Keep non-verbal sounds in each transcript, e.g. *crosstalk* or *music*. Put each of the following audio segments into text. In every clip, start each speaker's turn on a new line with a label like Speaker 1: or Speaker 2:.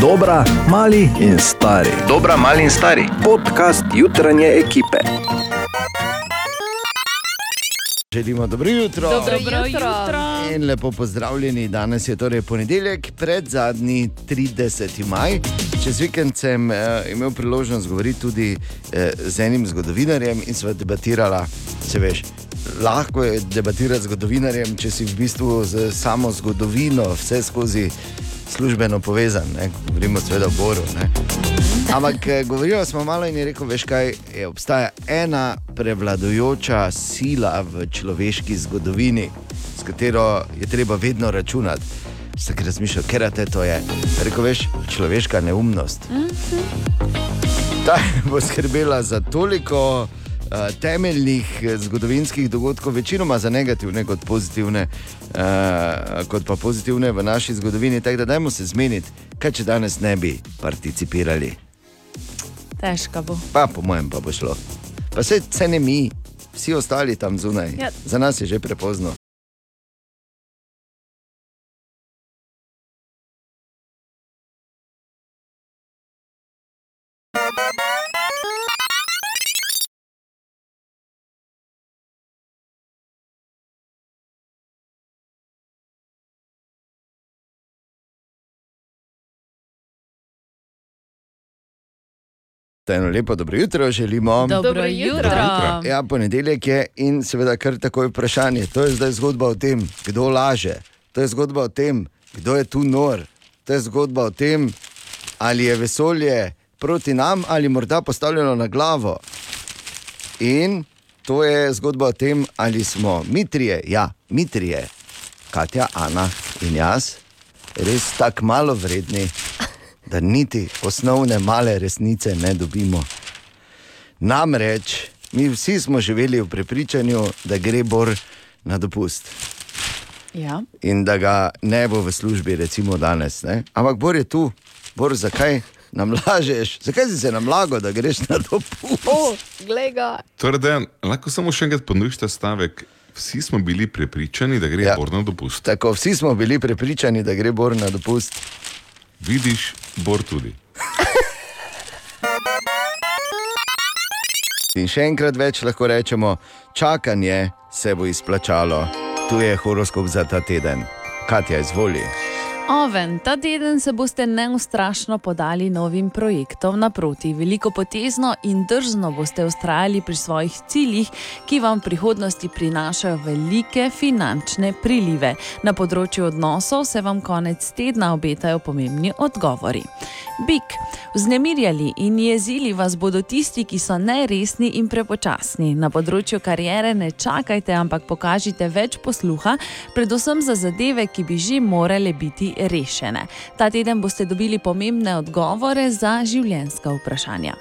Speaker 1: Dobra, mali in stari.
Speaker 2: Dobra, mali in stari.
Speaker 1: Podcast jutranje ekipe.
Speaker 3: Želimo dobro jutro.
Speaker 4: Dobro jutro.
Speaker 3: In lepo pozdravljeni. Danes je torej ponedeljek, pred zadnji 30. maj. Čez vikend sem uh, imel priložnost govoriti tudi uh, z enim zgodovinarjem in sva debatirala, se veš. Lahko je debatirati z zgodovinarjem, če si v bistvu z samo zgodovino vse skozi službeno povezan, ne? govorimo seveda o Boru. Ne? Ampak eh, govorili smo malo in je rekel, veš kaj, je, obstaja ena prevladujoča sila v človeški zgodovini, s katero je treba vedno računati. Vsak razmišlja, ker te to je. Rekel, veš, človeška neumnost. Ta bo skrbela za toliko temeljnih eh, zgodovinskih dogodkov, večinoma za negativne kot pozitivne, uh, kot pa pozitivne v naši zgodovini. Tako da dajmo se zmeniti, kaj če danes ne bi participirali.
Speaker 4: Težko bo.
Speaker 3: Pa po mojem pa bo šlo. Pa se, se ne mi, vsi ostali tam zunaj.
Speaker 4: Ja.
Speaker 3: Za nas je že prepozno. Eno lepo dobro jutro želimo.
Speaker 4: Dobro jutro.
Speaker 3: Ja, ponedeljek je in seveda kar takoj vprašanje. To je zdaj zgodba o tem, kdo laže. To je zgodba o tem, kdo je tu nor. To je zgodba o tem, ali je vesolje proti nam ali morda postavljeno na glavo. In to je zgodba o tem, ali smo mi trije, ja, mi trije, Katja, Ana in jaz, res tako malo vredni, da niti osnovne male resnice ne dobimo. Namreč, mi vsi smo živeli v prepričanju, da gre Bor na dopust
Speaker 4: Ja.
Speaker 3: in da ga ne bo v službi, recimo danes. Ne? Ampak Bor je tu, Bor, zakaj nam lažeš, zakaj si se nam lago, da greš na dopust?
Speaker 4: O, glej ga.
Speaker 5: Torej, lahko samo še enkrat ponoviš ta stavek. Vsi smo bili prepričani, da gre
Speaker 3: ja.
Speaker 5: Bor na dopust.
Speaker 3: Tako vsi smo bili prepričani, da gre Bor na dopust.
Speaker 5: Vidiš, Bor tudi.
Speaker 3: In še enkrat več lahko rečemo, čakanje se bo izplačalo. Tu je horoskop za ta teden. Katja, izvoli.
Speaker 4: Oven, ta teden se boste neustrašno podali novim projektom naproti. Veliko potezno in drzno boste ustrajali pri svojih ciljih, ki vam v prihodnosti prinašajo velike finančne prilive. Na področju odnosov se vam konec tedna obetajo pomembni odgovori. Bik, vznemirjali in jezili vas bodo tisti, ki so neresni in prepočasni. Na področju kariere ne čakajte, ampak pokažite več posluha, predvsem za zadeve, ki bi že morale biti rešene. Ta teden boste dobili pomembne odgovore za življenjska vprašanja.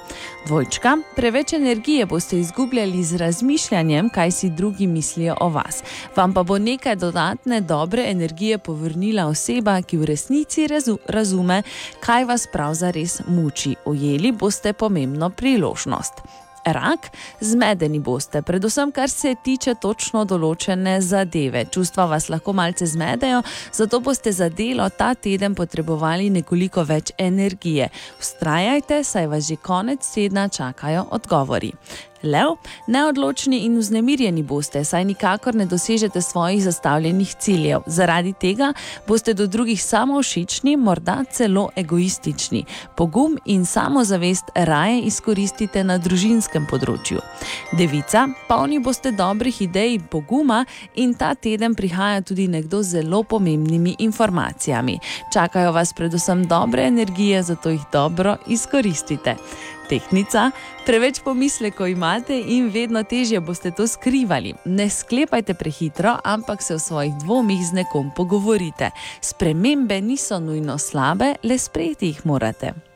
Speaker 4: Dvojčka, preveč energije boste izgubljali z razmišljanjem, kaj si drugi mislijo o vas. Vam pa bo nekaj dodatne dobre energije povrnila oseba, ki v resnici razu razume, kaj vas pravzaprav muči. Ujeli boste pomembno priložnost. Rak, zmedeni boste, predvsem kar se tiče točno določene zadeve. Čustva vas lahko malce zmedejo, zato boste za delo ta teden potrebovali nekoliko več energije. Vztrajajte, saj vas že konec tedna čakajo odgovori. Lev, neodločni in vznemirjeni boste, saj nikakor ne dosežete svojih zastavljenih ciljev. Zaradi tega boste do drugih samo všečni, morda celo egoistični. Pogum in samozavest raje izkoristite na družinskem področju. Devica, polni boste dobrih idej in poguma, in ta teden prihaja tudi nekdo z zelo pomembnimi informacijami. Čakajo vas predvsem dobre energije, zato jih dobro izkoristite. Tehnica, preveč pomislekov imate in vedno težje boste to skrivali. Ne sklepajte prehitro, ampak se o svojih dvomih z nekom pogovorite. Spremembe niso nujno slabe, le sprejeti jih morate.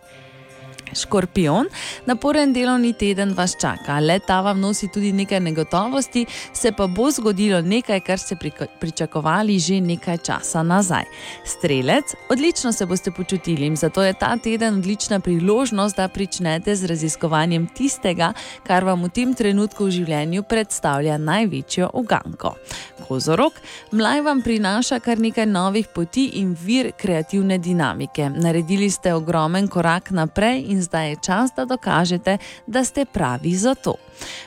Speaker 4: Škorpion, naporen delovni teden vas čaka, le ta vam nosi tudi nekaj negotovosti, se pa bo zgodilo nekaj, kar ste pričakovali že nekaj časa nazaj. Strelec, odlično se boste počutili in zato je ta teden odlična priložnost, da pričnete z raziskovanjem tistega, kar vam v tem trenutku v življenju predstavlja največjo uganko. Kozorok, mlaj vam prinaša kar nekaj novih poti in vir kreativne dinamike. Naredili ste ogromen korak naprej in zdaj je čas, da dokažete, da ste pravi za to.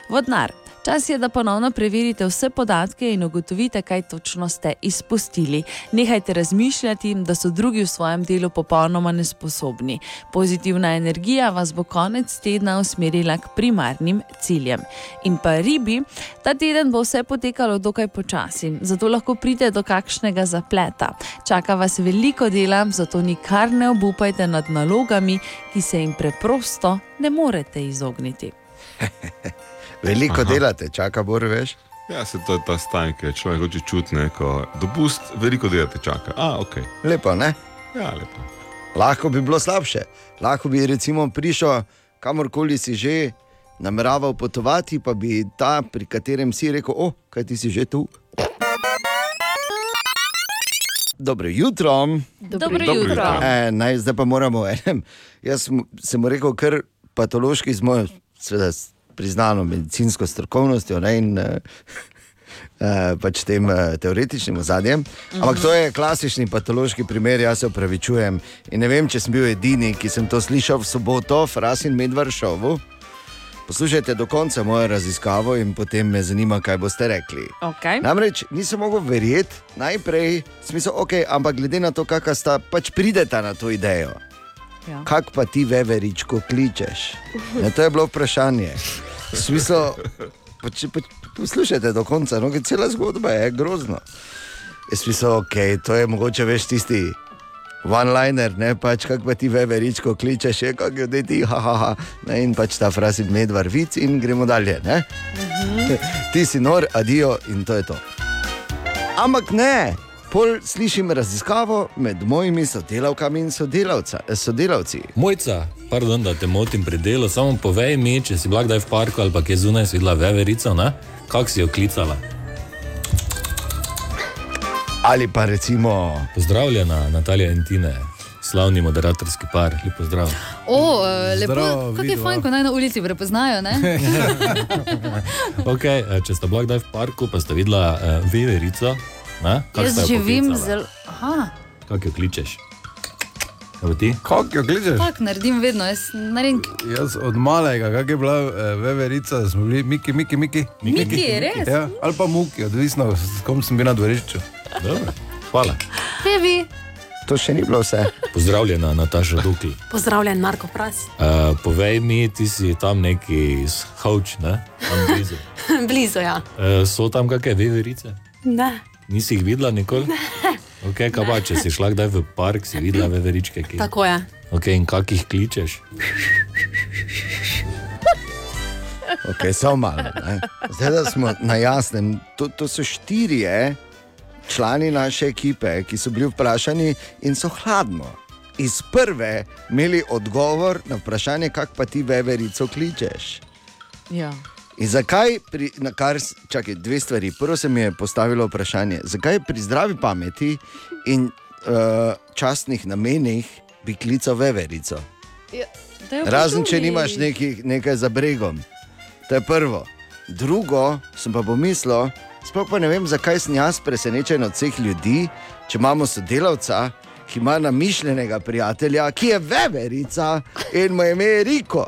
Speaker 4: Vodnar. Čas je, da ponovno preverite vse podatke in ugotovite, kaj točno ste izpustili. Nehajte razmišljati, da so drugi v svojem delu popolnoma nesposobni. Pozitivna energija vas bo konec tedna usmerila k primarnim ciljem. In pa ribi, ta teden bo vse potekalo dokaj počasi, zato lahko pride do kakšnega zapleta. Čaka vas veliko dela, zato nikar ne obupajte nad nalogami, ki se jim preprosto ne morete izogniti. *laughs*
Speaker 3: Veliko
Speaker 5: Aha.
Speaker 3: delate, čaka bor, veš.
Speaker 5: Ja, se to je ta stan, ki človek hoče čuti neko dopust, veliko dela te čaka. A, ok.
Speaker 3: Lepo, ne?
Speaker 5: Ja, lepo.
Speaker 3: Lahko bi bilo slabše. Lahko bi recimo prišel kamorkoli si že nameraval potovati, pa bi ta, pri katerem si rekel, o, kaj ti si že tu. Dobro jutro.
Speaker 4: Dobro,
Speaker 5: Dobro
Speaker 4: jutro.
Speaker 5: jutro.
Speaker 3: E, naj, zdaj pa moramo enem. Jaz sem, rekel, kar patološki z mojo, seveda, s priznano medicinsko strokovnostjo ne, in uh, uh, pač tem uh, teoretičnim ozadjem. Ampak to je klasični patološki primer, jaz se upravičujem. In ne vem, če sem bil edini, ki sem to slišal v soboto, Fras in Medvar šovu. Poslušajte do konca mojo raziskavo in potem me zanima, kaj boste rekli.
Speaker 4: Okay.
Speaker 3: Namreč nisem mogel verjeti, najprej smisel, ok, ampak glede na to, kakšna sta, pač prideta na to idejo.
Speaker 4: Ja.
Speaker 3: Kak pa ti veveričko kličeš? Ne, to je bilo vprašanje. Smisel, pač, pač, poslušajte do konca, no, cela zgodba je grozna. Jaz mislim, ok, to je mogoče veš tisti. One-liner, ne pač kako pa ti veveričko kličeš, je kako je ti, haha, ne, in pač ta frazi medvar vic in gremo dalje. Ne? ti si nor, adijo in to je to. Ampak ne, pol slišim raziskavo med mojimi sodelavkami in sodelavci.
Speaker 2: Mojca, pardon, da te motim pri delu, samo povej mi, če si bila kdaj v parku ali pa kje zunaj videla veverico, kako si jo klicala.
Speaker 3: Ali pa recimo,
Speaker 2: Pozdravljena, Natalija in Tine, slavni moderatorski par, lepo zdrav.
Speaker 6: O, eh, lepo,
Speaker 7: Zdravo,
Speaker 6: kako je fajn, ko naj na ulici prepoznajo. ne? *laughs*
Speaker 2: Okay, eh, če sta bila kdaj v parku, pa sta videla uh, veverico,
Speaker 6: Jaz živim zelo. Aha,
Speaker 2: Kako jo kličeš?
Speaker 7: Kako jo gledaš?
Speaker 6: tako naredim vedno, jaz naredim.
Speaker 7: Jaz od malega, kak je bila eh, veverica, smo bili Miki, Miki, Miki.
Speaker 6: Miki, res?
Speaker 7: Ja, ali pa Muki, odvisno, s kom sem bil na dvorišču.
Speaker 2: Dobro, hvala.
Speaker 6: Tebi.
Speaker 3: to še ni bilo vse.
Speaker 2: Pozdravljena, Nataša Dukl.
Speaker 8: Pozdravljen, Marko Pras.
Speaker 2: Uh, povej mi, ti si tam neki iz Hauč, ne? Tam blizu. *laughs*
Speaker 8: Blizu, ja.
Speaker 2: Uh, so tam kakšne veverice?
Speaker 8: Ne.
Speaker 2: Nisi jih videla nikoli? Okay, kaj pa, če si šla kdaj v park, si videla veveričke, ki
Speaker 8: Tako je.
Speaker 2: okay, in kak jih kličeš?
Speaker 3: Okay, Samo malo. ne. Zdaj, da smo na jasnem, to, to so štirje člani naše ekipe, ki so bili vprašani in so hladno. Iz prve imeli odgovor na vprašanje, kako pa ti veverico kličeš.
Speaker 4: Ja.
Speaker 3: In zakaj, pri, na kar, čakaj, dve stvari. Prvo se mi je postavilo vprašanje, zakaj pri zdravi pameti in uh, častnih namenih bi klical veverico.
Speaker 4: Daj jo
Speaker 3: Razen če nimaš nekih, nekaj za bregom. To je prvo. Drugo, sem pa pomislil, sploh pa ne vem, zakaj sem jaz presenečen od vseh ljudi, če imamo sodelavca, ki ima namišljenega prijatelja, ki je veverica in mu je ime Riko.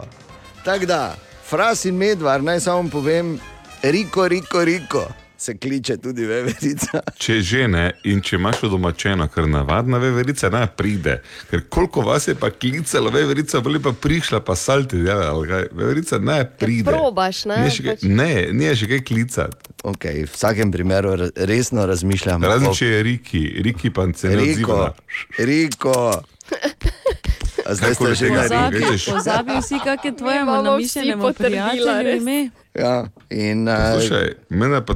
Speaker 3: Tako da, fras in medvar, naj samo povem, Riko, Riko, Riko. Se kliče tudi veverica. *laughs*
Speaker 5: Če že ne, in če imaš domačeno, ker navadna veverica ne pride, ker koliko vas je pa klicalo, veverica bo lepa prišla, pa salti, ja, ali kaj, veverica ne pride.
Speaker 9: probaš, ne,
Speaker 5: Ni še kaj,
Speaker 9: pač.
Speaker 5: ne, ni še kaj klicati.
Speaker 3: Okay, v vsakem primeru resno razmišljam.
Speaker 5: Razen če je Riki, Riki pa se ne
Speaker 3: Riko,
Speaker 5: odziva.
Speaker 3: Riko. *laughs* A zdaj ste že
Speaker 5: tega
Speaker 3: naredili.
Speaker 4: Pozabil,
Speaker 5: Vidiš?
Speaker 4: pozabil si, kak je
Speaker 6: vsi
Speaker 4: namišljenemu
Speaker 6: potrdila,
Speaker 4: prijatelju
Speaker 6: res.
Speaker 4: ime.
Speaker 3: Ja, in, uh,
Speaker 5: Slušaj, mene pa,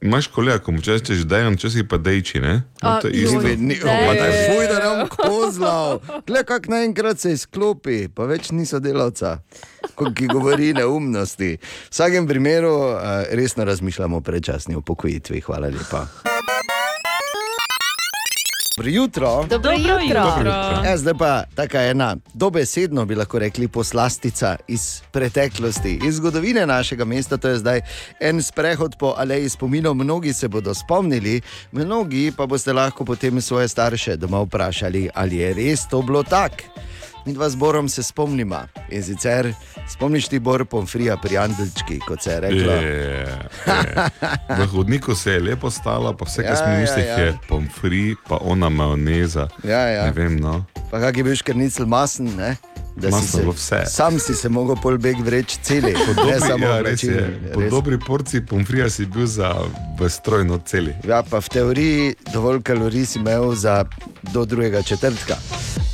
Speaker 5: imaš kolega, ko mu češ dejam, včasih pa dejči, ne? No, to je isto.
Speaker 3: Ni,
Speaker 4: daj,
Speaker 3: fuj, da ne bom kozlal. Gle, kak naenkrat se izklopi, pa več ni sodelavca, ko- ki govori neumnosti. V vsakem primeru uh, resno razmišljamo o predčasni upokojitvi. Hvala lepa. Dobro jutro.
Speaker 6: Dobro jutro.
Speaker 3: Ja, zdaj pa taka ena dobesedno bi lahko rekli poslastica iz preteklosti, iz zgodovine našega mesta. To je zdaj en sprehod po aleji spominov. Mnogi se bodo spomnili, mnogi pa boste lahko potem svoje starše doma vprašali, ali je res to bilo tako. Mi dva zborom se spomnimo. In sicer spomniš ti Bor Pomfrija pri Andelčki, kot se je reklo.
Speaker 5: Je, je. V hodniku se je lepo stala, pa vse, kar
Speaker 3: Ja,
Speaker 5: smo
Speaker 3: ja,
Speaker 5: mislili,
Speaker 3: ja.
Speaker 5: je pomfri, pa ona majoneza.
Speaker 3: Ja, ja.
Speaker 5: Ne vem, no.
Speaker 3: Pa kak je bil škrnicl masen, ne? Da si se,
Speaker 5: vse.
Speaker 3: sam si se mogel pol beg vreč celi, *laughs* ne
Speaker 5: Dobri,
Speaker 3: samo
Speaker 5: ja, res je.
Speaker 3: oblačilni.
Speaker 5: Po
Speaker 3: Res.
Speaker 5: dobri porciji pomfrija si bil za strojno celi.
Speaker 3: Ja, pa v teoriji dovolj kalorij si imel za do drugega četrtka.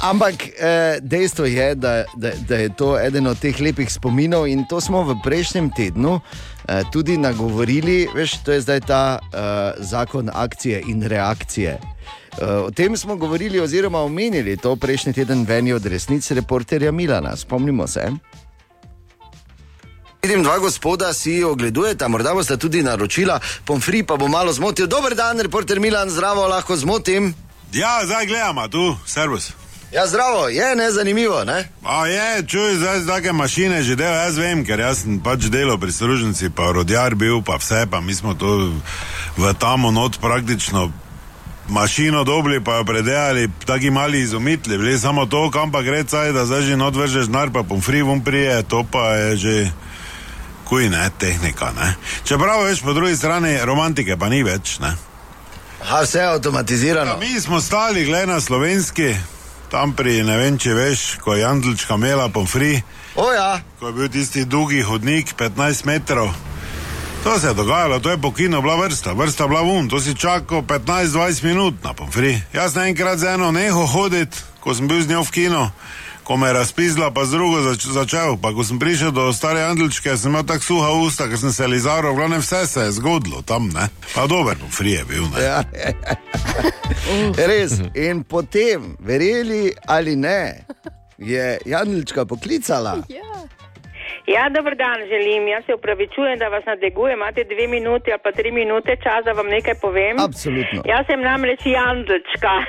Speaker 3: Ampak eh, dejstvo je, da, da, da je to eden od teh lepih spominov in to smo v prejšnjem tednu eh, tudi nagovorili, veš, to je zdaj ta eh, zakon akcije in reakcije. Eh, O tem smo govorili, oziroma omenili to prejšnji teden v eni od resnic reporterja Milana. Spomnimo se. Vidim, dva gospoda si ogledujeta, morda boste tudi naročila, pomfri pa bo malo zmotil. Dober dan, reporter Milan, zdravo, lahko zmotim.
Speaker 9: Ja, zdaj gledamo tu, servis.
Speaker 3: Ja, zdravo, je ne zanimivo, ne?
Speaker 9: A je, čuj, zdaj z take mašine že del, jaz vem, ker jaz sem pač delal pri služnici, pa rodjar bil, pa vse, pa mi smo to v tamo not praktično mašino dobili, pa jo predejali, taki mali izumitli, bili samo to, kam pa gre caj, da zdaj že not vržeš denar, pa pomfri vum prije, to pa je že kuj ne, tehnika, ne. Čeprav veš, po drugi strani romantike pa ni več, ne.
Speaker 3: Ha, vse je avtomatizirano.
Speaker 9: Ja, mi smo stali, gledaj na slovenski, tam pri, ne vem če veš, ko je Jandlčka imela pomfri,
Speaker 3: O ja,
Speaker 9: ko je bil tisti dolgi hodnik, 15 metrov. To se je dogajalo, to je po kinu bila vrsta, vrsta bila vun, to si čakal 15-20 minut na pomfri. Jaz naenkrat z eno neho hoditi, ko sem bil z njo v kinu, ko me je razpizla, pa z drugo zač začel. Pa ko sem prišel do stare Andelčke, sem imel tako suha usta, ker sem se lizaral, glavno vse se je zgodilo tam, ne. Pa dober pomfri je bil, ne.
Speaker 3: ja. *laughs* res. In potem, verjeli ali ne, je Janilčka poklicala.
Speaker 10: Ja, dober dan želim. Jaz se upravičujem, da vas nadegujem. Imate dve minuti ali pa tri minute časa, da vam nekaj povem.
Speaker 3: Absolutno.
Speaker 10: Jaz sem namreč Jandlčka. *laughs*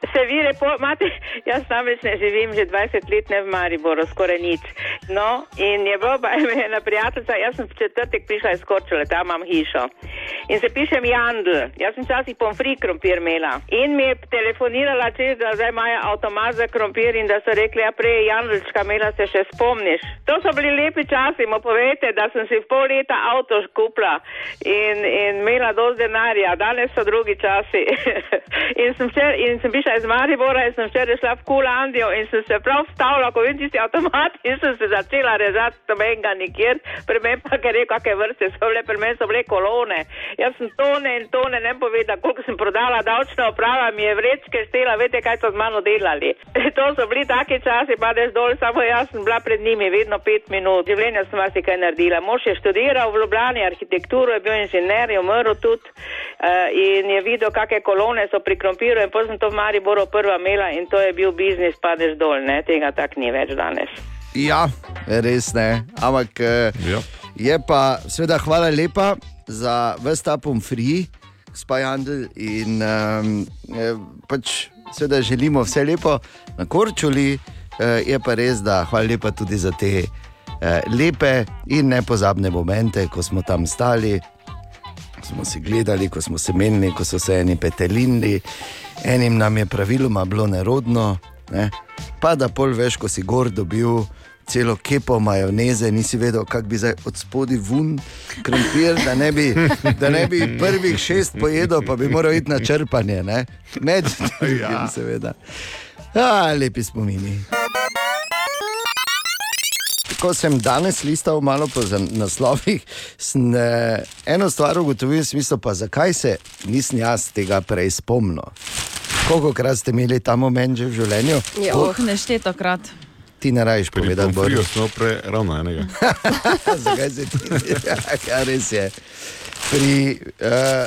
Speaker 10: Se vi lepo imate, jaz namreč ne živim že 20 let ne v Mariboru, skoraj nič. No, in je bilo pa *laughs* ena prijateljica, jaz sem v četrtek prišla iz Korčule, tam imam hišo. In se pišem Jandl, jaz sem včasih pomfri krompir imela. In mi je telefonirala, če da zdaj imajo avtomat za krompir in da so rekli, ja prej je Jandlčka imela, se še spomniš. To so bili lepi časi, mu povete, da sem si v pol leta avto kupila in, in imela dosti denarja, danes so drugi časi. *laughs* in sem, včer, in sem prišla iz Maribora in sem včeraj šla v Kulandijo in sem se prav stavila, ko vidim tisti avtomat in sem se začela rezati, nobenega nikjer, pri meni pa je kakšne vrste so bile, pri meni so bile kolone. Jaz sem tone in tone ne povedala, koliko sem prodala, davčna uprava mi je vrečke štela, veste, kaj so z mano delali. *laughs* to so bili taki časi, padeš dol, samo jaz sem bila pred njimi vedno pet minut. V življenju sem vas kaj naredila. Mož je študiral v Ljubljani arhitekturo, je bil inženir, je umrl tudi uh, in je videl, kakšne kolone so pri krompiru in potem sem to v Mariboru prva imela in to je bil biznis, padeš dol, ne, tega tak ni več danes.
Speaker 3: Ja, res ne. Ampak eh,
Speaker 5: Ja.
Speaker 3: je pa, seveda, hvala lepa za vse ta pomfri, spajandel. In um, pač, seveda, želimo vse lepo na Korčuli. Eh, je pa res, da hvala lepa tudi za te eh, lepe in nepozabne momente, ko smo tam stali, smo si gledali, ko smo se menili, ko so se eni petelili, enim nam je praviloma bilo nerodno, ne? pa da pol veš, ko si gor dobil. Celo kepo majoneze, nisi vedel, kako bi zdaj od spodaj vun krompir, da ne, bi, da ne bi prvih šest pojedel, pa bi moral iti na črpanje, ne? med drugim, ja. seveda. Ja, lepi spomini. Ko sem danes listal malo po naslovih, sem eh, eno stvar ugotovil, v smislu pa zakaj se nisem jaz tega prej spomnil. Koliko krat ste imeli ta moment že v življenju?
Speaker 4: Oh, neštetokrat.
Speaker 3: Ti ne
Speaker 5: Pri
Speaker 3: povedati,
Speaker 5: pomfriju
Speaker 3: Boris.
Speaker 5: smo prej ravno enega. *laughs*
Speaker 3: Zakaj se ti ja, *laughs* ja, res je. Pri, uh,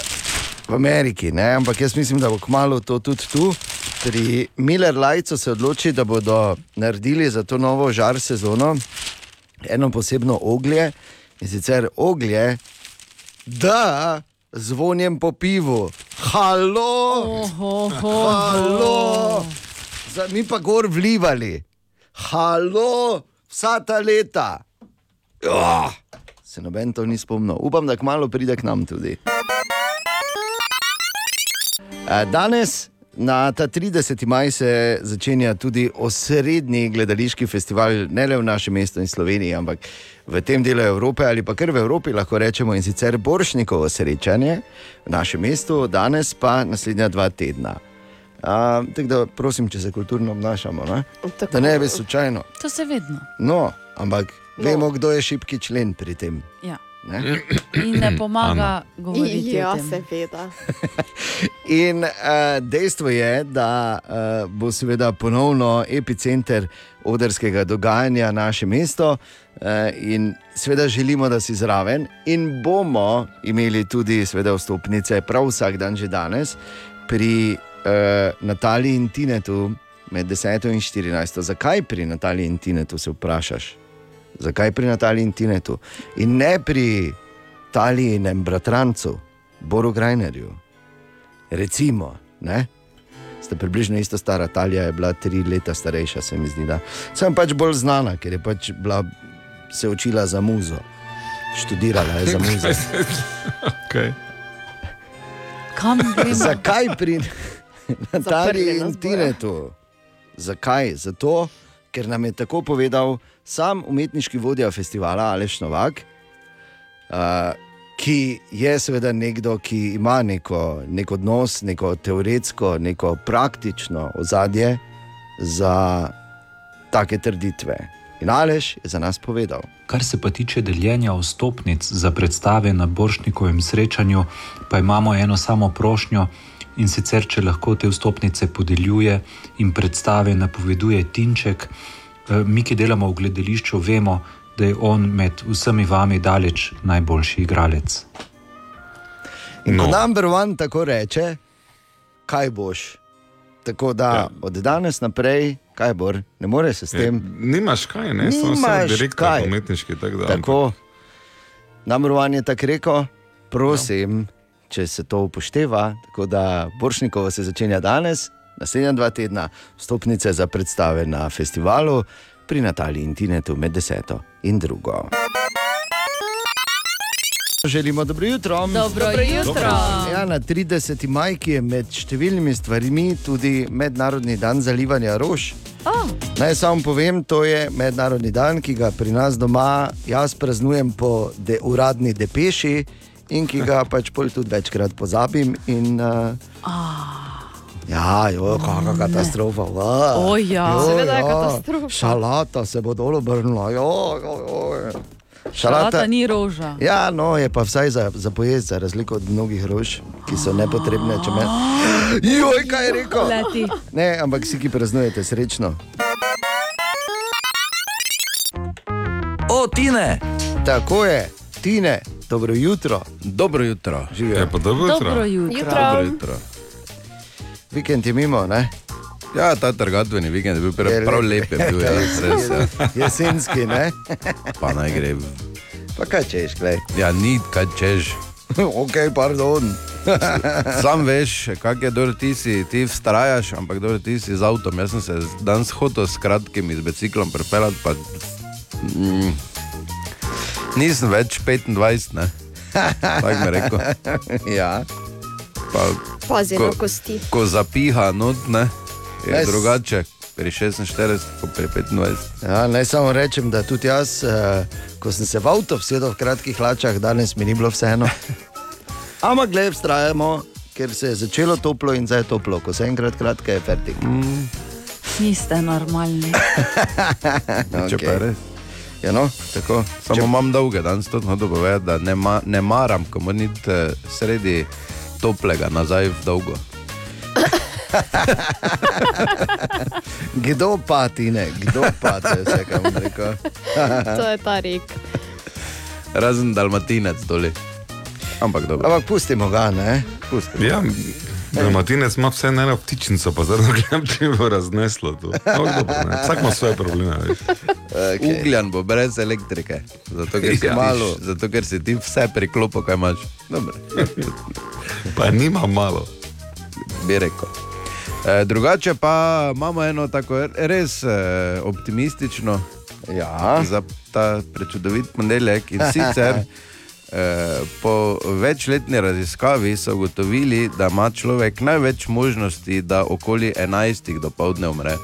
Speaker 3: v Ameriki, ne? ampak jaz mislim, da bo kmalo to tudi tu. Pri Miller Lajcu se odloči, da bodo naredili za to novo žar sezono eno posebno oglje in sicer oglje, da zvonjem po pivu. Halo!
Speaker 4: Oho,
Speaker 3: Halo! Za, mi pa gor vlivali. Halo, vsa ta leta. Oh, se noben to ni spomnil. Upam, da kmalo pride k nam tudi. Danes, na ta 30. maj, se začenja tudi osrednji gledališki festival, ne le v našem mestu in Sloveniji, ampak v tem delu Evrope ali pa kar v Evropi, lahko rečemo, in sicer Boršnikovo srečanje v našem mestu, danes pa naslednja dva tedna. Uh, tako da prosim, če se kulturno obnašamo, ne? da ne bi slučajno.
Speaker 4: To se vedno.
Speaker 3: No, ampak no. vemo, kdo je šipki člen pri tem.
Speaker 4: Ja.
Speaker 3: Ne?
Speaker 4: In ne pomaga govoriti.
Speaker 8: Ja, seveda. *laughs*
Speaker 3: In uh, dejstvo je, da uh, bo seveda ponovno epicenter odrskega dogajanja naše mesto, uh, in seveda želimo, da si zraven, in bomo imeli tudi seveda vstopnice prav vsak dan, že danes, pri uh, Nataliji in Tinetu med 10 in 14. Zakaj pri Nataliji in Tinetu se vprašaš? Zakaj pri Nataliji in Tinetu in ne pri Talijinem bratrancu, Boru Grajnerju? Recimo, ne? Ste približno isto stara, Talija je bila tri leta starejša, se mi zdi. Da. Sem pač bolj znana, ker je pač bila, se učila za muzo, študirala je za muzo. *laughs*
Speaker 5: okay.
Speaker 4: Kam gremo?
Speaker 3: Zakaj pri Nataliji in. Tinetu? Zakaj? Zato, ker nam je tako povedal sam umetniški vodja festivala Aleš Novak, uh, ki je seveda nekdo, ki ima neko, nek odnos, neko teoretsko, neko praktično ozadje za take trditve. In Aleš je za nas povedal.
Speaker 11: Kar se pa tiče deljenja vstopnic za predstave na Boršnikovem srečanju, pa imamo eno samo prošnjo in sicer, če lahko te vstopnice podeljuje in predstave napoveduje Tinček. Eh, Mi, ki delamo v gledališču, vemo, da je on med vsemi vami daleč najboljši igralec.
Speaker 3: In
Speaker 5: No.
Speaker 3: ko number one tako reče, kaj boš. Tako da ja. od danes naprej, kaj bo, ne moreš se s tem.
Speaker 5: Nimaš kaj, ne? Samo sem
Speaker 3: Nimaš
Speaker 5: direktor
Speaker 3: kaj.
Speaker 5: umetniški. Tako da,
Speaker 3: Tako, Namrovan je tako rekel, prosim, ja. Če se to upošteva. Tako da Boršnikovo se začenja danes, naslednja dva tedna, stopnice za predstave na festivalu pri Nataliji in Tinetu med 10 in 2. Želimo dobro jutro.
Speaker 4: Dobro jutro.
Speaker 3: Ja, na 30. maj, je med številnimi stvarmi tudi Mednarodni dan zalivanja rož.
Speaker 4: Oh,
Speaker 3: Naj samo povem, to je mednarodni dan, ki ga pri nas doma jaz praznujem po de, uradni depeši in ki ga pač pol tudi večkrat pozabim. In, uh, ja, jo, kakšna katastrofa. va.
Speaker 4: O ja.
Speaker 8: Seveda je katastrofa.
Speaker 3: Šalata se bo dol obrnila. Jo, jo, jo.
Speaker 4: šalata ni roža.
Speaker 3: Ja, no, je pa vsaj za, za pojesti, za razliko od mnogih rož, ki so nepotrebne. če Me... Joj, kaj je rekel?
Speaker 4: Leti.
Speaker 3: Ne, ampak vsi, ki praznujete, srečno.
Speaker 1: O, Tine!
Speaker 3: Tako je, Tine, dobro jutro.
Speaker 7: Dobro jutro.
Speaker 5: Je
Speaker 3: Živijo.
Speaker 5: pa dobro jutro.
Speaker 4: Dobro jutro.
Speaker 8: Jutro.
Speaker 7: Dobro jutro.
Speaker 3: Vikend je mimo, ne?
Speaker 7: Ja, ta trgatveni vikend je bil prav,
Speaker 3: Je
Speaker 7: prav
Speaker 3: lep.
Speaker 7: je bil, ja, *laughs* res, ja.
Speaker 3: Jesenski, ne? *laughs*
Speaker 7: pa naj gre.
Speaker 3: Pa kaj češ, klej?
Speaker 7: Ja, ni kaj češ. *laughs*
Speaker 3: ok, pardon.
Speaker 7: Sam veš, kak je dobro, ti si, ti vztrajaš, ampak dobro, ti si z avtom. Jaz sem se danes hotel s kratkim z biciklom pripeljati, pa mm, nisem več 25, ne. Tako mi je rekel. *laughs*
Speaker 3: ja.
Speaker 7: Pa,
Speaker 8: Pazi
Speaker 7: Ko-
Speaker 8: kosti.
Speaker 7: ko zapiha not, ne, je
Speaker 3: Res.
Speaker 7: drugače. Pri 46, kot pri 25.
Speaker 3: ja, naj samo rečem, da tudi jaz, eh, ko sem se v avto vsedel v kratkih hlačah, danes mi ni bilo vseeno. *laughs* Ampak gled, vztrajamo, ker se je začelo toplo in zdaj je toplo. Ko se enkrat kratke, je fertik. Mm,
Speaker 4: Niste normalni. *laughs*
Speaker 7: Če pa res.
Speaker 3: Ja, no, tako.
Speaker 7: Samo Če... imam dolge danes, to hočem povedati, da ne, ma, ne maram, ko moram iti eh, sredi toplega nazaj v dolgo. *laughs*
Speaker 3: Kdo pa ti ne, kdo pa je vse, kar bom rekel. *laughs*
Speaker 12: To je ta rek.
Speaker 7: Razen dalmatinec doli. Ampak dobro.
Speaker 3: Ampak pustimo ga, ne? Pustimo.
Speaker 5: Ja, Dalmatinec ima vse eno ptičnico, pa zdaj gledam, če bo razneslo to. No, dobro, ne. Vsak ima svoje probleme. veš.
Speaker 7: Okay. Ugljan bo brez elektrike, zato ker,
Speaker 5: Ja.
Speaker 7: malo, zato ker si ti vse priklopil, kaj imaš. Dobro.
Speaker 5: Pa nima malo.
Speaker 7: Bi rekel. E, drugače pa imamo eno tako res e, optimistično
Speaker 3: ja.
Speaker 7: za ta prečudovit ponedeljek. In sicer *laughs* po večletni raziskavi so ugotovili, da ima človek največ možnosti, da okoli 11. do povdne umre.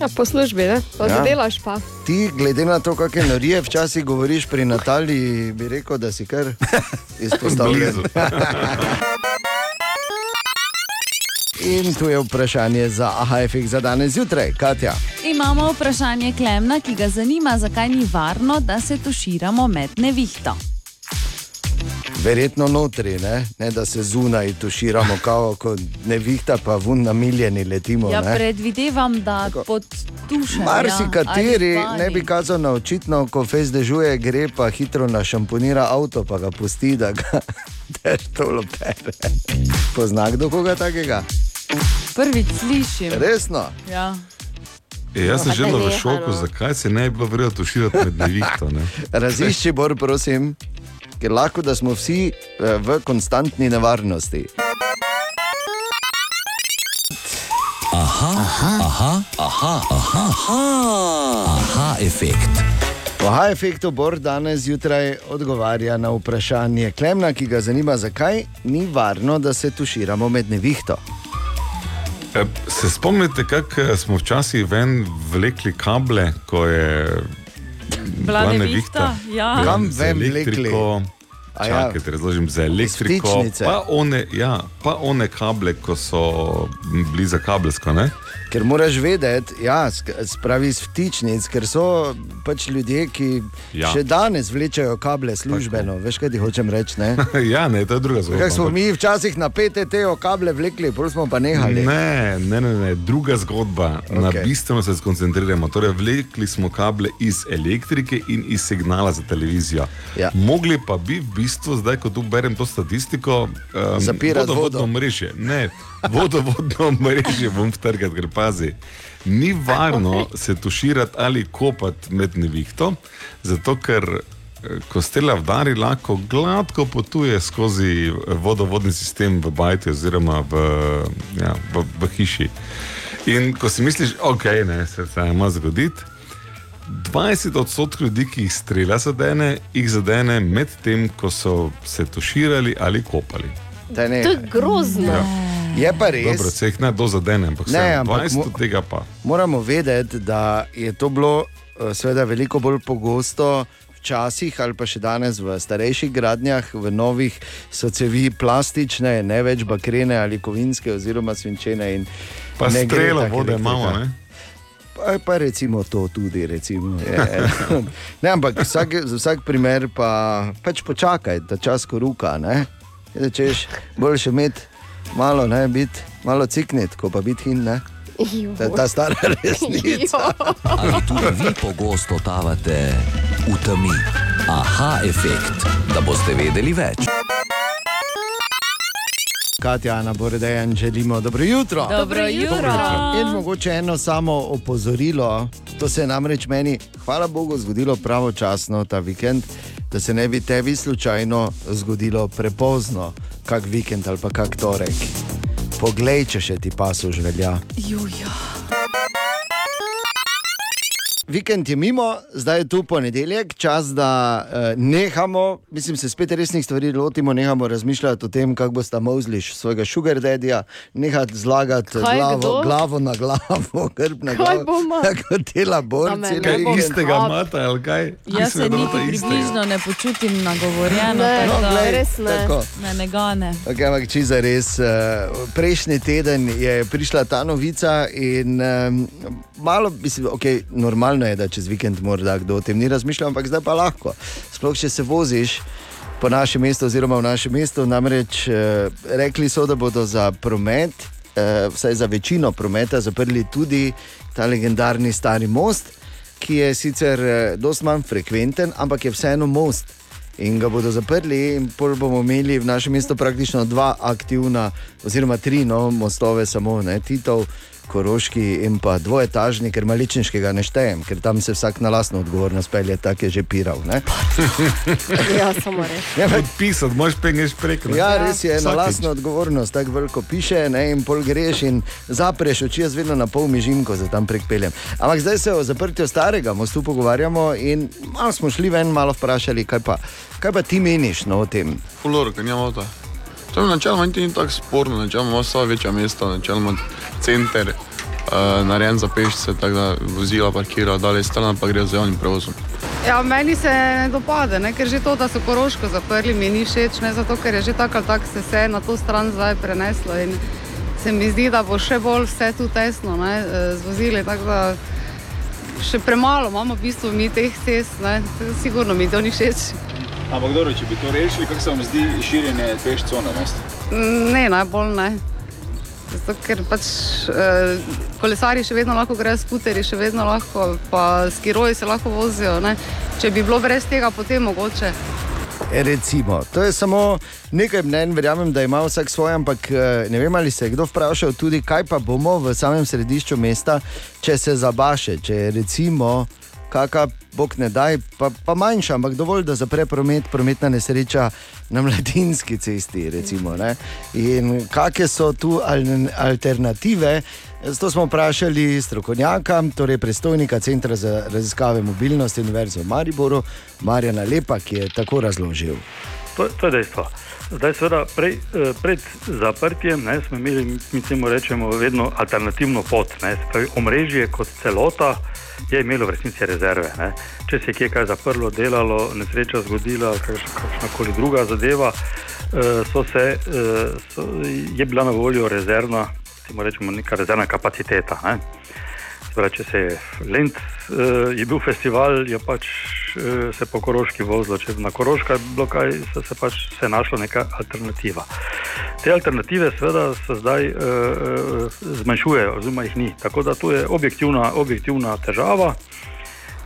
Speaker 12: Ja, po službi, ne? Pa
Speaker 3: Ja.
Speaker 12: ja. delaš pa.
Speaker 3: Ti, glede na to, kakšne norije včasih govoriš pri Nataliji, bi rekel, da si kar *laughs* izpostavljen. *laughs* In tu je vprašanje za AHFX za danes zjutraj, Katja.
Speaker 4: Imamo vprašanje Klemna, ki ga zanima, zakaj ni varno, da se tuširamo med nevihto.
Speaker 3: Verjetno notri, ne? ne da se zunaj tuširamo, kao, kot nevihta, pa vun na miljeni letimo.
Speaker 4: Ja,
Speaker 3: ne.
Speaker 4: predvidevam, da pod tušem.
Speaker 3: Marsikateri ne bi kazal na očitno, ko fez dežuje, gre pa hitro na šamponira avto, pa ga pusti, da ga *laughs* težko pere. Pozna kdo koga takega?
Speaker 4: Prvič slišim.
Speaker 3: Resno?
Speaker 4: Ja.
Speaker 5: E, jaz sem že v šoku,
Speaker 4: no.
Speaker 5: zakaj se ne bi bilo vredno tuširati med nevihto. Ne? *laughs*
Speaker 3: Razišči, Bor, prosim, ker lahko, da smo vsi eh, v konstantni nevarnosti.
Speaker 1: Aha, aha, aha, aha, aha, aha, aha efekt.
Speaker 3: Po Aha efektu Bor danes zjutraj odgovarja na vprašanje Klemna, ki ga zanima, zakaj ni varno, da se tuširamo med nevihto.
Speaker 5: E, Se spomnite, kako smo včasih ven vlekli kable, ko je
Speaker 4: Bila nevihta, ja.
Speaker 3: Kam ven vlekli? ja.
Speaker 5: Čakaj, ja. razložim za elektriko.
Speaker 3: Vtičnice.
Speaker 5: Pa one, ja, pa one kable, ko so bili za kabelsko. Ne?
Speaker 3: Ker moraš vedeti, ja, spravi iz vtičnic, ker so pač ljudje, ki ja. Še danes vlečejo kable službeno. Veš, kaj ti hočem reči? Ne? *laughs*
Speaker 5: ja, ne, to je druga zgodba.
Speaker 3: Kaj smo mi včasih na PTT-o kable vlekli, pol smo pa nehali.
Speaker 5: Ne, ne, ne, ne, druga zgodba. Okay. Na bistveno se skoncentriramo. Torej, vlekli smo kable iz elektrike in iz signala za televizijo.
Speaker 3: Ja.
Speaker 5: Mogli pa bi v bistvu, zdaj ko tu berem to statistiko, um,
Speaker 3: Zapirati
Speaker 5: vodovodno
Speaker 3: vodo.
Speaker 5: mreže. Ne, vodovodno mreže bom vtrgal, ker pazi. Ni varno se tuširati ali kopati med nevihto, zato ker eh, ko strela vdari, lahko gladko potuje skozi eh, vodovodni sistem v bajti oziroma v, ja, v, v hiši. In ko si misliš, ok, ne, se se ima zgoditi. 20 odstotkov ljudi, ki jih strela zadene, jih zadene med tem, ko so se tuširali ali kopali.
Speaker 3: Da ne.
Speaker 12: To je grozno.
Speaker 5: Ja.
Speaker 3: Je pa res.
Speaker 5: Dobro, se jih ne do zadene, ampak,
Speaker 3: Ne, ampak
Speaker 5: 20
Speaker 3: mo-
Speaker 5: od tega pa.
Speaker 3: Moramo vedeti, da je to bilo eh, seveda veliko bolj pogosto. Včasih ali pa še danes v starejših gradnjah, v novih so cevi plastične, ne več bakrene ali kovinske, oziroma svinčene. in
Speaker 5: Pa strelo vode imamo, ne?
Speaker 3: Pa, pa recimo to tudi. Recimo, je, *laughs* ne, ampak vsak, za vsak primer pa pač počakaj, da čas koruka. ne. Da češ boljše imeti malo, ne biti malo ciknit, ko pa biti hin. Ne? To je ta stara resnica.
Speaker 1: Ali tudi vi pogosto totavate v temi? Aha efekt, da boste vedeli več.
Speaker 3: Katja, Ana Boredejan, želimo dobro jutro.
Speaker 4: Dobro jutro.
Speaker 3: In mogoče eno samo opozorilo, to se je namreč meni, hvala Bogu, zgodilo pravočasno ta vikend, da se ne bi tebi slučajno zgodilo prepozno, kak vikend ali pa kak torek. Poglej, če še ti pasuž velja.
Speaker 4: Juja.
Speaker 3: Vikend je mimo, zdaj je tu ponedeljek, čas, da uh, nehamo, mislim, se spet resnih stvari lotimo, nehamo razmišljati o tem, kako boš tam mozliš svojega sugar daddyja, nehati zlagati
Speaker 12: Kaj,
Speaker 3: glavo,
Speaker 12: kdo?
Speaker 3: glavo na glavo, *laughs* grb na
Speaker 12: Kaj
Speaker 3: glavo.
Speaker 12: bomo?
Speaker 3: Tako dela
Speaker 12: Da
Speaker 3: bor,
Speaker 12: me
Speaker 3: cel
Speaker 12: ne bo
Speaker 3: vikend.
Speaker 5: Istega mata, ali kaj?
Speaker 4: Jaz se niti približno ne počutim nagovorjeno,
Speaker 12: Ne,
Speaker 4: tako
Speaker 3: No, glej,
Speaker 12: res ne.
Speaker 3: tako.
Speaker 4: me ne gane.
Speaker 3: Okay, ampak če za res, uh, prejšnji teden je prišla ta novica in um, malo, mislim, okay, normalno je, da čez vikend morda kdo o tem ni razmišljal, ampak zdaj pa lahko. Sploh če se voziš po našem mestu oziroma v našem mestu, namreč uh, rekli so, da bodo za promet eh, vsaj za večino prometa, zaprli tudi ta legendarni stari most, ki je sicer eh, dosti manj frekventen, ampak je vseeno most. In ga bodo zaprli, in pol bomo imeli v našem mestu praktično dva aktivna, oziroma tri no, mostove, samo ne, Titov, Koroški in pa dvoetažni, ker maličniškega ne štejem, ker tam se vsak na lastno odgovornost pelje, tako je že piral. ne. *laughs*
Speaker 12: Ja, samo res.
Speaker 3: Ja,
Speaker 5: Pisati, moš pengeš preko.
Speaker 3: Ja, res je, na lastno odgovornost, tako veliko piše, ne, in pol greš in zapreš oči, jaz vedno na pol mižim, ko se tam prek peljem. Ampak zdaj se o zaprtju starega mostu pogovarjamo in malo smo šli ven, malo vprašali, kaj pa, kaj pa ti meniš no, o tem.
Speaker 13: Fulor, nimamo avta. To je načeloma niti ni tako sporno, načeloma ima vsa večja mesta, načeloma center, uh, narejen za pešce, tako da vozila parkira, dalje stran pa gre z javnim prevozom.
Speaker 14: Ja, meni se ne dopade, ne? ker že to, da so koroško zaprli, mi ni všeč, ne? zato ker je že tako ali tako se vse na to stran zdaj preneslo. In se mi zdi, da bo še bolj vse tu tesno ne? eh, z vozili. da Še premalo imamo v bistvu mi teh cest, ne? sigurno mi to ni všeč.
Speaker 15: Ampak dobro, če bi to rešili, kako se vam zdi širjenje peš cone mesta?
Speaker 14: Ne, najbolj ne. Zato, ker pač eh, kolesari še vedno lahko grejo, skuteri še vedno lahko, pa skiroji se lahko vozijo. Ne? Če bi bilo brez tega, potem mogoče.
Speaker 3: E, Recimo, to je samo nekaj mnen, verjamem, da ima vsak svoj, ampak eh, ne vem, ali se je kdo vprašal tudi, kaj pa bomo v samem središču mesta, če se zabaše, če recimo, kakšna, bog ne daj, pa, pa manjša, ampak dovolj, da zapre promet, prometna nesreča na mladinski cesti. Recimo. In kakšne so tu al- alternative? Zato smo vprašali strokovnjaka, torej predstojnika Centra za raziskave mobilnosti Univerze v Mariboru, Marjana Lepa, ki je tako razložil.
Speaker 16: To, to je dejstvo. Zdaj, seveda, prej, eh, pred zaprtjem ne, smo imeli, mi temu rečemo, vedno alternativno pot. Ne, se omrežje kot celota je imelo v resnici rezerve. Ne. Če se je kje kaj zaprlo, delalo, nesreča zgodila, kakšna koli druga zadeva, eh, so se, eh, so, je bila na voljo rezervna, rečemo, neka rezervna kapaciteta. Ne. Se Pravi, če se je Lent, uh, je bil festival, je pač uh, se po Koroški vozilo, če je na Koroška je bilo kaj, se, se pač se je našla neka alternativa. Te alternative seveda se zdaj uh, zmanjšujejo, oziroma jih ni. Tako da to je objektivna, objektivna težava,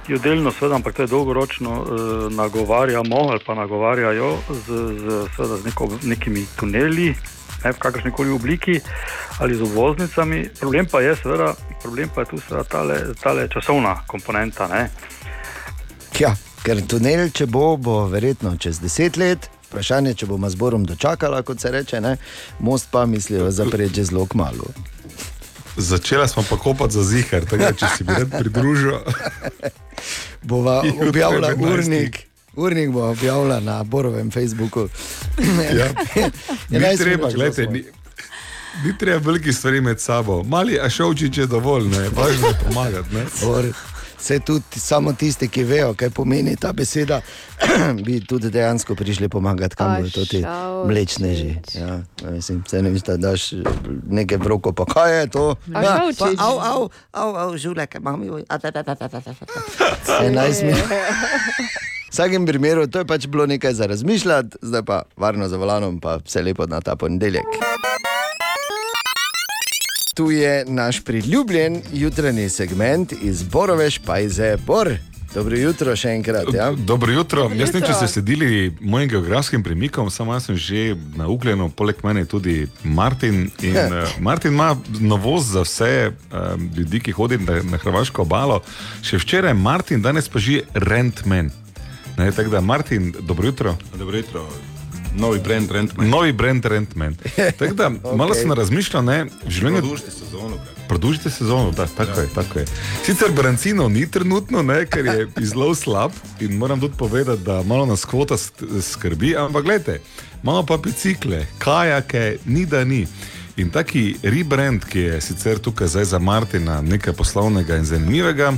Speaker 16: jo delno, seveda, ampak to je dolgoročno uh, nagovarjamo ali pa nagovarjajo z, z, seveda, z neko, nekimi tuneli. Ne, v kakršni koli obliki ali z obvoznicami. Problem pa je, seveda, problem pa je tu tale, tale časovna komponenta. Ne.
Speaker 3: Ja, ker tunel, če bo, bo verjetno čez deset let. Vprašanje, če bomo z Borom dočakali, kot se reče, ne? most pa mislijo zapreti že zelo malo.
Speaker 5: Začela smo pa kopati za zihar, tako da če si bi rad pridružil. *laughs*
Speaker 3: Bova *laughs* objavila
Speaker 5: ob 11.
Speaker 3: urnik. Urnik bo objavila na Borovem Facebooku.
Speaker 5: Ja. *laughs* Ni
Speaker 3: 11
Speaker 5: treba, gledajte, ni, ni treba velikih stvari med sabo. Mali ašovčič je dovolj, ne, važno je pomagati. Ne.
Speaker 3: Vse tudi samo tisti, ki vejo, kaj pomeni ta beseda, *clears throat* bi tudi dejansko prišli pomagati, kam bodo to ti
Speaker 12: Ašovčič.
Speaker 3: mlečneži. Ja, mislim, se ne misliš, da daš nekaj v roko, pa kaj je to? Ja, pa, av, av, av, av, žulek, imam jo. 11 minut. V vsakem primeru to je pač bilo nekaj za razmišljati, zdaj pa varno za volanom, pa vse lepo na ta ponedeljek. Tu je naš priljubljen jutranji segment iz Borove Špajze Bor. Dobro jutro še enkrat. Ja?
Speaker 5: Dobro jutro.
Speaker 3: Dobro
Speaker 5: Jaz ne vem, če ste sledili mojim geografskim premikom, samo jaz sem že na Ugljenu, poleg mene tudi Martin. In, uh, Martin ima novost za vse uh, ljudi, ki hodijo na, na Hrvaško obalo. Še včeraj Martin, danes pa že Rentman. Ne, tako da, Martin, dobro jutro.
Speaker 15: Dobro jutro. Novi brand Rentman.
Speaker 5: Novi brand Rentman. Tako da, okay. *laughs* malo sem razmišljal, ne, v življenju.
Speaker 15: Produžite sezono. brat.
Speaker 5: Produžite sezono, da, tako, ja. je, tako je. Sicer Brancinov ni trenutno, ne, ker je *laughs* zelo slab in moram tudi povedati, da malo nas kvota sk- skrbi, ampak gledajte, imamo pa bicikle, kajake, ni da ni. In taki rebrand, ki je sicer tukaj zdaj za Martina nekaj poslovnega in zanimivega,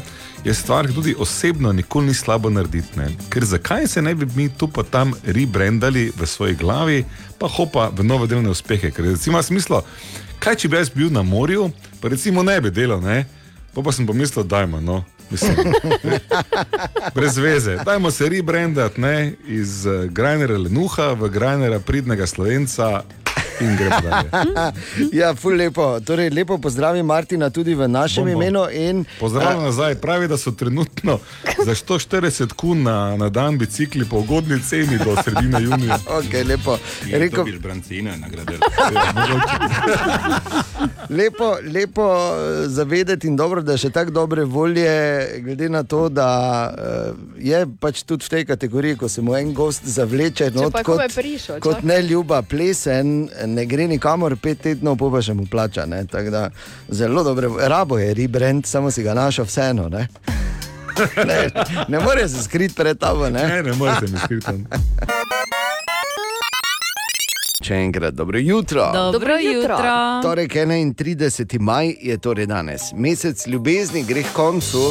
Speaker 5: je stvar, ki tudi osebno nikoli ni slabo narediti. Ne? Ker zakaj se ne bi mi tu pa tam rebrandali v svoji glavi, pa hopa v nove delovne uspehe. Ker recimo ima smislo, kaj če bi jaz bil na morju, pa recimo ne bi delal, ne? Pa, pa sem pomislil, dajmo, no. Mislim, *laughs* brez veze. Dajmo se rebrandati ne, iz uh, Grajnera Lenuha v Grajnera pridnega slovenca in gremo dalje. *laughs*
Speaker 3: ja, ful lepo. Torej, lepo pozdravim Martina tudi v našem
Speaker 5: Bom, bom.
Speaker 3: imenu. In,
Speaker 5: Pozdravljam nazaj. Pravi, da so trenutno *laughs* za 140 kun na, na dan bicikli po ugodni ceni do sredine junija. *laughs*
Speaker 3: Okay, lepo. Rekel,
Speaker 15: Dobiš brancine, nagradil.
Speaker 3: lepo, lepo eh, zavedeti in dobro, da je še tako dobre volje, glede na to, da uh, je pač tudi v tej kategoriji, ko se mu en gost zavleče
Speaker 12: je
Speaker 3: kot,
Speaker 12: prišel,
Speaker 3: kot ne ljuba plesen, ne gre nikamor pet tednov, pa pa še mu plača. Da, zelo dobro, rabo je rebrand, samo si ga našel vseeno. Ne, *laughs* ne, ne more se skriti pred tabo. Ne,
Speaker 5: ne, ne more se mi skriti.
Speaker 3: Še enkrat, dobro jutro.
Speaker 4: Dobro jutro.
Speaker 3: Torej, 31. maj je torej danes. Mesec ljubezni gre k koncu,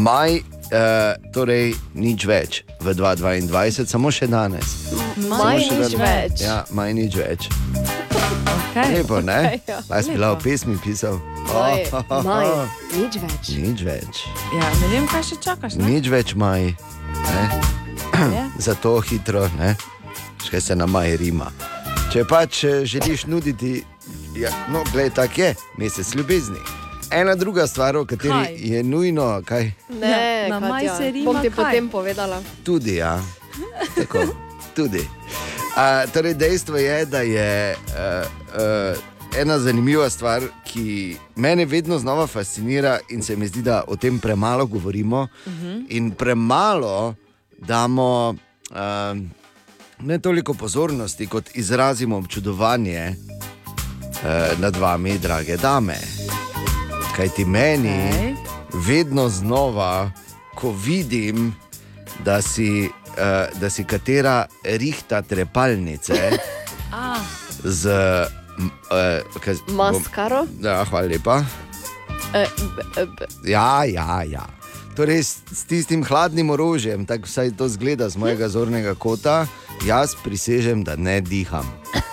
Speaker 3: maj, eh, torej nič več v 2022, samo še danes.
Speaker 12: Maj nič več.
Speaker 3: Ja, maj nič več.
Speaker 4: Okay.
Speaker 3: Lepo, ne?
Speaker 12: Okej, ja.
Speaker 3: Pa si bila v pesmi pisal.
Speaker 12: Maj, *laughs* maj, nič več.
Speaker 3: Nič več.
Speaker 4: Ja, ne vem, kaj še čakaš. Ne?
Speaker 3: Nič več maj. Ne?
Speaker 4: Ja. *clears throat*
Speaker 3: Zato hitro, ne? še se na maj rima. Če pač eh, želiš nuditi, ja, no, gledaj, tako je, mesec ljubezni. Ena druga stvar, o kateri
Speaker 12: Kaj?
Speaker 3: je nujno, kaj
Speaker 12: Ne, Katja,
Speaker 4: maj se rima
Speaker 12: bom ti
Speaker 4: kaj?
Speaker 12: potem povedala.
Speaker 3: tudi, ja, tako, tudi. A, torej, dejstvo je, da je uh, uh, ena zanimiva stvar, ki mene vedno znova fascinira, in se mi zdi, da o tem premalo govorimo in premalo damo uh, ne toliko pozornosti, kot izrazimo občudovanje uh, nad vami, drage dame. Kaj ti meni okay. vedno znova, ko vidim, da si, uh, da si katera rihta trepalnice *laughs*
Speaker 4: Ah,
Speaker 3: z. Uh, kaj, bom-
Speaker 12: Maskaro?
Speaker 3: Ja, hvala lepa.
Speaker 12: Eh, b- b-
Speaker 3: Ja, ja, ja. Torej, s, s tistim hladnim orožjem, tako vsaj to zgleda z mojega zornega kota, jaz prisežem, da ne diham.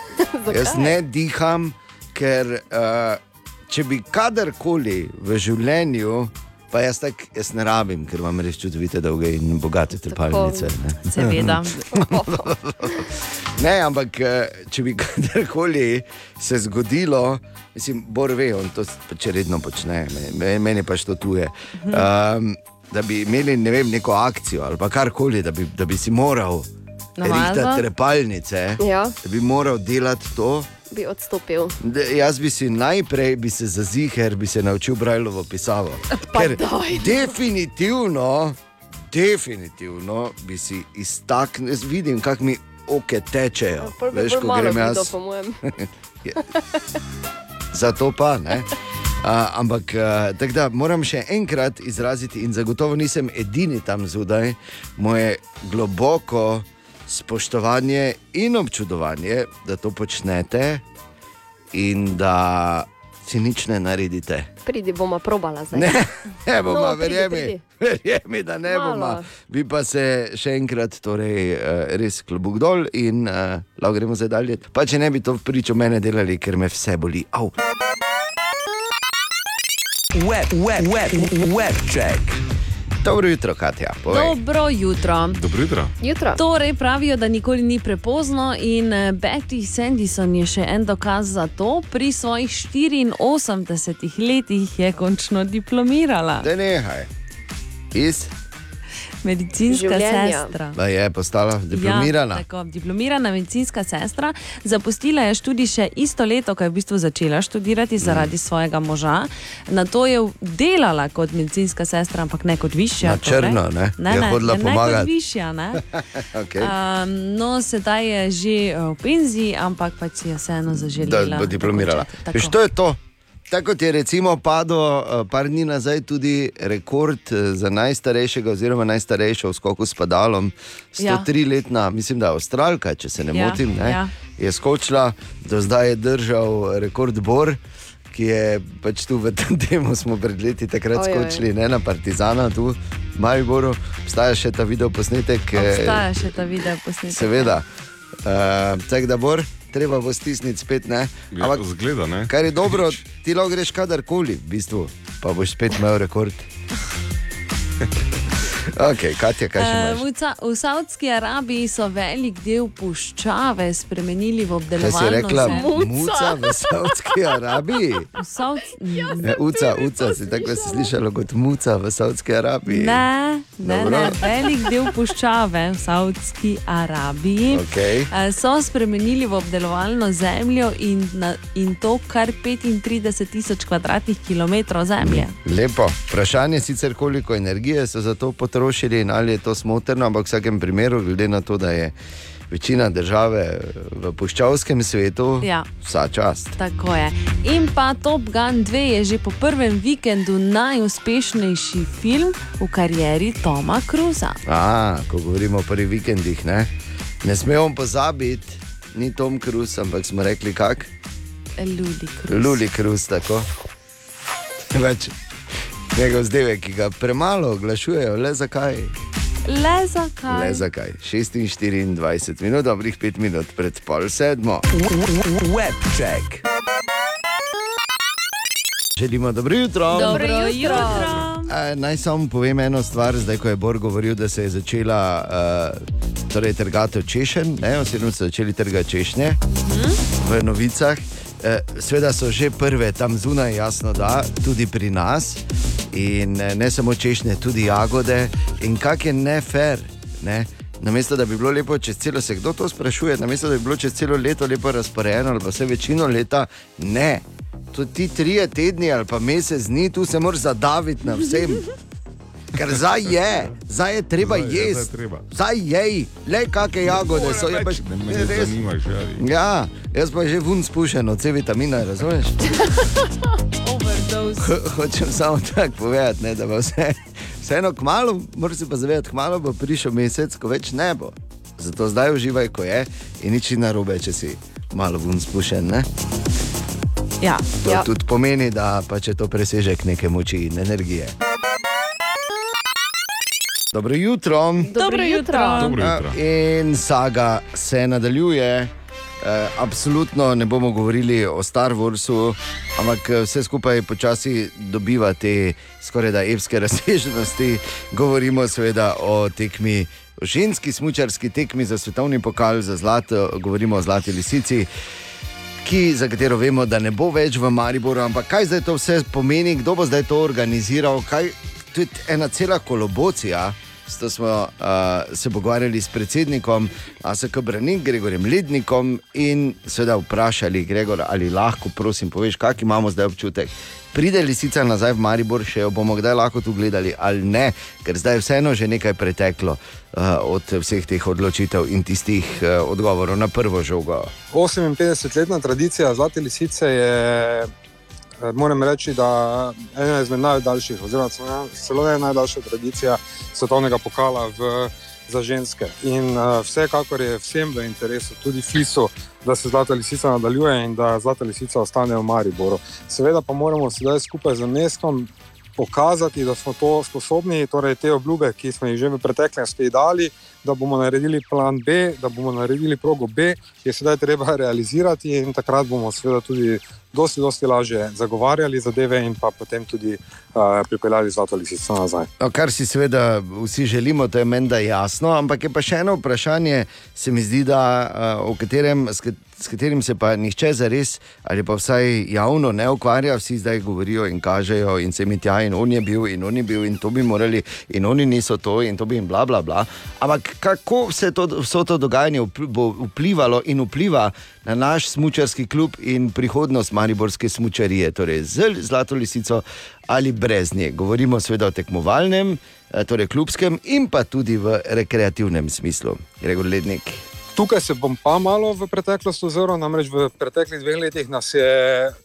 Speaker 3: *laughs* jaz ne diham, ker uh, če bi kadarkoli v življenju, pa jaz tako jaz ne rabim, ker imam res čudovite dolge in bogate trpalnice. ne.
Speaker 4: seveda. *laughs*
Speaker 3: Ne, ampak eh, če bi *laughs* kadarkoli se zgodilo, mislim, Bor ve, on to če redno počne, me- meni pač to tuje. Um, da bi imeli ne vem, neko akcijo ali karkoli, da bi, da bi si moral rihtati trepalnice,
Speaker 12: Ja.
Speaker 3: da bi moral delati to.
Speaker 12: Bi odstopil.
Speaker 3: Da, jaz bi si najprej bi se za ziger, bi se naučil Brajlovo pisavo.
Speaker 12: Pa
Speaker 3: Ker
Speaker 12: daj, no.
Speaker 3: definitivno, definitivno bi si iztaknil, vidim, kako mi oke tečejo.
Speaker 12: Bi
Speaker 3: Veš, ko grem jaz.
Speaker 12: mojem. *laughs*
Speaker 3: Zato pa ne. Uh, ampak uh, tako da moram še enkrat izraziti, in zagotovo nisem edini tam zunaj, moje globoko spoštovanje in občudovanje, da to počnete in da si nič ne naredite.
Speaker 12: Pridi, bomo probala zdaj.
Speaker 3: Ne, *laughs* ne bomo,
Speaker 12: No,
Speaker 3: no,
Speaker 12: pridi,
Speaker 3: verjemi,
Speaker 12: pridi.
Speaker 3: verjemi, da ne
Speaker 12: Malo.
Speaker 3: bomo. Bi pa se še enkrat, torej, uh, res klobuk dol in uh, lahko gremo zdaj dalje. Pa če ne bi to pričo mene delali, ker me vse boli. Au.
Speaker 1: Web, web, web, web check.
Speaker 3: Dobro jutro, Katja. Povej.
Speaker 4: Dobro jutro.
Speaker 5: Dobro jutro.
Speaker 12: Jutro.
Speaker 4: Torej pravijo, da nikoli ni prepozno in eh, Betty Sandison je še en dokaz za to. Pri svojih 84 letih je končno diplomirala.
Speaker 3: Da nehaj. Iz?
Speaker 4: Medicinska
Speaker 12: Življenja.
Speaker 4: sestra.
Speaker 3: Da je postala diplomirana.
Speaker 4: Ja, tako, diplomirana medicinska sestra. Zapustila je študij še isto leto, ko je v bistvu začela študirati zaradi svojega moža. Na to je delala kot medicinska sestra, ampak ne kot višja.
Speaker 3: Na črno, ne?
Speaker 4: Ne,
Speaker 3: Je
Speaker 4: ne,
Speaker 3: hodila
Speaker 4: ne, ne
Speaker 3: pomagat.
Speaker 4: kot višja. Ne? *laughs*
Speaker 3: okay.
Speaker 4: Um, no, sedaj je že eh, v penziji, ampak pač si je vseeno
Speaker 3: Da
Speaker 4: zaželela.
Speaker 3: bo diplomirala.
Speaker 4: Tako.
Speaker 3: Veš, to je to. Tako kot je recimo padel eh, par dni nazaj tudi rekord eh, za najstarejšega, oziroma najstarejšo v skoku s padalom.
Speaker 4: Ja.
Speaker 3: 103-letna, mislim, da je Avstralka, če se ne
Speaker 4: Ja,
Speaker 3: motim, ne,
Speaker 4: ja.
Speaker 3: je skočila, do zdaj je držal rekord Bor. Ki je pač tu v *laughs* tem temu, smo pred leti takrat
Speaker 4: Ojoj.
Speaker 3: skočili, ne na Partizana, tu v Mariboru. Obstaja še ta video posnetek. eh,
Speaker 4: Obstaja še ta video posnetek.
Speaker 3: Seveda. Uh, tako da bor, treba bo stisniti spet. Ne?
Speaker 5: Ja, zgleda, ne?
Speaker 3: Kar je dobro, ti lahko greš kadarkoli, v bistvu, pa boš spet imel rekord. *laughs* Okay, Katja, kaj še imaš?
Speaker 4: V, v Saudski Arabiji so velik del puščave spremenili v
Speaker 3: Kaj si
Speaker 4: obdelovalno
Speaker 3: rekla?
Speaker 4: zemljo.
Speaker 3: Muca v Saudski Arabiji?
Speaker 4: V Saud...
Speaker 3: Ne, uca, uca, si tako si slišala kot muca v Saudski Arabiji.
Speaker 4: Ne, ne,
Speaker 3: Dobro.
Speaker 4: ne, velik del puščave v Saudski Arabiji
Speaker 3: Okej.
Speaker 4: eh, so spremenili v obdelovalno zemljo in, na, in to kar 35 tisoč kvadratnih kilometrov zemlje.
Speaker 3: Lepo. Vprašanje je sicer, koliko energije so za to potrošili in ali je to smotrno, ampak v vsakem primeru, glede na to, da je večina države v puščavskem svetu,
Speaker 4: Ja.
Speaker 3: vsa čast.
Speaker 4: Tako je. In pa Top Gun 2 je že po prvem vikendu najuspešnejši film v karieri Toma Cruza.
Speaker 3: A, ko govorimo o prvih vikendih, ne, ne smemo pozabiti, ni Tom Cruise, ampak smo rekli kak.
Speaker 4: Luli Cruise.
Speaker 3: Luli Krus, tako. Več njegov zdevek, ki ga premalo oglašujejo, le zakaj?
Speaker 4: Le zakaj?
Speaker 3: Le zakaj? 26 minut, dobrih 5 minut pred pol sedmo. Webček. Želimo dobro jutro.
Speaker 4: Dobro jutro.
Speaker 3: Eh, Naj samo povem eno stvar, zdaj ko je Bor govoril, da se je začela uh, torej trgati češen, ne, oziroma so začeli trgati češnje v novicah. Eh, Sveda so že prve tam zunaj, jasno, da tudi pri nas. In eh, ne samo češnje, tudi jagode. In kak je nefer, ne? Namesto da bi bilo lepo čez celo, se kdo to sprašuje, namesto da bi bilo čez celo leto lepo razporejeno, ali pa vse večino leta, ne. To ti trije tedni ali pa mesec dni, tu se moraš zadaviti na vsem. Ker zdaj je, zdaj je treba jesti.
Speaker 5: zdaj
Speaker 3: je, le kakšne jagode so. Je pa,
Speaker 5: Ne ne zanimaš, ali.
Speaker 3: Ja, jaz pa že vun spušen od C vitamina, razumeš? *laughs* Ho- Hočem samo tako povedati, ne, da bo vse, vseeno kmalo, moraš se pa zavedati, kmalo bo prišel mesec, ko več ne bo. Zato zdaj uživaj, ko je in nič ni narobe, če si malo vun spušen. Ne?
Speaker 4: Ja.
Speaker 3: To
Speaker 4: ja.
Speaker 3: tudi pomeni, da pa če to presežek neke moči in energije. Dobro jutro.
Speaker 4: Dobro jutro.
Speaker 5: Dobro jutro.
Speaker 3: In saga se nadaljuje. E, absolutno ne bomo govorili o Star Warsu, ampak eh, vse skupaj počasi dobiva te skoraj da evske *laughs* razsežnosti. Govorimo seveda o tekmi, o ženski smočarski tekmi za svetovni pokal, za zlato, govorimo o Zlati lisici. Ki, za katero vemo, da ne bo več v Mariboru, ampak kaj zdaj to vse pomeni, kdo bo zdaj to organiziral, kaj je ena cela kolobocija. Zato smo uh, se pogovarjali s predsednikom ASK Branik, Gregorjem Lednikom in seveda vprašali, Gregor, ali lahko, prosim, poveš, kak imamo zdaj občutek. Pride lisica nazaj v Maribor, še jo bomo kdaj lahko tu gledali ali ne, ker zdaj je vseeno že nekaj preteklo uh, od vseh teh odločitev in tistih uh, odgovorov na prvo žogo.
Speaker 17: 58-letna tradicija Zlate lisice je, moram reči, da ena izmed najdaljših, oziroma celo- ena najdaljša tradicija svetovnega pokala v, za ženske. In uh, vsekakor je vsem v interesu, tudi Flisu, da se Zlata lisica nadaljuje in da Zlata lisica ostane v Mariboru. Seveda pa moramo sedaj skupaj z mestom pokazati, da smo to sposobni, torej te obljube, ki smo jih že v preteklosti dali, da bomo naredili plan B, da bomo naredili progo B, je sedaj treba realizirati in takrat bomo seveda tudi dosti, dosti lažje zagovarjali zadeve in pa potem tudi uh, pripeljali zlato lisico nazaj.
Speaker 3: No, kar si seveda vsi želimo, to je meni da jasno, ampak je pa še eno vprašanje, se mi zdi, da, uh, o katerem, s, kat- s katerim se pa nihče zares ali pa vsaj javno ne ukvarja, vsi zdaj govorijo in kažejo in se mi tja in on je bil in on je bil in to bi morali in oni niso to in to bi jim bla bla bla. Ampak kako vse to, vso to dogajanje vplivalo in vpliva na naš smočarski klub in prihodnost mariborske smočarije, torej z Zlato lisico ali brez nje. Govorimo seveda o tekmovalnem, eh, torej klubskem in pa tudi v rekreativnem smislu. Gregor Lednik.
Speaker 17: Tukaj se bom pa malo v preteklost ozrl, namreč v preteklih dveh letih nas je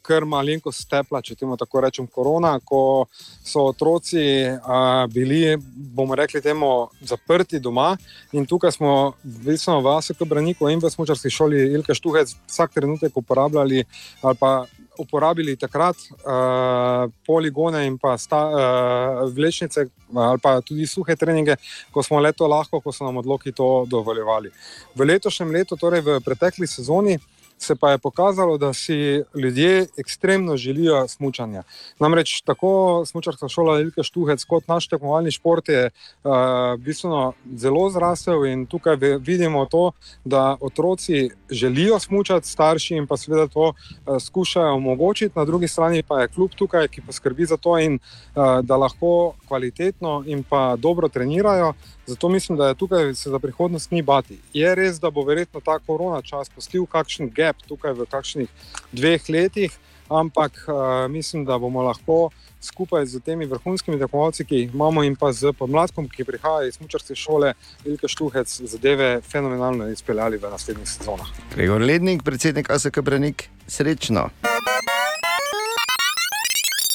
Speaker 17: kar malenko stepla, če temu tako rečem, korona, ko so otroci a, bili, bomo rekli, temu zaprti doma. In tukaj smo, vidno v ASK Braniku in v Smočarski šoli Ilke Štuhec vsak trenutek uporabljali ali pa uporabili takrat uh, poligone in pa sta, uh, vlečnice ali pa tudi suhe treninge, ko smo le to lahko, ko so nam odloki to dovoljevali. V letošnjem letu, torej v pretekli sezoni, se pa je pokazalo, da si ljudje ekstremno želijo smučanja. Namreč tako smučarska šola Ilke Štuhec kot naš tekmovalni šport je uh, bistveno zelo zrasel in tukaj vidimo to, da otroci želijo smučati, starši in pa seveda to uh, skušajo omogočiti, na drugi strani pa je klub tukaj, ki poskrbi za to in uh, da lahko kvalitetno in pa dobro trenirajo. Zato mislim, da je tukaj se za prihodnost ni bati. Je res, da bo verjetno ta korona čas pustil kakšen gap tukaj v kakšnih dveh letih, ampak uh, mislim, da bomo lahko skupaj z temi vrhunskimi tekmovalci, ki jih imamo, in pa z podmladkom, ki prihaja iz smučarske šole Ilke Štuhec, zadeve fenomenalno izpeljali v naslednjih sezonah.
Speaker 3: Gregor Lednik, predsednik ASK Branik, srečno.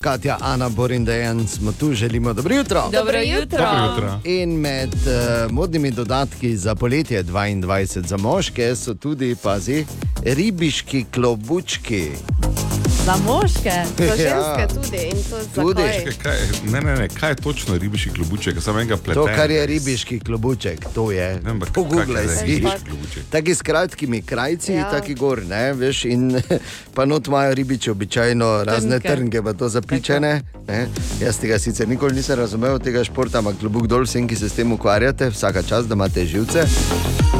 Speaker 3: Katja, Ana, Borin, Dejan smo tu, želimo dobro jutro.
Speaker 6: Dobro jutro. Dobro jutro.
Speaker 3: In med uh, modnimi dodatki za poletje 22 za moške so tudi, pazi, ribiški klobučki.
Speaker 4: Za moške,
Speaker 12: Za
Speaker 3: Ja.
Speaker 12: ženske tudi in to
Speaker 3: Tudi.
Speaker 12: zakaj?
Speaker 5: Kaj, kaj, ne, ne, ne, kaj je točno ribiški klobuček, samo enega pleta.
Speaker 3: To, kar je ribiški klobuček, to je.
Speaker 5: Je
Speaker 3: si. Taki s kratkimi krajci,
Speaker 12: Ja.
Speaker 3: taki gor, ne, veš, in *laughs* pa not imajo ribiči običajno razne
Speaker 12: Trnke.
Speaker 3: trnke, pa to zapičene. Ne. Jaz tega sicer nikoli nisem razumel, tega športa, ampak klobuk dol vsem, ki se s tem ukvarjate, vsaka čas, da imate živce.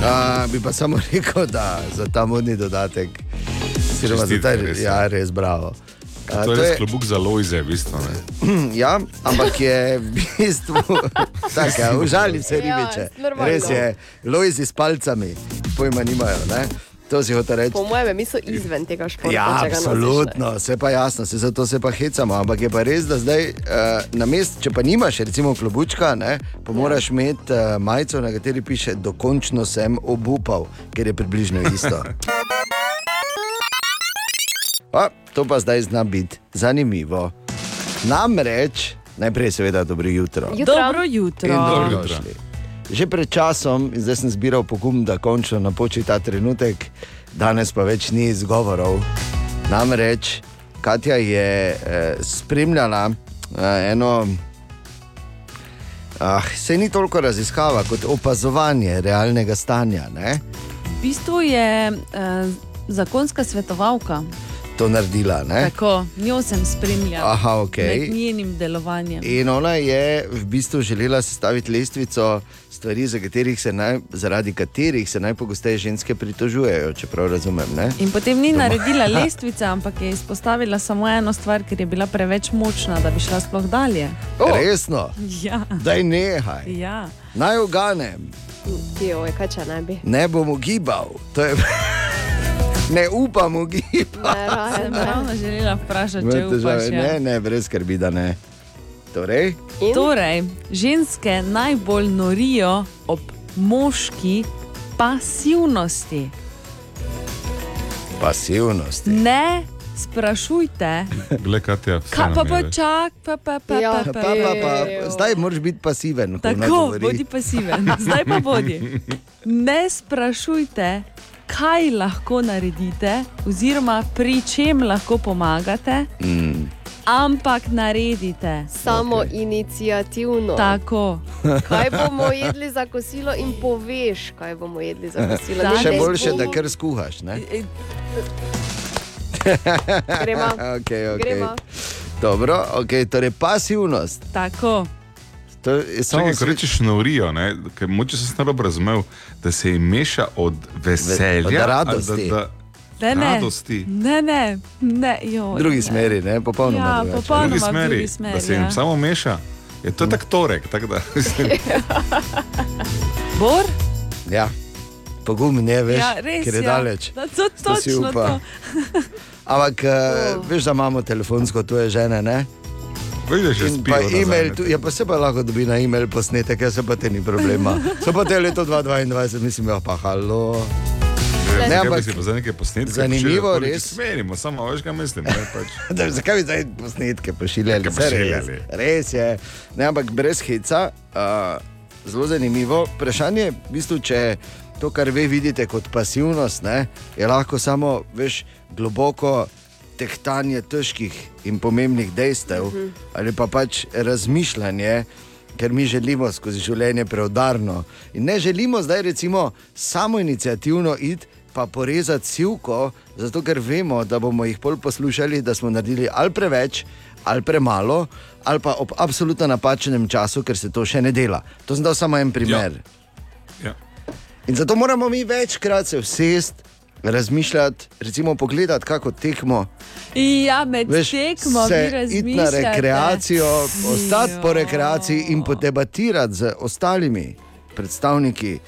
Speaker 3: A, bi pa samo *laughs* rekel, da za ta modni dodatek, za ta,
Speaker 5: res,
Speaker 3: ja, res bravo. A,
Speaker 5: To je res klobuk za lojze, v bistvu. Ne? *clears throat*
Speaker 3: Ja, ampak je v bistvu *laughs* tako, ja, užali se
Speaker 12: Ja,
Speaker 3: ribiče.
Speaker 12: normalno.
Speaker 3: Res je, lojzi s palcami, pojma nimajo. Ne? To si hoče reči.
Speaker 12: Po mojem, mi so izven tega športa.
Speaker 3: Ja, absolutno, se pa jasno, se zato se pa hecamo. Ampak je pa res, da zdaj uh, na mest, če pa nimaš, recimo klobučka, ne, pa moraš imeti uh, majico, na kateri piše: Dokončno sem obupal, ker je približno isto. *laughs* A, to pa zdaj zna biti zanimivo. Namreč, najprej seveda dobro jutro.
Speaker 4: Jutro. Dobro jutro. Dobro
Speaker 3: dobrodošli. Že pred časom, in zdaj sem zbiral pogum, da končno napoči ta trenutek, danes pa več ni izgovorov. Namreč Katja je eh, spremljala eh, eno, ah, se ni toliko raziskava kot opazovanje realnega stanja. Ne?
Speaker 4: V bistvu je uh, zakonska svetovalka.
Speaker 3: To naredila. Ne?
Speaker 4: Tako, njo sem spremljala
Speaker 3: Aha, okej.
Speaker 4: med njenim delovanjem.
Speaker 3: In ona je v bistvu želela sestaviti lestvico stvari, za katerih se naj, zaradi katerih se najpogosteje ženske pritožujejo, če prav razumem. Ne?
Speaker 4: In potem ni naredila *laughs* lestvice, ampak je izpostavila samo eno stvar, ker je bila preveč močna, da bi šla sploh dalje.
Speaker 3: Oh. Resno,
Speaker 4: Ja.
Speaker 3: daj nehaj.
Speaker 4: Ja.
Speaker 3: Naj oganem,
Speaker 12: Joj, kaj če ne bi.
Speaker 3: ne bom ugibal. To Je... *laughs* ne upam ugibati.
Speaker 4: Sem ravno želela vprašati, če upaš. Ja.
Speaker 3: Ne, ne, brez skrbi, da ne. Torej,
Speaker 4: Torej, ženske najbolj norijo ob moški pasivnosti.
Speaker 3: pasivnost.
Speaker 4: Ne sprašujte, *laughs*
Speaker 5: Glej, Katja,
Speaker 4: kaj pa
Speaker 5: je,
Speaker 4: pa pa pa pa
Speaker 12: Ja,
Speaker 4: pa
Speaker 3: Pa, pa, pa, zdaj moraš biti pasiven.
Speaker 4: Tako, bodi pasiven, zdaj pa bodi. *laughs* Ne sprašujte, kaj lahko naredite, oziroma pri čem lahko pomagate,
Speaker 3: Mm.
Speaker 4: ampak naredite.
Speaker 12: Samo okay. inicijativno.
Speaker 4: Tako.
Speaker 12: Kaj bomo jedli za kosilo, in poveš, kaj bomo jedli za kosilo. Ne,
Speaker 3: Še boljše, da kar skuhaš. Ne?
Speaker 12: Gremo. *laughs*
Speaker 3: okay, okay.
Speaker 12: Gremo.
Speaker 3: Dobro, okay, torej pasivnost.
Speaker 4: Tako.
Speaker 3: To je samo
Speaker 5: Čakaj, ko rečeš norijo, ne, ker moče sem narobe razumel, da se jim meša od veselja,
Speaker 3: od radosti.
Speaker 5: Da,
Speaker 4: Ne,
Speaker 5: da,
Speaker 4: ne,
Speaker 5: radosti.
Speaker 4: ne, ne, ne, jo,
Speaker 3: v drugi
Speaker 4: ne.
Speaker 3: smeri, ne, popolnoma
Speaker 4: Ja,
Speaker 3: drugače.
Speaker 4: popolnoma
Speaker 5: drugi
Speaker 4: v
Speaker 5: smeri,
Speaker 4: drugi smeri,
Speaker 5: da se jim
Speaker 4: ja.
Speaker 5: samo meša. Je to tak torek, tako da. *laughs*
Speaker 4: Bor?
Speaker 3: Ja, pogum ne veš,
Speaker 4: ja, res,
Speaker 3: ker je
Speaker 4: ja.
Speaker 3: daleč.
Speaker 4: Da, to,
Speaker 3: To si
Speaker 4: točno
Speaker 3: upa.
Speaker 4: to.
Speaker 3: Ampak *laughs* uh, veš, da imamo telefonsko tuje žene, ne?
Speaker 5: Vidiš,
Speaker 3: In pa e-mail, tu, ja, pa se pa lahko dobi na e-mail posnetek, jaz pa te ni problema. *laughs* So pa te leto 2022, mislim, ja, pa halo.
Speaker 5: Ne, ampak si pa za neke posnetke.
Speaker 3: zanimivo,
Speaker 5: pošiljali,
Speaker 3: res.
Speaker 5: Smerimo, samo veš, kaj mislim. Ne, pač. *laughs*
Speaker 3: Da, zakaj bi zdaj posnetke pošiljali? Res, res je. Ne, ampak brez heca, uh, zelo zanimivo. Vprašanje je, v bistvu, če to, kar vi vidite kot pasivnost, ne, je lahko samo veš, globoko tehtanje težkih in pomembnih dejstev,
Speaker 12: Mhm.
Speaker 3: ali pa pač razmišljanje. Ker mi želimo skozi življenje preudarno in ne želimo zdaj, recimo, samo inicijativno iti, pa porezati sivko, zato ker vemo, da bomo jih pol poslušali, da smo naredili ali preveč, ali premalo, ali pa ob absolutno napačnem času, ker se to še ne dela. To sem dal samo en primer.
Speaker 5: Ja.
Speaker 3: In zato moramo mi večkrat se usesti, razmišljati, recimo pogledati, kako tekmo.
Speaker 4: Ja, med
Speaker 3: Veš,
Speaker 4: tekmo
Speaker 3: se
Speaker 4: vi
Speaker 3: iti na rekreacijo, ostati po rekreaciji in podebatirati z ostalimi predstavniki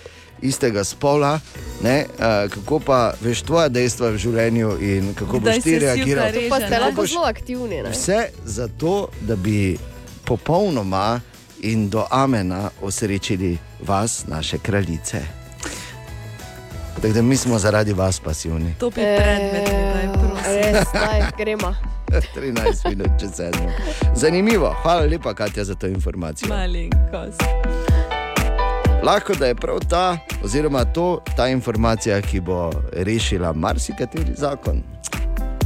Speaker 3: istega spola, ne, a, kako pa veš tvoja dejstva v življenju in kako
Speaker 12: Kdaj
Speaker 3: boš ti reagiral.
Speaker 12: reže, Pa ste ne? lahko zelo aktivni, ne?
Speaker 3: Vse zato, da bi popolnoma in do amena osrečili vas, naše kraljice. Tako da mi smo zaradi vas pasivni.
Speaker 4: To bi predmet, daj, prosim.
Speaker 12: Res, daj, gremo. *laughs*
Speaker 3: 13 minut čez sedmo. Zanimivo, hvala lepa, Katja, za to informacijo.
Speaker 4: Malenkost.
Speaker 3: Lahko da je prav ta, oziroma to, ta informacija, ki bo rešila marsikateri zakon.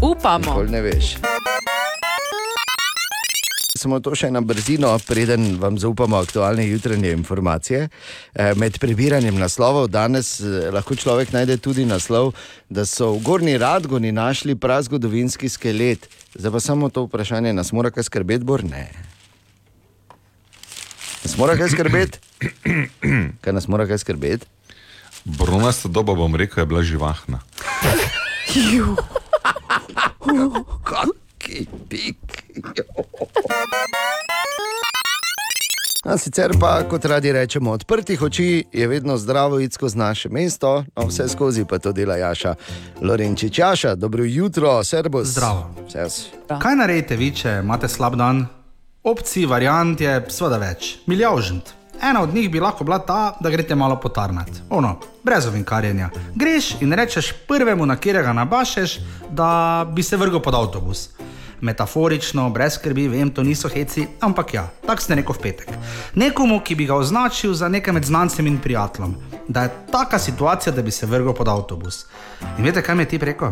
Speaker 4: Upamo.
Speaker 3: Nikoli ne veš. Samo to še na brzino, preden vam zaupamo aktualne jutranje informacije. Eh, Med prebiranjem naslovov danes eh, lahko človek najde tudi naslov, da so v Gorni Radgoni našli prazgodovinski skelet. Zdaj pa samo to vprašanje, nas mora kaj skrbeti, bor ne. Nas mora kaj skrbeti? *clears throat* Kaj nas mora kaj skrbeti?
Speaker 5: Bronasta doba, bom rekel, je bila živahna. *laughs*
Speaker 3: Kaki pik. A sicer pa, kot radi rečemo, odprtih oči je vedno zdravo iti skozi naše mesto, no vse skozi pa to dela Jaša Lorenčič. Jaša, dobro jutro, servus.
Speaker 18: Zdravo.
Speaker 3: Servus.
Speaker 18: Kaj naredite vi, če imate slab dan? Opcij, variant je seveda več, milijavžent. Ena od njih bi lahko bila ta, da greste malo potarnat. Ono, brez ovinkarjenja. Greš in rečeš prvemu, na katerega nabašeš, da bi se vrgel pod avtobus. Metaforično, brez skrbi, vem, to niso heci, ampak ja, tako ste rekel v petek. Nekomu, ki bi ga označil za nekaj med znancem in prijateljem, da je taka situacija, da bi se vrgel pod avtobus. In veste, kaj mi je ti rekel?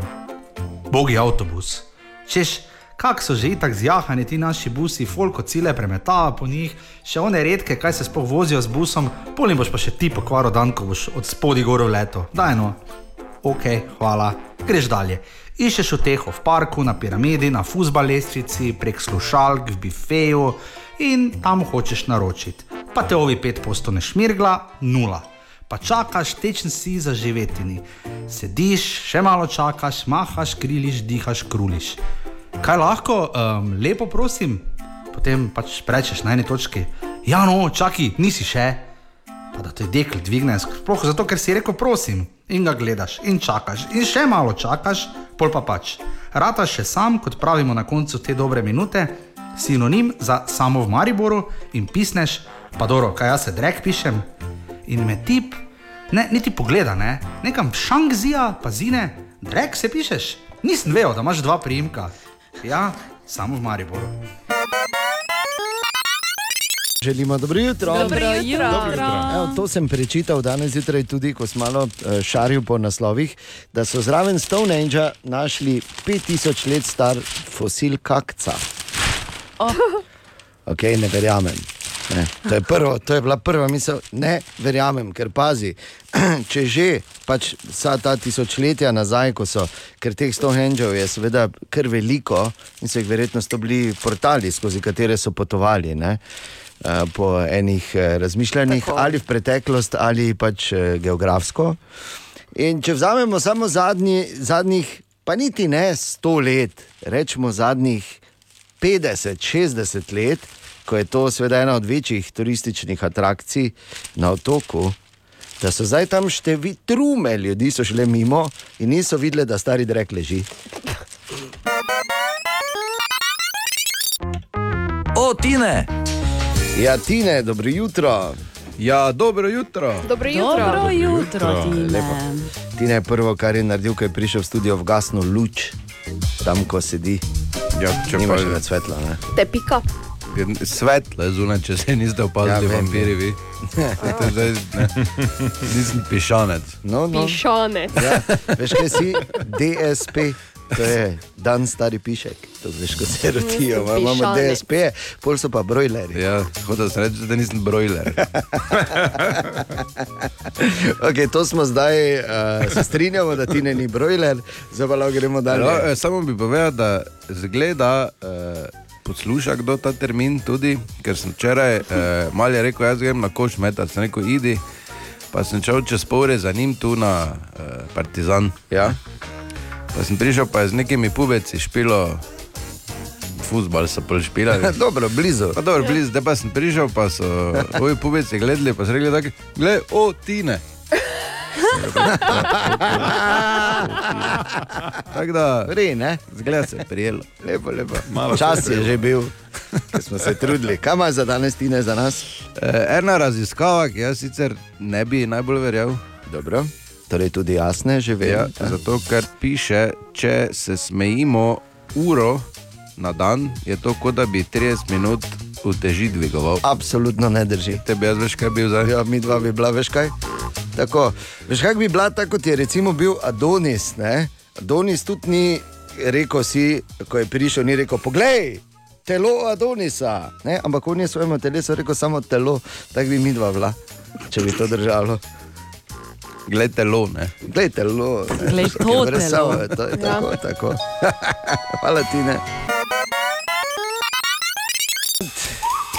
Speaker 18: Bogi avtobus. Češ, kak so že itak zjahani ti naši busi, folko cile premetava po njih, še one redke, kaj se sploh vozijo z busom, polim boš pa še ti pokvaro dan, ko boš od spodi gor v leto. Daj no. Ok, hvala. Greš dalje. Iščeš uteho v parku, na piramidi, na fuzbal lestvici, prek slušalk, v bifeju in tam hočeš naročiti. Pa te ovi pet postone šmirgla, nula. Pa čakaš, tečen si za živetini. Sediš, še malo čakaš, mahaš, kriliš, dihaš, kruliš. Kaj lahko, um, lepo prosim? Potem pač rečeš na eni točki, ja, no, čakaj, nisi še. Pa da te dekl dvigne, sploh zato, ker si rekel prosim. In ga gledaš, in čakaš, in še malo čakaš, pol pa pač. Rataš še sam, kot pravimo na koncu te dobre minute, sinonim za samo v Mariboru in pisneš, pa dobro, kaj jaz se drek pišem. In me tip, ne, niti pogleda, ne, nekam šangzija, pazine, drek se pišeš. Nisem vedel, da imaš dva prijimka. Ja, samo v Mariboru.
Speaker 3: Želimo dobro jutro.
Speaker 4: Dobro jutro. Dobro jutro.
Speaker 3: Evo, to sem prečital danes zjutraj, tudi ko sem malo eh, šaril po naslovih, da so zraven Stonehengea našli 5000 let star fosil kakca.
Speaker 4: Oh.
Speaker 3: Ok, ne verjamem. Ne. To, je prvo, to je bila prva misel, ne verjamem, ker pazi, *clears throat* če že pač vsa ta tisočletja nazaj, ko so, ker teh Stonehengeov je seveda kar veliko in so jih verjetno to bili portali, skozi katere so potovali. Ne? eh, Po enih eh, razmišljanjih,
Speaker 12: Tako.
Speaker 3: ali v preteklost, ali pač eh, geografsko. In če vzamemo samo zadnji, zadnjih, pa niti ne 100 let, rečemo zadnjih 50-60 let, ko je to seveda ena od večjih turističnih atrakcij na otoku, da so zdaj tam števi trume ljudi, so šle mimo in niso videli, da stari drek leži.
Speaker 1: O, Tine!
Speaker 3: Ja, Tine, dobro jutro.
Speaker 7: Ja, dobro jutro.
Speaker 12: Dobro jutro.
Speaker 4: Dobro jutro, Tine.
Speaker 3: Lepo. Tine je prvo, kar je naredil, ko je prišel v studio, v gasno luč, tam, ko sedi.
Speaker 7: Ja, če
Speaker 3: še več svetla. Ne?
Speaker 12: Te pika.
Speaker 7: Je svetlo je zunaj, če se niste opazili,
Speaker 3: Ja,
Speaker 7: vampiri vi. To zdaj, ne. Nisem pišanec.
Speaker 3: No, no.
Speaker 12: Pišane.
Speaker 3: Ja, veš, kaj si DSP. To je dan stari pišek, to veš, ko se rotijo,
Speaker 12: Mislim,
Speaker 3: imamo. DSP, pol so pa brojleri.
Speaker 7: Ja, hočem reči, da nisem brojler. *laughs*
Speaker 3: Okay, to smo zdaj, uh, se strinjamo, da ti ne ni brojler, zdaj pa lahko gremo dalje.
Speaker 7: No, eh, samo bi povedal, da zgleda, eh, posluša kdo ta termin tudi, ker sem včeraj eh, malo je rekel, jaz grem na koš metat, sem rekel, idi. Pa sem šel čez pol ure za njim tu na eh, Partizan. Ja. Pa sem prišel, pa je z nekimi pubeci špilo, futbal so pol špilali. *laughs*
Speaker 3: dobro, blizu.
Speaker 7: Pa dobro, blizu, zdaj pa sem prišel, pa so ovi pubeci gledali, pa so rekli, tako, gled, o, tine. Tako da,
Speaker 3: Rej, ne?
Speaker 7: Zgleda se, prijelo.
Speaker 3: Lepo, lepo.
Speaker 7: Malo
Speaker 3: Čas je že bil, ko smo se trudili. Kaj ima za danes, Tine, za nas?
Speaker 7: Eh, ena raziskava, ki jaz sicer ne bi najbolj verjel.
Speaker 3: Dobro. Torej, tudi jasne, že vem.
Speaker 7: Ja, zato, ker piše, če se smejimo uro na dan, je to kot da bi 30 minut uteži dvigoval.
Speaker 3: Absolutno ne drži.
Speaker 7: Tebi jaz veš, kaj bi bil zdaj?
Speaker 3: Ja, mi dva bi bila, veš kaj? Tako, veš, kaj bi bila tako, kot je recimo bil Adonis. Ne? Adonis tudi ni rekel, si, ko je prišel, ni rekel: Poglej, telo Adonisa. Ne? Ampak on je svojemu telesu rekel samo telo, tako bi mi dva bila, če bi to držalo.
Speaker 7: Glej telo, ne.
Speaker 3: Glej telo. ne.
Speaker 4: Glej
Speaker 3: Tako
Speaker 4: to
Speaker 3: je brez
Speaker 4: telo.
Speaker 3: save, To je
Speaker 4: Ja.
Speaker 3: tako, tako. *laughs* Hvala ti, ne.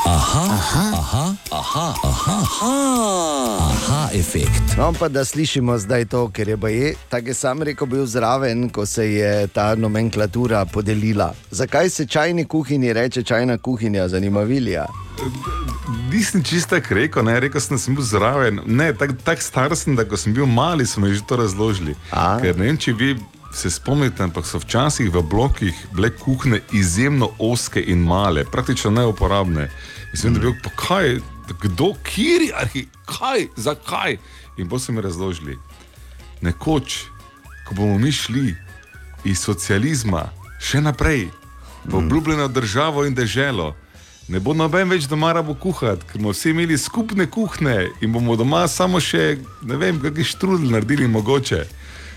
Speaker 1: Aha, aha, aha, aha, aha, aha, aha, efekt.
Speaker 3: No, pa da slišimo zdaj to, ker je baje, tako je sam rekel, bil zraven, ko se je ta nomenklatura podelila. Zakaj se čajni kuhinji reče čajna kuhinja, zanima Vilija?
Speaker 5: Nisem čisto tako rekel, ne, rekel sem, da sem bil zraven. Ne, tako tak star sem, da ko sem bil mali, so mi že to razložili.
Speaker 3: A?
Speaker 5: Ker ne vem, če vi se spomnite, ampak so včasih v blokih bile kuhne izjemno oske in male, praktično neuporabne. In sem dobil, pa kaj, kdo, kiri, arhi, kaj, zakaj? In potem so mi razložili. Nekoč, ko bomo mi šli iz socializma še naprej, v obljubljeno državo in deželo, ne bo noben več doma rabo kuhati, ker bomo vsi imeli skupne kuhne in bomo doma samo še, ne vem, kakšen štrudel naredili mogoče.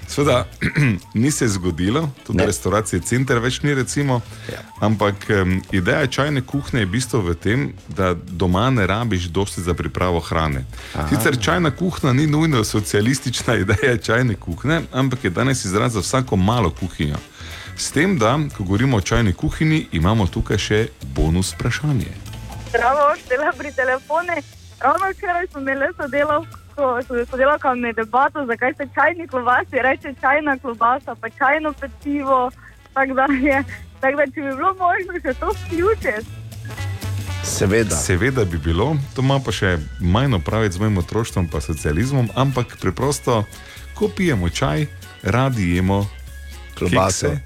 Speaker 5: Sveda, *clears throat* ni se zgodilo, tudi restauracije center več ni, recimo, ja. ampak um, ideja čajne kuhne je v bistvu v tem, da doma ne rabiš dosti za pripravo hrane. Aha. Sicer čajna kuhna ni nujno socialistična *laughs* ideja čajne kuhne, ampak je danes izraz za vsako malo kuhinjo. S tem, da, ko govorimo o čajni kuhinji, imamo tukaj še bonus vprašanje.
Speaker 19: Zdravo, štela pri telefone. Ravno včeraj smo imeli sodelavko, sodelavka med debato, zakaj se čajni klobasi reče čajna klobasa, pa čajno pecivo. Tako da, je, tak da če bi bilo možno še to vključiti.
Speaker 3: Seveda.
Speaker 5: Seveda bi bilo, to ima pa še manj opraviti z mojim otroštvom in socializmom, ampak preprosto, ko pijemo čaj, radi jemo
Speaker 3: Klobaso.
Speaker 5: kekse.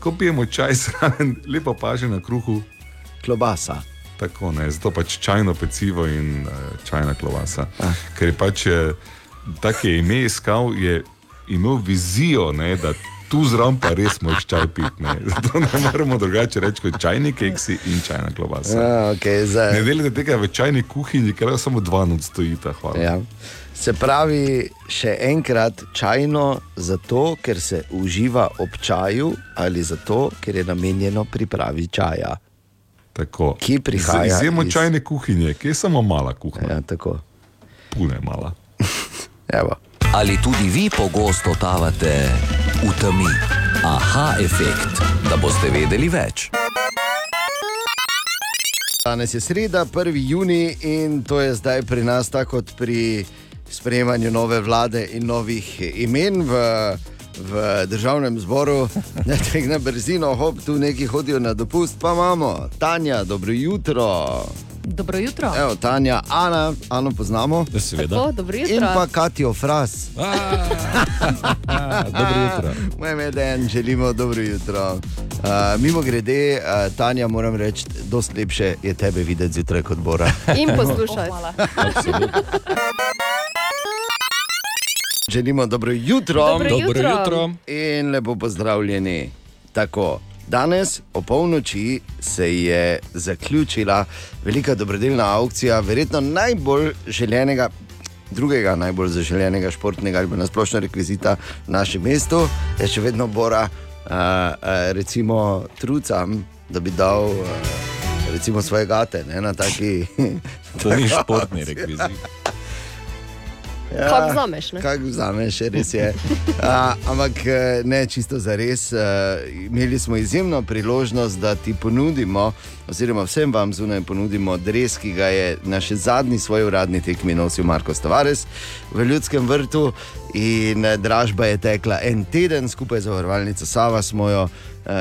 Speaker 5: Ko pijemo čaj, *laughs* zraven lepo paže na kruhu.
Speaker 3: Klobasa.
Speaker 5: Tako ne, zato pač čajno pecivo in uh, čajna klobasa. Ah. Ker je pač eh, tako je ime iskal, je imel vizijo, ne, da tu zraven pa res moš čaj piti. *laughs* Zato ne moremo drugače reči kot čajni keksi in čajna klobasa.
Speaker 3: Ja, okay, zdaj.
Speaker 5: Ne delite tega v čajni kuhinji, ker samo dva noč stojita. Hvala.
Speaker 3: Ja. Se pravi, še enkrat čajno, zato ker se uživa ob čaju ali zato ker je namenjeno pripravi čaja.
Speaker 5: Tako.
Speaker 3: Ki prihaja
Speaker 5: Z izjemo
Speaker 3: iz-
Speaker 5: čajne kuhinje, ki je samo mala kuhinja.
Speaker 3: Ja, tako.
Speaker 5: Pune mala. *laughs*
Speaker 3: Evo.
Speaker 1: Ali tudi vi pogosto totavate v temi? Aha, efekt, da boste vedeli več.
Speaker 3: Danes je sreda, 1. juni in to je zdaj pri nas tako kot pri sprejemanju nove vlade in novih imen v, v državnem zboru. *laughs* Ne tega na brzino, hop, tu neki hodijo na dopust, pa imamo. Tanja, dobro jutro.
Speaker 4: Dobro jutro.
Speaker 3: Evo, Tanja, Ana, Ano poznamo.
Speaker 4: Tako, dobro jutro.
Speaker 3: In pa Katijo Fras. *laughs*
Speaker 2: dobro jutro. *laughs*
Speaker 3: Moj meden, želimo dobro jutro. Uh, mimo grede, uh, Tanja, moram reči, dosti lepše je tebe videti zjutraj kot Bora.
Speaker 12: In poslušati.
Speaker 3: Želimo dobro jutro.
Speaker 12: Dobro Dobro jutro. jutro.
Speaker 3: In lepo pozdravljeni. Tako, danes o polnoči se je zaključila velika dobrodelna aukcija, verjetno najbolj željenega. Drugega najbolj zaželenega športnega ali pa nasplošno rekvizita v našem mestu je še vedno Bora, uh, uh, recimo trucam, da bi dal uh, recimo svoje gate ne, na taki. *laughs*
Speaker 2: To ni *laughs* športni rekvizit.
Speaker 12: Kako vzameš, ne?
Speaker 3: Kako vzameš, res je. *laughs* A, ampak eh, ne čisto za res. Imeli smo izjemno priložnost, da ti ponudimo, oziroma vsem vam zunaj ponudimo dres, ki ga je na še zadnji svoj uradni tekmi nosil Marko Stavares v Ljudskem vrtu. In eh, dražba je tekla en teden, skupaj z zavarovalnico Sava smo jo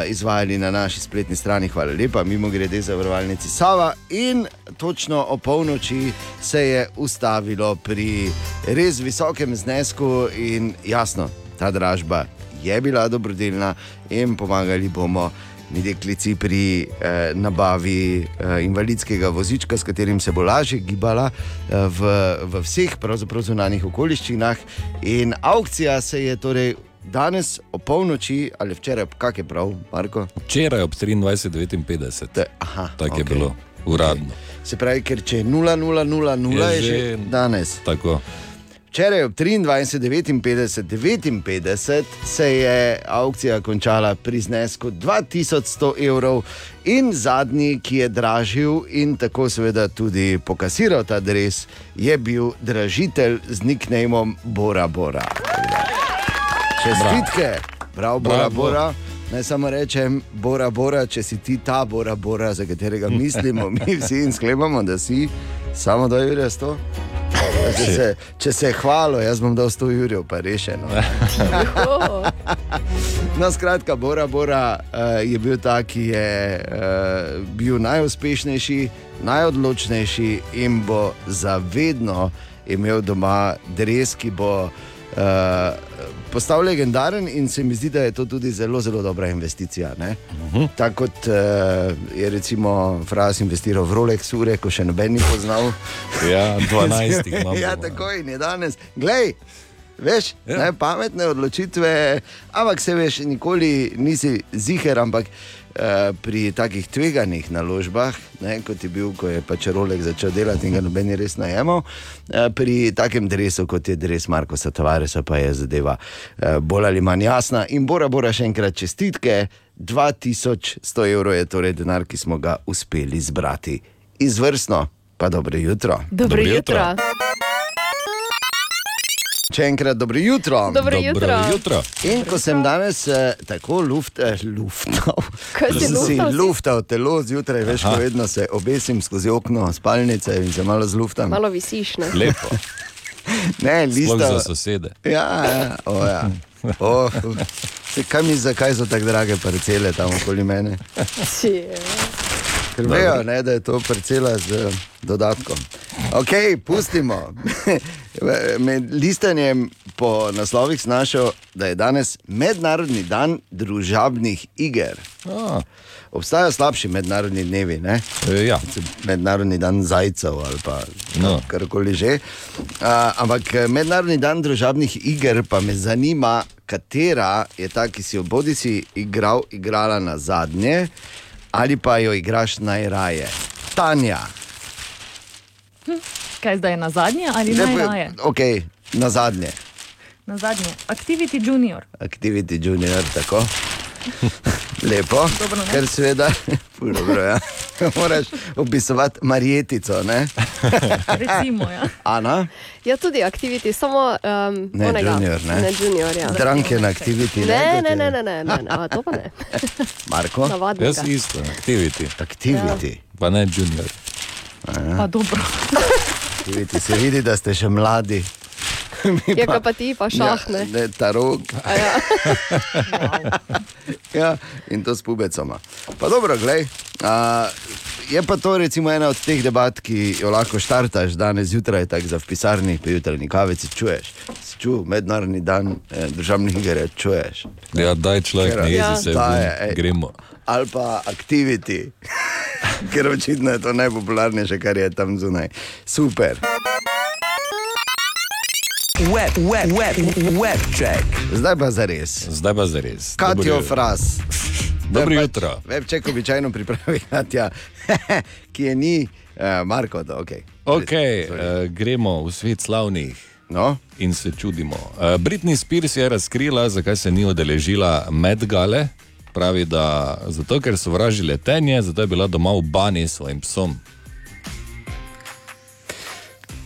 Speaker 3: izvajali na naši spletni strani. Hvala lepa, mimo grede za zavarovalnici Sava. In točno o polnoči se je ustavilo pri res visokem znesku, in jasno, ta dražba je bila dobrodelna in pomagali bomo. Mi deklici pri eh, nabavi eh, invalidskega vozička, s katerim se bo lažje gibala eh, v, v vseh pravzaprav zunanjih okoliščinah. In aukcija se je torej danes ob polnoči ali včeraj, kak je prav, Marko?
Speaker 2: Včeraj ob 23:59.
Speaker 3: Aha,
Speaker 2: Tako je
Speaker 3: okej.
Speaker 2: bilo, uradno.
Speaker 3: Se pravi, ker če je 0,000, je že danes.
Speaker 2: Tako.
Speaker 3: Včeraj ob 23:59, 59 se je aukcija končala pri znesku 2100 evrov, in zadnji, ki je dražil in tako seveda tudi pokasiral ta dres, je bil dražitelj z nicknameom Bora Bora. Čestitke, prav, Bora
Speaker 2: Bravo.
Speaker 3: Bora. Naj samo rečem, Bora Bora, če si ti ta Bora Bora, za katerega *laughs* mislimo, mi vsi in sklepamo, da si, samo da je res to. *laughs* Če se, če se je hvalo, jaz bom dal 100 jurjev, pa rešeno. *laughs* No, skratka, Bora Bora uh, je bil ta, ki je uh, bil najuspešnejši, najodločnejši in bo zavedno imel doma dres, ki bo uh, postal legendaren. In se mi zdi, da je to tudi zelo, zelo dobra investicija. Uh -huh. Tako kot uh, je recimo Fras investiral v Rolex ure, ko še noben ni poznal. *laughs*
Speaker 2: Ja, 12 jih imamo
Speaker 3: ja, tako in je danes. Glej, Veš, ja. ne, pametne odločitve, ampak se veš, nikoli nisi ziger, ampak uh, pri takih tveganih naložbah, ne, kot je bil, ko je pač Rolex začel delati in ga noben je res najemal, uh, pri takem dresu, kot je dres Marko Satavaresa, pa je zadeva uh, bolj ali manj jasna. In Bora, Bora, še enkrat čestitke. 2100 evrov je torej denar, ki smo ga uspeli zbrati. Izvrstno, pa dobro jutro.
Speaker 12: Dobro jutro.
Speaker 3: Še enkrat dobro jutro.
Speaker 12: Dobro Dobro jutro.
Speaker 2: jutro.
Speaker 3: In ko sem danes eh, tako luft, eh, luftal, *laughs*
Speaker 12: Kaj si
Speaker 3: si
Speaker 12: luftal
Speaker 3: telo zjutraj, veš, ko
Speaker 2: Aha.
Speaker 3: vedno se obesim skozi okno spalnice in se malo zluftam.
Speaker 12: Malo visiš, ne?
Speaker 2: Lepo. *laughs*
Speaker 3: Ne,
Speaker 2: Sploh
Speaker 3: lista.
Speaker 2: za sosede.
Speaker 3: Ja, ja, o, ja. Oh, *laughs* se, kaj mi, zakaj so tako drage parcele tam okoli mene? Ker vejo, ne, da je to parcela z dodatkom. Ok, pustimo. *laughs* Med listanjem po naslovih sem našel, da je danes mednarodni dan družabnih iger.
Speaker 2: A.
Speaker 3: Obstajajo slabši mednarodni dnevi, ne?
Speaker 2: Ja.
Speaker 3: Mednarodni dan zajcev ali pa
Speaker 2: No.
Speaker 3: karkoli že. Uh, ampak eh, mednarodni dan družabnih iger pa me zanima, katera je ta, ki si jo bodi si igral, igrala na zadnje, ali pa jo igraš najraje. Tanja.
Speaker 20: Kaj zdaj na zadnje ali
Speaker 3: Ne,
Speaker 20: najraje?
Speaker 3: Ok, na zadnje.
Speaker 20: Na zadnje. Activity Junior.
Speaker 3: Activity Junior, tako. *laughs* Lepo,
Speaker 20: Dobro, ne?
Speaker 3: ker seveda, *laughs* dobro, ja. *laughs* moraš opisovati Marjetico. Ne? *laughs*
Speaker 20: Recimo, ja.
Speaker 3: Ana,
Speaker 12: Ja, tudi aktiviti, samo um,
Speaker 3: ne
Speaker 12: onega.
Speaker 3: junior, ne.
Speaker 12: Ne junior, ja.
Speaker 3: Drunken activity.
Speaker 12: Ne,
Speaker 3: da
Speaker 12: ne,
Speaker 3: te-
Speaker 12: ne, ne, ne, ne, ne, a, to pa ne.
Speaker 3: Marko,
Speaker 12: Navadnega.
Speaker 2: Jaz isto, activity.
Speaker 3: Activity.
Speaker 2: Pa ne junior.
Speaker 20: Pa dobro.
Speaker 3: Activity. Se vidi, da ste še mladi.
Speaker 12: Je Ja, pa ti, pa šah, ne.
Speaker 3: Ja, ne tarok.
Speaker 12: A ja. *laughs*
Speaker 3: ja, in to s pubecoma. Pa dobro, glej. A, je pa to recimo ena od teh debat, ki jo lahko štartaš danes zjutraj, tako za v pisarni, pri jutranji kavici čuješ. Si čutil mednarodni dan eh, državnih iger, je, čuješ.
Speaker 2: Ja, daj človek, ne
Speaker 3: Ja.
Speaker 2: jezi se,
Speaker 3: Daje, ej.
Speaker 2: gremo.
Speaker 3: Ali pa activity, *laughs* ker očitno je to najpopularnejše, kar je tam zunaj. Super.
Speaker 1: Web, web, web, web check.
Speaker 3: Zdaj pa za res.
Speaker 2: Zdaj pa za res.
Speaker 3: Katijo Fras.
Speaker 2: Dobro jutro.
Speaker 3: Webček običajno pripravi *laughs* Katja, ki je ni, uh, Marko, da ok.
Speaker 2: Ok, uh, gremo v svet slavnih
Speaker 3: No?
Speaker 2: In se čudimo. Uh, Britney Spears je razkrila, zakaj se ni udeležila Med Gale. Pravi, da zato, ker so vražili letenje, zato je bila doma v bani s svojim psom.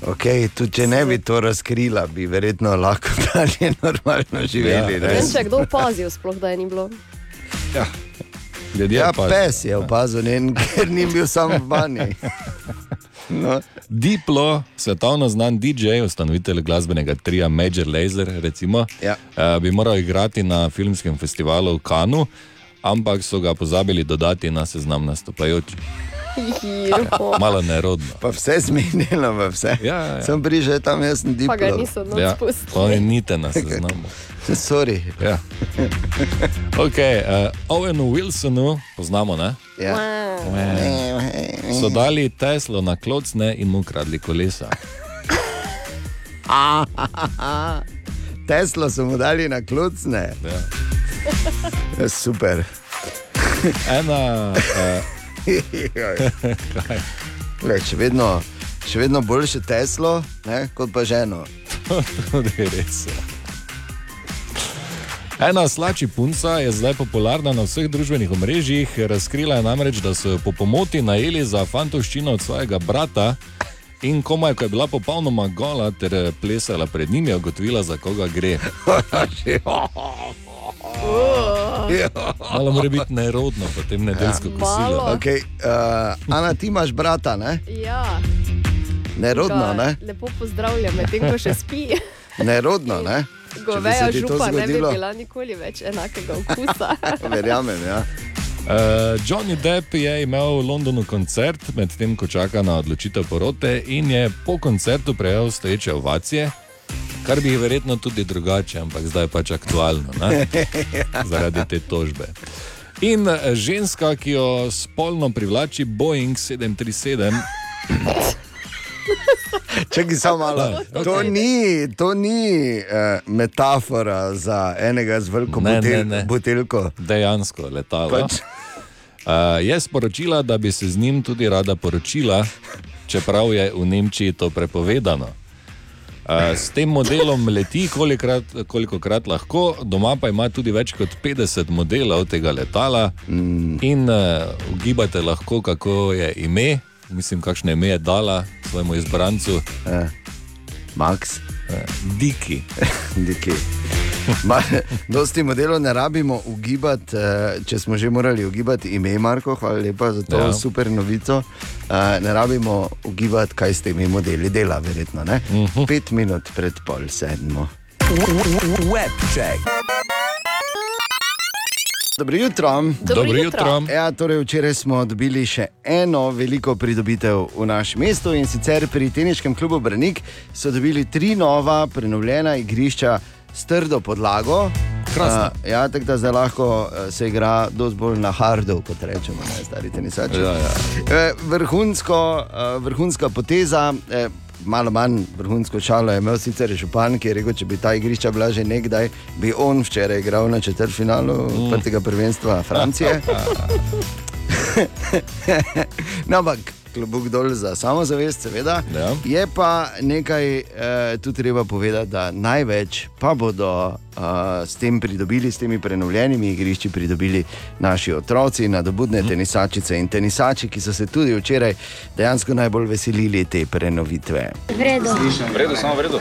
Speaker 3: Okay, tudi če ne bi to razkrila, bi verjetno lahko *laughs* dalje normalno živeli.
Speaker 2: Ja,
Speaker 3: ne?
Speaker 12: Vem, če kdo opazil, sploh da je ni bilo.
Speaker 2: Ja, Ljudje
Speaker 3: ja
Speaker 2: opazijo.
Speaker 3: pes je opazil, njen, ker ni bil sam v banji. *laughs* No.
Speaker 2: Diplo, svetovno znan DJ, ustanovitelj glasbenega tria Major Lazer, recimo,
Speaker 3: ja.
Speaker 2: uh, bi moral igrati na filmskem festivalu v Kanu, ampak so ga pozabili dodati na seznam nastopajočih.
Speaker 12: Jo. *laughs*
Speaker 2: Malo nerodno.
Speaker 3: Pa vse zmenjeno, v vse.
Speaker 2: Ja, ja, ja.
Speaker 3: Sem prišel tam, jaz sem diplo.
Speaker 12: Pa ga niso noč
Speaker 2: Ja,
Speaker 12: pustili.
Speaker 2: oni nite na seznamu. *laughs*
Speaker 3: Sorry.
Speaker 2: Ja. Okay, uh, Owenu Wilsonu, poznamo, ne?
Speaker 3: Ja.
Speaker 2: So dali Teslo na klocne in mu kradli kolesa. *laughs*
Speaker 3: Teslo so mu dali na klucne.
Speaker 2: Ja.
Speaker 3: Ja, super.
Speaker 2: Ena.
Speaker 3: Le, še, vedno, še vedno boljše Teslo, ne, kot pa ženo.
Speaker 2: Tudi res. Ena slači punca je zdaj popularna na vseh družbenih omrežjih. Razkrila je namreč, da so jo po pomoti najeli za fantovščino od svojega brata. In komaj, ko je bila popolnoma gola ter eh, plesala pred njim, je ugotovila, za koga gre. *laughs* *laughs* Malo mora biti nerodno, potem nedeljsko kosilo.
Speaker 3: Okay, uh, Ana, ti imaš brata, ne?
Speaker 12: Ja.
Speaker 3: Nerodno, ne?
Speaker 12: Lepo pozdravljam, medtem ko še spi. *laughs*
Speaker 3: Nerodno, ne?
Speaker 12: Goveja župa ne bi bila nikoli več enakega okusa. *laughs*
Speaker 3: Verjamem, ja.
Speaker 2: Uh, Johnny Depp je imel v Londonu koncert, medtem ko čaka na odločitev porote, in je po koncertu prejel stoječe ovacije, kar bi verjetno tudi drugače, ampak zdaj je pač aktualno ne? *laughs* zaradi te tožbe. In eh, ženska, ki jo spolno privlači Boeing 737. *laughs*
Speaker 3: Čakaj, samo malo.
Speaker 2: Da,
Speaker 3: To ni, to ni uh, metafora za enega z veliko
Speaker 2: Ne,
Speaker 3: butel,
Speaker 2: ne, ne.
Speaker 3: buteljko.
Speaker 2: Dejansko letalo.
Speaker 3: Pač.
Speaker 2: Uh, je sporočila, da bi se z njim tudi rada poročila, čeprav je v Nemčiji to prepovedano. S tem modelom leti, kolikrat, kolikokrat lahko, doma pa ima tudi več kot 50 modelov tega letala mm. in uh, ugibate lahko, kako je ime, mislim, kakšno ime je dala svojemu izbrancu.
Speaker 3: Eh. Max.
Speaker 2: Uh, Diki. *laughs*
Speaker 3: Diki. Ma, dosti modelov ne rabimo ugibati, eh, če smo že morali ugibati ime Marko, hvala lepa za to
Speaker 2: Ja.
Speaker 3: super novico. Eh, Ne rabimo ugibati, kaj s temi modeli dela, verjetno. Ne? Uh -huh. Pet minut pred pol sedmo.
Speaker 1: Webcheck.
Speaker 3: Dobro jutro.
Speaker 1: Dobro jutro.
Speaker 3: Ja, torej včeraj smo dobili še eno veliko pridobitev v našem mestu in sicer pri teniškem klubu Branik so dobili tri nova, prenovljena igrišča s trdo podlago.
Speaker 2: Krasno.
Speaker 3: Uh, ja, tako da zdaj lahko uh, se igra dosti bolj na hardu, kot rečemo, ne stari tenisači.
Speaker 2: Ja, ja.
Speaker 3: Eh, Vrhunsko, eh, vrhunska poteza. eh, Malo manj vrhunsko šalo je imel sicer župan, ki je rekel, če bi ta igrišča bila že nekdaj, bi on včeraj igral na četrtfinalu
Speaker 2: Mm.
Speaker 3: odprtega prvenstva Francije. *laughs* *laughs* no, ampak klobuk dol za samozavest, seveda.
Speaker 2: Ja.
Speaker 3: Je pa nekaj eh, tu treba povedati, da največ pa bodo eh, s tem pridobili, s temi prenovljenimi igrišči, pridobili naši otroci, nadobudne
Speaker 2: Mhm.
Speaker 3: tenisačice in tenisači, ki so se tudi včeraj dejansko najbolj veselili te prenovitve.
Speaker 21: Vredo.
Speaker 15: V redu, samo v redu.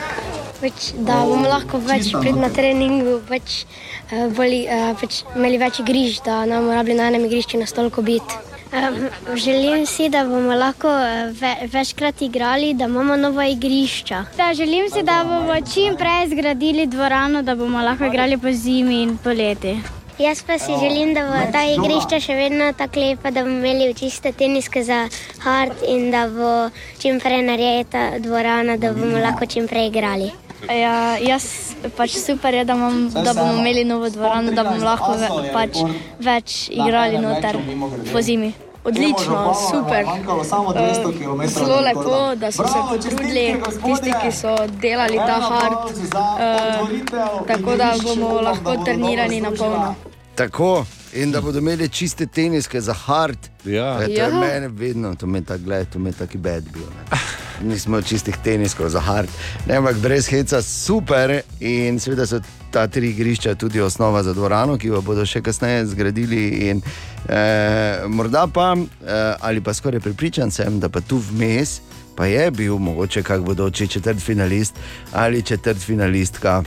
Speaker 21: Pač, da bomo lahko več prid na treningu, več, uh, boli, uh, pač imeli več igrišč, da ne bomo rabili na enem igrišču na stolku biti. Um, želim si, da bomo lahko eh, ve, večkrat igrali, da imamo nova igrišča.
Speaker 22: Da, želim si, da bomo čim prej zgradili dvorano, da bomo lahko igrali po zimi in poleti.
Speaker 21: Jaz pa si želim, da bo ta igrišča še vedno tako lepa, da bomo imeli čiste teniske za hard in da bo čim prej narejena dvorana, da bomo lahko čim prej igrali.
Speaker 22: Ja, jaz pač super je, da, imam, da bomo imeli novo dvorano, da bomo lahko ve, pač več igrali noter po zimi. Odlično, super. Eh, Zelo lepo, da so se potrudili tisti, ki so delali ta hard, eh, tako da bomo lahko trenirani na polno.
Speaker 3: Tako. In da bodo imeli čiste teniske za hard.
Speaker 2: Ja.
Speaker 3: E, to
Speaker 22: Ja.
Speaker 3: je meni vedno, to me je tako to me je taki bed bil. *laughs* Nismo čistih teniskov za hard. Ne, ampak brez heca super in seveda so ta tri igrišča tudi osnova za dvorano, ki jo bodo še kasneje zgradili. In, eh, morda pa, eh, ali pa skoraj pripričan sem, da pa tu vmes pa je bil mogoče kak bodoči četrtfinalist ali četrtfinalistka.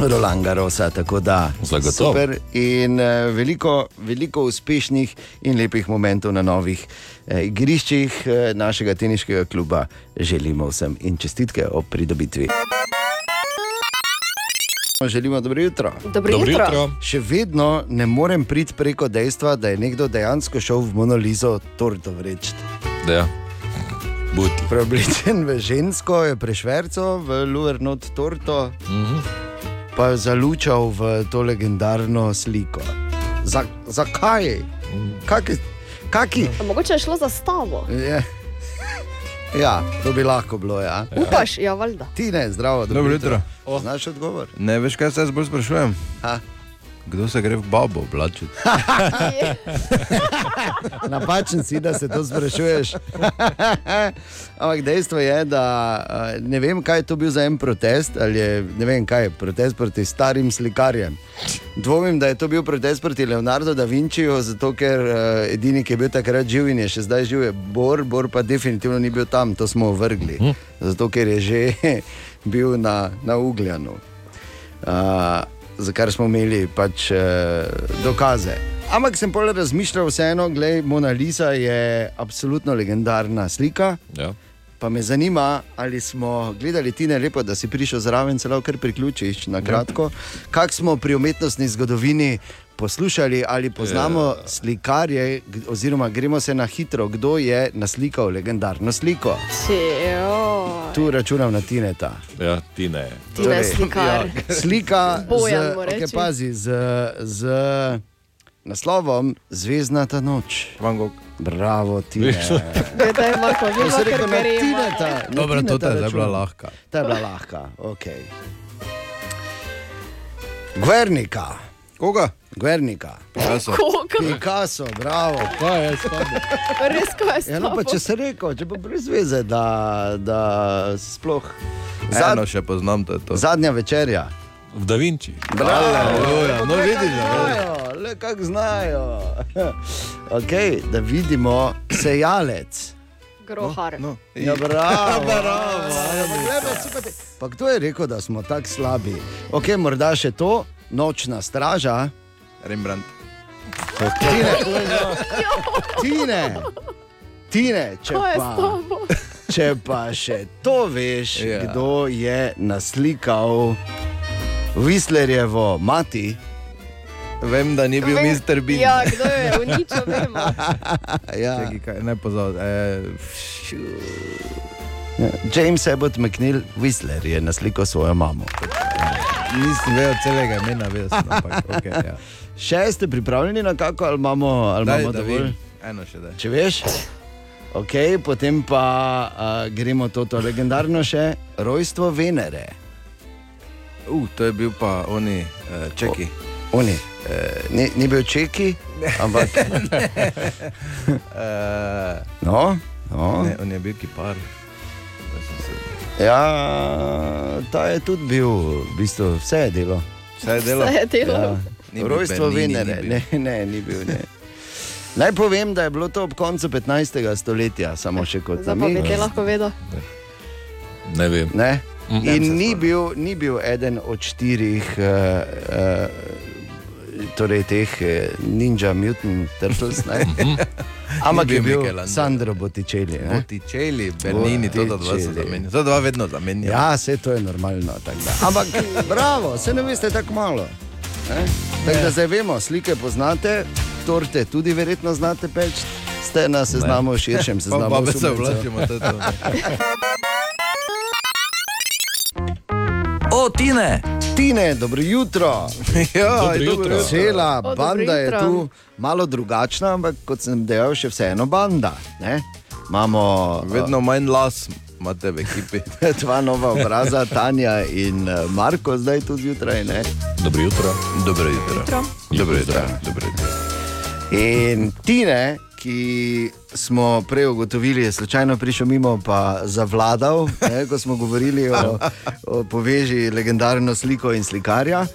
Speaker 3: Roland Garosa, tako da
Speaker 2: Zagotovo.
Speaker 3: super in eh, veliko, veliko uspešnih in lepih momentov na novih eh, igriščih eh, našega teniškega kluba želimo vsem in čestitke ob pridobitvi. Želimo dobro jutro.
Speaker 12: Dobro Dobro jutro. jutro.
Speaker 3: Še vedno ne morem priti preko dejstva, da je nekdo dejansko šel v Monolizo torto vreči.
Speaker 2: Ja.
Speaker 3: Preoblečen v žensko je prešverco, v Luernot torto,
Speaker 2: Mhm.
Speaker 3: Pa zalučal v to legendarno sliko. Za, zakaj? Kaki, kaki?
Speaker 12: A Mogoče je šlo za stavo.
Speaker 3: Je. Ja, to bi lahko bilo. Ja.
Speaker 12: Upaš, ja, valjda.
Speaker 3: Ti ne, zdravo,
Speaker 7: Dobro jutro.
Speaker 3: Znaš odgovor?
Speaker 7: Ne veš, kaj se jaz bolj sprašujem?
Speaker 3: Ha?
Speaker 7: Kdo se gre v babo oblačiti? *laughs*
Speaker 3: Napačen si, da se to sprašuješ. *laughs* Ampak dejstvo je, da eh, ne vem, kaj je to bil za en protest, ali je ne vem, kaj je protest proti starim slikarjem. Dvomim, da je to bil protest proti Leonardo da Vinciju, zato ker uh, edini, ki je bil takrat živ in je še zdaj živ, je Bor, Bor pa definitivno ni bil tam, to smo vrgli. Zato ker je že *laughs* bil na, na Ugljanu. Uh, za kar smo imeli pač uh, dokaze. Ampak sem pol razmišljal, vseeno, gledaj, Mona Lisa je absolutno legendarna slika.
Speaker 2: Ja.
Speaker 3: Pa me zanima, ali smo gledali ti ne lepo, da si prišel zraven, celo kar priključiš na kratko. Kak smo pri umetnostni zgodovini poslušali ali poznamo
Speaker 2: Ja.
Speaker 3: slikarje, oziroma gremo se na hitro, kdo je naslikal legendarno sliko. Tu računam na Tineta.
Speaker 2: Ja, ti ne.
Speaker 12: Tine slikar.
Speaker 3: ja, slika, *laughs*
Speaker 12: Bojan
Speaker 3: z, okay, pazi, z, z naslovom Zvezdnata noč. Bravo, ti.
Speaker 12: Glede, Marko,
Speaker 3: To
Speaker 12: vidva,
Speaker 3: si rekel
Speaker 12: ker
Speaker 3: na
Speaker 12: gremo.
Speaker 3: Tineta. na
Speaker 7: Dobro, to
Speaker 3: Tineta
Speaker 7: je zdaj bila lahka.
Speaker 3: Ta je bila lahka, ok. Gvernika.
Speaker 7: Koga?
Speaker 3: Gvernika.
Speaker 7: Picasso.
Speaker 12: Koga?
Speaker 3: Picasso, bravo. Kaj je spada?
Speaker 12: Res, kaj je
Speaker 3: Ja, no, če se rekel, če pa brez veze, da, da sploh.
Speaker 7: Eno še poznam, to je to.
Speaker 3: Zadnja večerja.
Speaker 2: V Da Vinci.
Speaker 3: Bravo,
Speaker 7: Aleluja, no vidiš, da
Speaker 3: znajo, le kako znajo. *laughs* Okay, da vidimo sejalec.
Speaker 12: Grohar.
Speaker 7: No,
Speaker 3: Ja, bravo, bravo. Ja, pa te- Pa kdo je rekel, da smo tako slabi? Ok, morda še to, nočna straža.
Speaker 7: Rembrandt.
Speaker 3: Tine, *laughs* tine, tine če pa. Če pa še to veš,
Speaker 7: Ja.
Speaker 3: kdo je naslikal Whistlerjevo mati.
Speaker 7: Vem, da ni bil
Speaker 12: Vem-
Speaker 7: Mr. Bean.
Speaker 12: Ja, kdo je uničil, vemo. *laughs*
Speaker 3: ja.
Speaker 7: Čakaj, kaj, ne pozor. E,
Speaker 3: Ja, James Abbott McNeil Whistler je naslikal svojo mamo.
Speaker 7: Nisem vedel celega imena, vedel sem, ampak okay, ja. *laughs*
Speaker 3: Še ste pripravljeni na kako, ali imamo, ali
Speaker 7: Daj,
Speaker 3: imamo
Speaker 7: da
Speaker 3: dovolj?
Speaker 7: vidim. Eno še da.
Speaker 3: Če veš, ok, potem pa uh, gremo to, to legendarno še rojstvo Venere.
Speaker 7: Uh, to je bil pa oni, uh, čeki.
Speaker 3: Oni. Uh, ni, ni bil čeki, ampak. *laughs*
Speaker 7: uh, *laughs*
Speaker 3: no, no.
Speaker 7: Ne, on je bil kipar. Da sem se-
Speaker 3: Ja, ta je tudi bil, v bistvu vse je delo.
Speaker 7: Vse je delo?
Speaker 12: Vse je delo.
Speaker 3: Ja.
Speaker 7: Bil
Speaker 3: Rojstvo Venere, ne, ne, ni bil. Ne. Naj povem, da je bilo to ob koncu 15. stoletja, samo še kot
Speaker 12: bi
Speaker 3: namig.
Speaker 12: te lahko vedel.
Speaker 2: Ne vem.
Speaker 3: Ne?
Speaker 2: Mm.
Speaker 3: In ni bil, ni bil eden od štirih, uh, uh, torej teh uh, Ninja Mutant Turtles, ne? *laughs* ampak je
Speaker 7: bil.
Speaker 3: Sandro Botticelli. ne?
Speaker 7: Botticelli, Bernini, to da dva se zamenja. To dva vedno zamenja.
Speaker 3: Ja, vse to je normalno. Ampak, *laughs* bravo, se ne veste tako malo. ne. Tako da zdaj vemo, slike poznate, torte tudi verjetno znate peči, ste na seznamu širšem
Speaker 7: Pa
Speaker 3: seznamu.
Speaker 7: babe se
Speaker 3: osumljencev.
Speaker 7: oblačimo, to je to. *laughs*
Speaker 1: O, Tine!
Speaker 3: Tine, dobro jutro. *laughs*
Speaker 7: Ja,
Speaker 2: Dobro jutro.
Speaker 3: Cela
Speaker 12: O, dobro
Speaker 3: banda je
Speaker 12: jutro.
Speaker 3: tu malo drugačna, ampak kot sem dejal, še vseeno banda. Ne? Imamo
Speaker 7: Vedno manj las imate v ekipi.
Speaker 3: eh, *laughs* dva nova obraza, Tanja in eh, Marko, zdaj tu zjutraj. Ne?
Speaker 2: Dobro jutro.
Speaker 7: Dobro jutro. Dobro jutro. Dobro jutro.
Speaker 3: In Tine, ki smo prej ugotovili, je slučajno prišel mimo, pa zavladal, ne, ko smo govorili o, o poveži legendarno sliko in slikarja.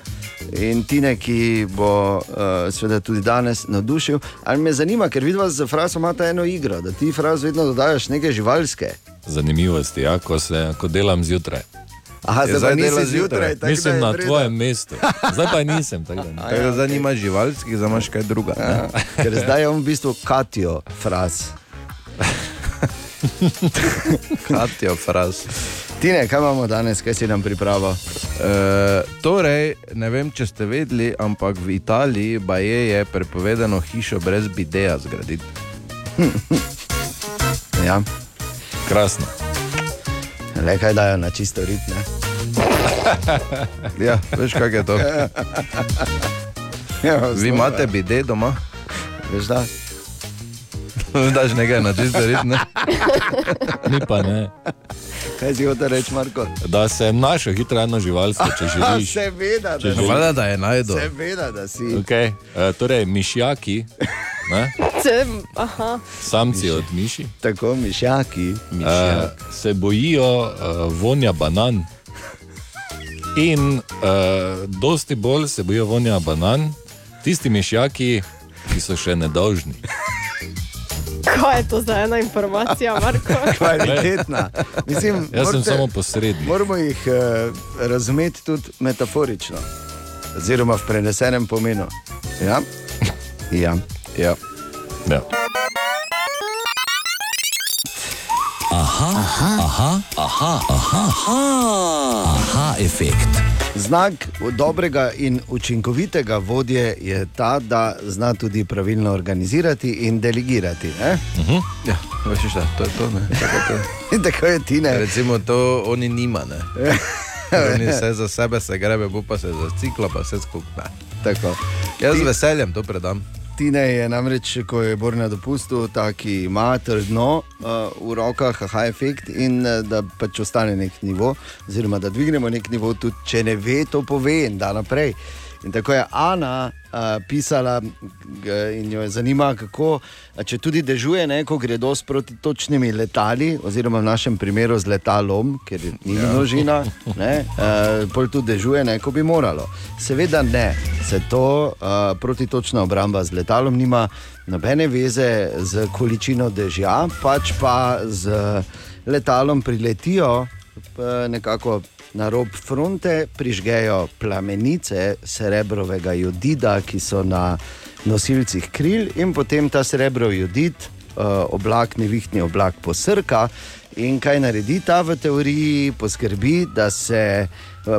Speaker 3: In Tine, ki bo uh, seveda tudi danes navdušil. Ali me zanima, ker vidiš, z Frasom imate eno igro, da ti Fras vedno dodajaš neke živalske.
Speaker 2: Zanimivosti, ja, ko, se, ko delam zjutraj.
Speaker 3: Aha, zdaj pa nisi zjutraj, tako da
Speaker 2: Mislim
Speaker 3: je
Speaker 2: na
Speaker 3: treba.
Speaker 2: tvojem mestu. Zdaj pa nisem. Tako da, *laughs*
Speaker 3: ja,
Speaker 7: zanima živalskih, zdaj imaš kaj druga.
Speaker 3: Ja, *laughs* ker zdaj je on v bistvu Katijo, Fras. *laughs*
Speaker 7: Katijo, fraz.
Speaker 3: Tine, kaj imamo danes, kaj si nam pripravil?
Speaker 7: E, torej, ne vem, če ste vedeli, ampak v Italiji baje je prepovedano hišo brez bideja zgraditi.
Speaker 3: Ja.
Speaker 2: Krasno.
Speaker 3: Le kaj dajo na čisto ritme. *laughs*
Speaker 7: ja, veš, kaj je to?
Speaker 3: Ja,
Speaker 7: Vi imate bide doma?
Speaker 3: Veš, da? *laughs*
Speaker 7: Daš nekaj na čisto ritme.
Speaker 2: Ni pa ne.
Speaker 3: Kaj si hotel reči, Marko?
Speaker 2: Da se našo hitro eno živalsko, če *laughs* želiš.
Speaker 3: Seveda,
Speaker 2: Če
Speaker 3: da,
Speaker 2: želiš.
Speaker 7: Valjda, da je najdo.
Speaker 3: seveda, da si.
Speaker 2: Okay. Uh, torej, mišjaki, ne? *laughs*
Speaker 12: Sem, aha.
Speaker 2: samci od miši,
Speaker 3: Tako mišjaki.
Speaker 2: uh, se bojijo uh, vonja banan. In uh, dosti bolj se bojijo vonja banan tisti mišjaki, ki so še nedolžni.
Speaker 12: Kaj je to za ena informacija, Marko?
Speaker 3: Kvalitetna. Mislim,
Speaker 2: Jaz sem
Speaker 3: morate-
Speaker 2: samo posrednik.
Speaker 3: Moramo jih uh, razumeti tudi metaforično, oziroma v prenesenem pomenu. Ja? Ja.
Speaker 7: ja.
Speaker 2: ja.
Speaker 1: Aha, aha, aha, aha, aha, aha, aha efekt.
Speaker 3: Znak dobrega in učinkovitega vodje je ta, da zna tudi pravilno organizirati in delegirati. ne?
Speaker 2: Mhm.
Speaker 7: Ja, veš, šta, to je to. Ne? Tako, to je. *laughs*
Speaker 3: In tako je ti ne.
Speaker 7: Recimo to oni nima. Ne? Oni vse za sebe se grebe, bo pa se za ciklo, pa vse skupaj.
Speaker 3: Tako.
Speaker 7: Jaz
Speaker 3: Ti-
Speaker 7: z veseljem to predam.
Speaker 3: Tine je namreč, ko je Bor na dopustu, ta, ki ima trdno uh, v rokah, aha, efekt in uh, da pač ostane nek nivo, oziroma da dvignemo nek nivo, tudi če ne ve, to pove in da naprej. In tako je Ana uh, pisala in jo je zanima, kako, če tudi dežuje, ne, ko gredo s protitočnimi letali, oziroma v našem primeru z letalom, ker ni ja. množina, ne, uh, pol tudi dežuje, ne, ko bi moralo. Seveda ne, se to uh, protitočna obramba z letalom nima nobene veze z količino dežja, pač pa z letalom priletijo nekako na rob fronte, prižgejo plamenice srebrovega jodida, ki so na nosilcih kril, in potem ta srebrov jodid, eh, oblak, nevihtni oblak, posrka. In kaj naredi ta v teoriji? Poskrbi, da se eh,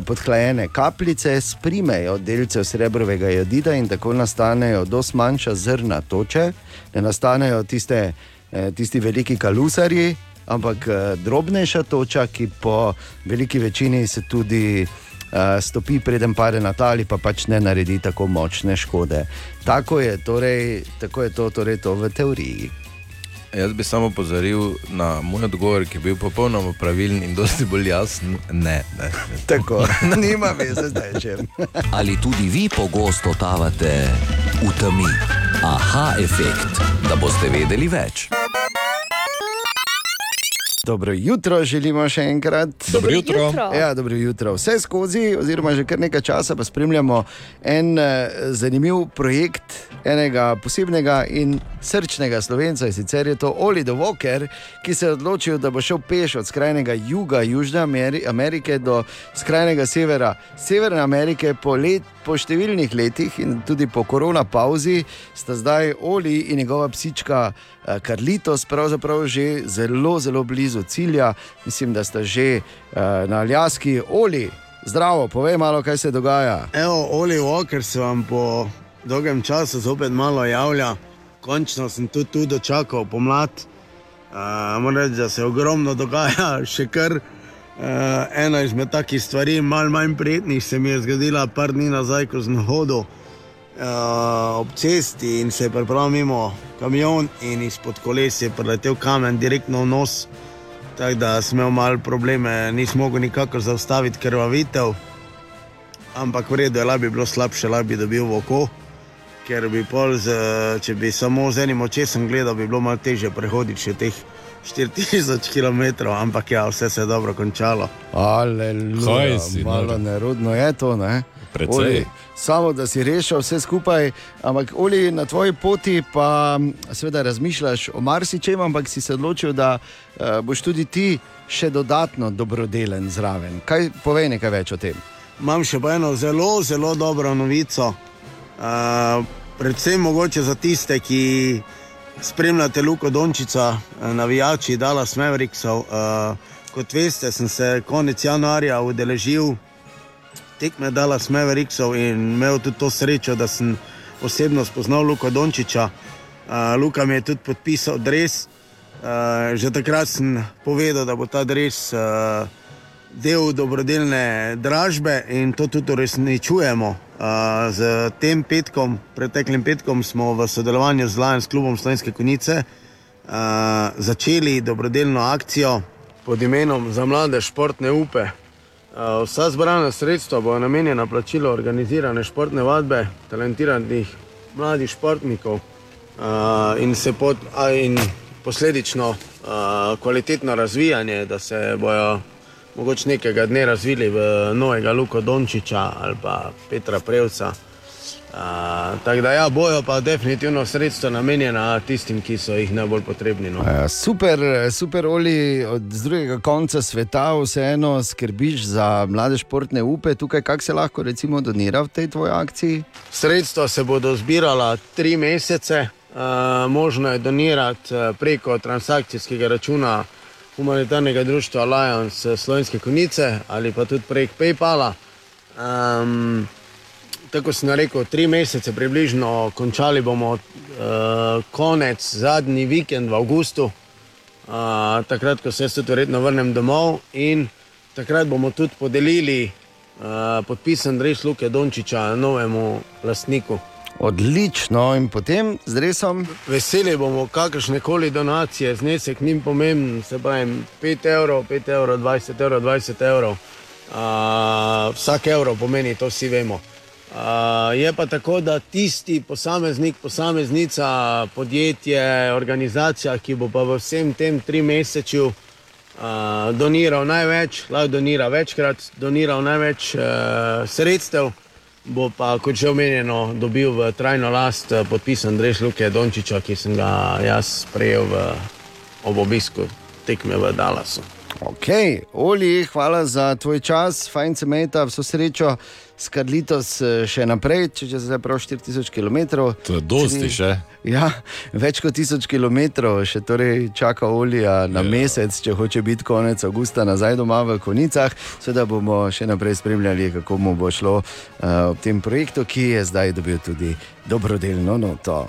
Speaker 3: podhlajene kapljice sprimejo delcev srebrovega jodida in tako nastanejo dosti manjša zrna toče, ne nastanejo tiste, eh, tisti veliki kalusarji, ampak eh, drobnejša toča, ki po veliki večini se tudi uh, stopi, preden pade na ta ali pa pač ne naredi tako močne škode. Tako je, torej, tako je to, torej to v teoriji.
Speaker 7: Jaz bi samo pozoril na moj odgovor, ki je bil popolnoma pravilen in dosti bolj jasen. Ne, ne. *laughs*
Speaker 3: Tako, nima veze zdaj če. *laughs*
Speaker 1: Ali tudi vi pogosto totavate v temi? Aha efekt, da boste vedeli več.
Speaker 3: Dobro jutro, želimo še enkrat.
Speaker 2: Dobro jutro. jutro.
Speaker 3: Ja, dobro jutro. Vse skozi, oziroma že kar nekaj časa, pa spremljamo en eh, zanimiv projekt enega posebnega in srčnega slovenca. In sicer je to Oli the Walker, ki se je odločil, da bo šel peš od skrajnega juga Južne Ameri Amerike do skrajnega severa Severne Amerike po, let, po številnih letih in tudi po korona pauzi sta zdaj Oli in njegova psička. Eh, Karlitos, pravzaprav že zelo, zelo blizu cilja, mislim, da sta že uh, na Aljaski. Oli, zdravo, povej malo, kaj se dogaja.
Speaker 23: Evo, Oli Walker se vam po dolgem času zopet malo javlja. Končno sem tudi tu dočakal pomlad. Uh, moram reči, da se ogromno dogaja, *laughs* še kar. Uh, ena izmed takih stvari, malo manj prijetnih, se mi je zgodila par dni nazaj, ko sem hodil uh, ob cesti in se je pripravil mimo kamion in izpod koles je preletel kamen direktno v nos. Tako da sem imel malo probleme, nisem mogel nikakor zaustaviti krvavitev ampak v redu, je lahko bi bilo slabše, lahko bi dobil v oko, ker bi pol, z, če bi samo z enim očesom gledal, bi bilo malo težje prehoditi še teh 4000 km, ampak ja, vse se je dobro končalo.
Speaker 3: Aleluja,
Speaker 2: si,
Speaker 3: malo
Speaker 2: nor?
Speaker 3: nerodno je to. Ne?
Speaker 2: Precej.
Speaker 3: Oli, samo da si rešil vse skupaj, ampak Oli, na tvoji poti pa seveda razmišljaš o marsičem, ampak si se odločil, da uh, boš tudi ti še dodatno dobrodelen zraven. Kaj povej nekaj več o tem?
Speaker 23: Imam še eno zelo, zelo dobro novico. Uh, predvsem mogoče za tiste, ki spremljate Luko Dončica, eh, navijači Dallas Mavericksov. Uh, kot veste, sem se konec januarja udeležil tekme Dallas Mavericksov in imel tudi to srečo, da sem osebno spoznal Luka Dončiča. Uh, Luka mi je tudi podpisal dres. Uh, že takrat sem povedal, da bo ta dres uh, del dobrodelne dražbe in to tudi uresničujemo. Uh, z tem petkom, preteklim petkom, smo v sodelovanju z Lions klubom Slovenske konice uh, začeli dobrodelno akcijo pod imenom Za mlade športne upe. Uh, vsa zbrana sredstva bo namenjena plačilu organizirane športne vadbe talentiranih mladih športnikov uh, in, a, in posledično uh, kvalitetno razvijanje, da se bojo mogoče nekega dne razvili v novega Luka Dončiča ali pa Petra Prevca. Uh, tako da, ja, bojo pa definitivno sredstva namenjena tistim, ki so jih najbolj potrebni. No.
Speaker 3: Uh, super, super, Oli, od drugega konca sveta vseeno skrbiš za mlade športne upe. Tukaj, kako se lahko recimo donira v tej tvoji akciji?
Speaker 23: Sredstva se bodo zbirala tri mesece, uh, možno je donirati preko transakcijskega računa humanitarnega društva eh, Slovenske konice ali pa tudi prek PayPala. Um, tako sem rekel, tri mesece približno, končali bomo uh, konec, zadnji vikend v avgustu, uh, takrat, ko se jaz tudi verjetno vrnem domov in takrat bomo tudi podelili uh, podpisan res Luke Dončiča novemu lastniku.
Speaker 3: Odlično, in potem z resom.
Speaker 23: Veseli bomo kakršne koli donacije, znesek ni pomemben, se pravi 5 evrov, 5 evrov, 20 evrov, 20 evrov. Uh, vsak evro pomeni, to vsi vemo. Uh, je pa tako, da tisti posameznik, posameznica, podjetje, organizacija, ki bo pa v vsem tem tri mesečju uh, doniral največ, lahko donira večkrat, doniral največ uh, sredstev, bo pa, kot že omenjeno, dobil v trajno last podpisan Drež Luke Dončiča, ki sem ga jaz sprejel v, ob obisku tekme v Dallasu.
Speaker 3: Ok, Oli, hvala za tvoj čas, fajn se meta, vso srečo, skarlitos eh, še naprej, če že zdaj prav 4000 km.
Speaker 2: To je dosti še.
Speaker 3: Ja, več kot 1000 km še torej čaka Olija na yeah. mesec, če hoče biti konec avgusta nazaj doma v konicah. Seveda bomo še naprej spremljali, kako mu bo šlo uh, ob tem projektu, ki je zdaj dobil tudi dobrodelno noto.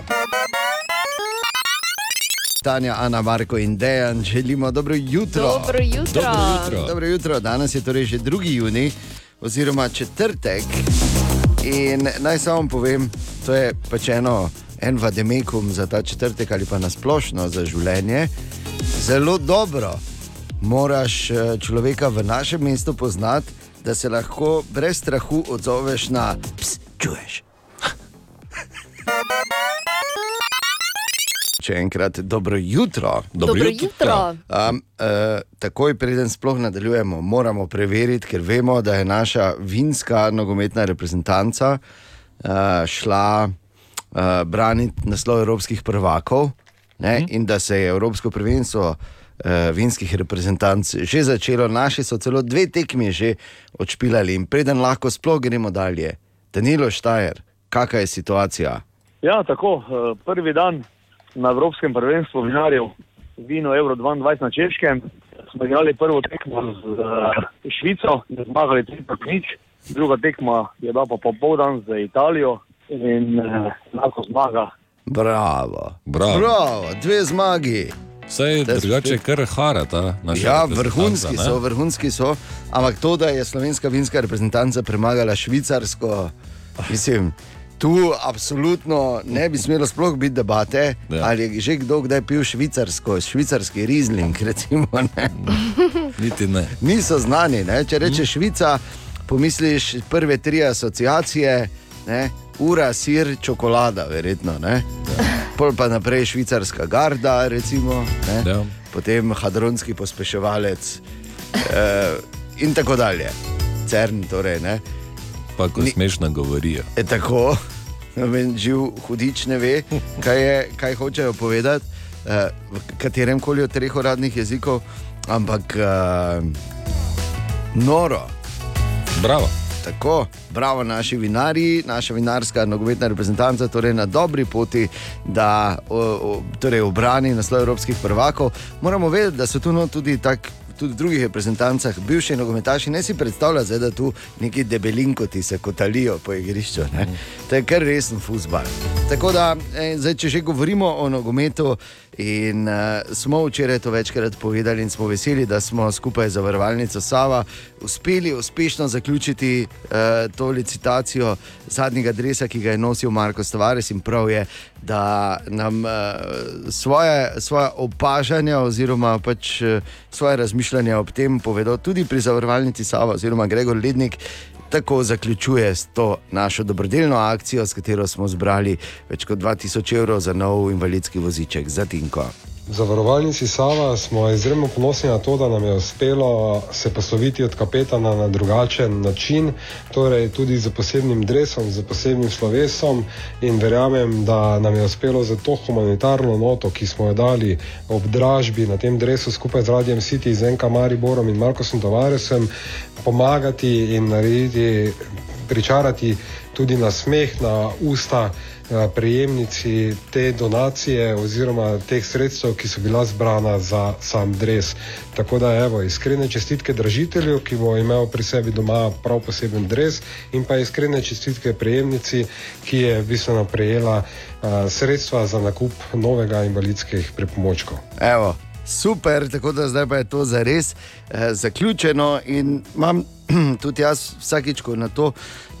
Speaker 3: Tanja, Ana, Marko in Dejan, želimo dobro jutro.
Speaker 12: Dobro jutro.
Speaker 3: Dobro jutro. Dobro jutro. Danes je torej že 2. juni, oziroma četrtek. In naj samo povem, to je pač eno, en vademekum za ta četrtek ali pa nasplošno za življenje. Zelo dobro moraš eh, človeka v našem mestu poznati, da se lahko brez strahu odzoveš na ps, čuješ. *laughs* Še enkrat dobro jutro.
Speaker 12: Dobro Dobro jutro. jutro.
Speaker 3: Um, uh, takoj, preden sploh nadaljujemo, moramo preveriti, ker vemo, da je naša vinska nogometna reprezentanca uh, šla uh, braniti naslov evropskih prvakov ne, mm. in da se je Evropsko prvenstvo vinskih reprezentanc že začelo, naši so celo dve tekmi že odšpilali in preden lahko sploh gremo dalje. Danilo Štajer, kakšna je situacija?
Speaker 24: Ja, tako, eh, prvi dan na Evropskem prvenstvu vinarjev vino Euro 22 na Češkem. Smo igrali prvo tekmo z eh, Švico in zmagali 3 nič. Druga tekma je bila pa popoldan z Italijo in eh, lahko zmaga.
Speaker 3: Bravo.
Speaker 2: Bravo.
Speaker 3: Bravo, dve zmagi.
Speaker 2: Vse
Speaker 3: Da,
Speaker 2: drugače, kar harata.
Speaker 3: Ja, vrhunski so, vrhunski so. Ampak to, da je slovenska vinska reprezentanca premagala švicarsko, mislim. Tu absolutno ne bi smelo sploh biti debate, ja. ali je že kdo kdaj pil švicarsko, švicarski rizling. Recimo, ne.
Speaker 2: Niti ne.
Speaker 3: Niso znani. Ne? Če rečeš Švica, pomisliš prve tri asociacije, ne? ura, sir, čokolada, verjetno. Ne? Pol pa naprej švicarska garda, recimo?
Speaker 2: Ja.
Speaker 3: potem hadronski pospeševalec eh, in tako dalje. Cern, torej, ne.
Speaker 2: Pa ko smešno govorijo.
Speaker 3: Je tako, Vem, živ hudič ne ve, kaj, je, kaj hočejo povedati, eh, v katerem koli od treh uradnih jezikov, ampak eh, noro.
Speaker 2: Bravo.
Speaker 3: Tako, bravo naši vinarji, naša vinarska nogometna reprezentanca, torej na dobri poti, da o, o, torej obrani naslov evropskih prvakov. Moramo vedeti, da so tu no tudi tak. Tudi v drugih reprezentancah, bivši nogometaši, ne si predstavljajo, zdaj, da tu neki debelinkoti se kotalijo po igrišču. Ne? To je kar resen futbal. Tako da, eh, zdaj, če že govorimo o nogometu, in uh, smo včeraj to večkrat povedali, in smo veseli, da smo skupaj z zavarovalnico Sava uspeli uspešno zaključiti uh, to licitacijo zadnjega dresa, ki ga je nosil Marko Stavares. In prav je, da nam uh, svoje, svoje opažanja oziroma pač, uh, svoje razmišljanja ob tem povedo tudi pri zavarovalnici Sava oziroma Gregor Lednik. Tako zaključuje s to našo dobrodelno akcijo, s katero smo zbrali več kot 2000 evrov za nov invalidski voziček za Tinko.
Speaker 17: Zavarovalnici Sava smo izjemno ponosni na to, da nam je uspelo se posloviti od kapetana na drugačen način, torej tudi z posebnim dresom, z posebnim slovesom in verjamem, da nam je uspelo za to humanitarno noto, ki smo jo dali ob dražbi na tem dresu skupaj z Radijem City, z Enka Mariborom in Markosom Tavaresem, pomagati in narediti, pričarati tudi na smeh, na usta prejemnici te donacije oziroma teh sredstev, ki so bila zbrana za sam dres. Tako da evo, iskrene čestitke dražitelju, ki bo imel pri sebi doma prav poseben dres in pa iskrene čestitke prejemnici, ki je bistveno prejela uh, sredstva za nakup novega invalidskih pripomočkov.
Speaker 3: Evo, super, tako da zdaj pa je to za res eh, zaključeno. In imam *clears throat* tudi jaz vsakič, ko na to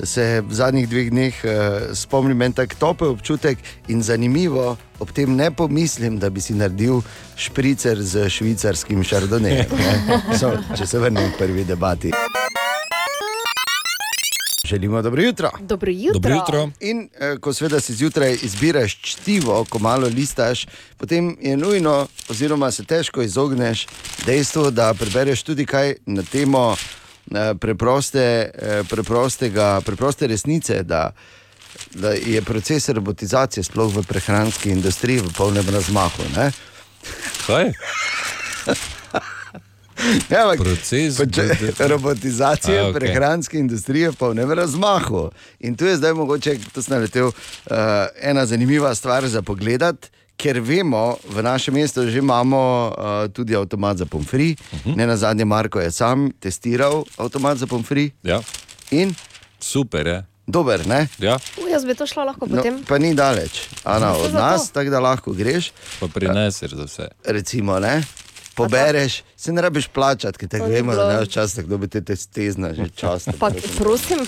Speaker 3: se v zadnjih dveh dneh eh, spomnim, en tak topel občutek in zanimivo, ob tem ne pomislim, da bi si naredil špricer z švicarskim šardonejem. ne. *laughs* So, Če se vrnem k prvi debati. Želimo dobro jutro.
Speaker 12: Dobro jutro.
Speaker 3: In eh, ko seveda si zjutraj izbiraš čtivo, ko malo listaš, potem je nujno, oziroma se težko izogneš dejstvu, da prebereš tudi kaj na temo eh, preproste, eh, preprostega, preproste resnice. Da, Da je proces robotizacije, sploh v prehranski industriji, v polnem razmahu. ne.
Speaker 2: Kaj? *laughs*
Speaker 3: Ja, ampak,
Speaker 2: Proces
Speaker 3: pač, robotizacije
Speaker 2: A,
Speaker 3: okay. prehranske industrije v polnem razmahu. In tu je zdaj mogoče, tu sem naletel, uh, ena zanimiva stvar za pogled. Ker vemo, v našem mestu že imamo uh, tudi avtomat za pomfri. Uh
Speaker 2: Mhm.
Speaker 3: -huh. Ne na zadnje, Marko je sam testiral avtomat za pomfri.
Speaker 2: Ja.
Speaker 3: In
Speaker 2: Super je.
Speaker 3: dober, ne?
Speaker 2: Ja.
Speaker 12: U, jaz bi to šla lahko
Speaker 3: No,
Speaker 12: potem.
Speaker 3: pa ni daleč, Ana, od nas, tako da lahko greš.
Speaker 2: Pa prineseš za vse.
Speaker 3: Recimo, ne? Pobereš, se ne rabiš plačati, ker tako vemo, da ne čas, kdo bi te testezna že čas.
Speaker 12: Pa, prosim,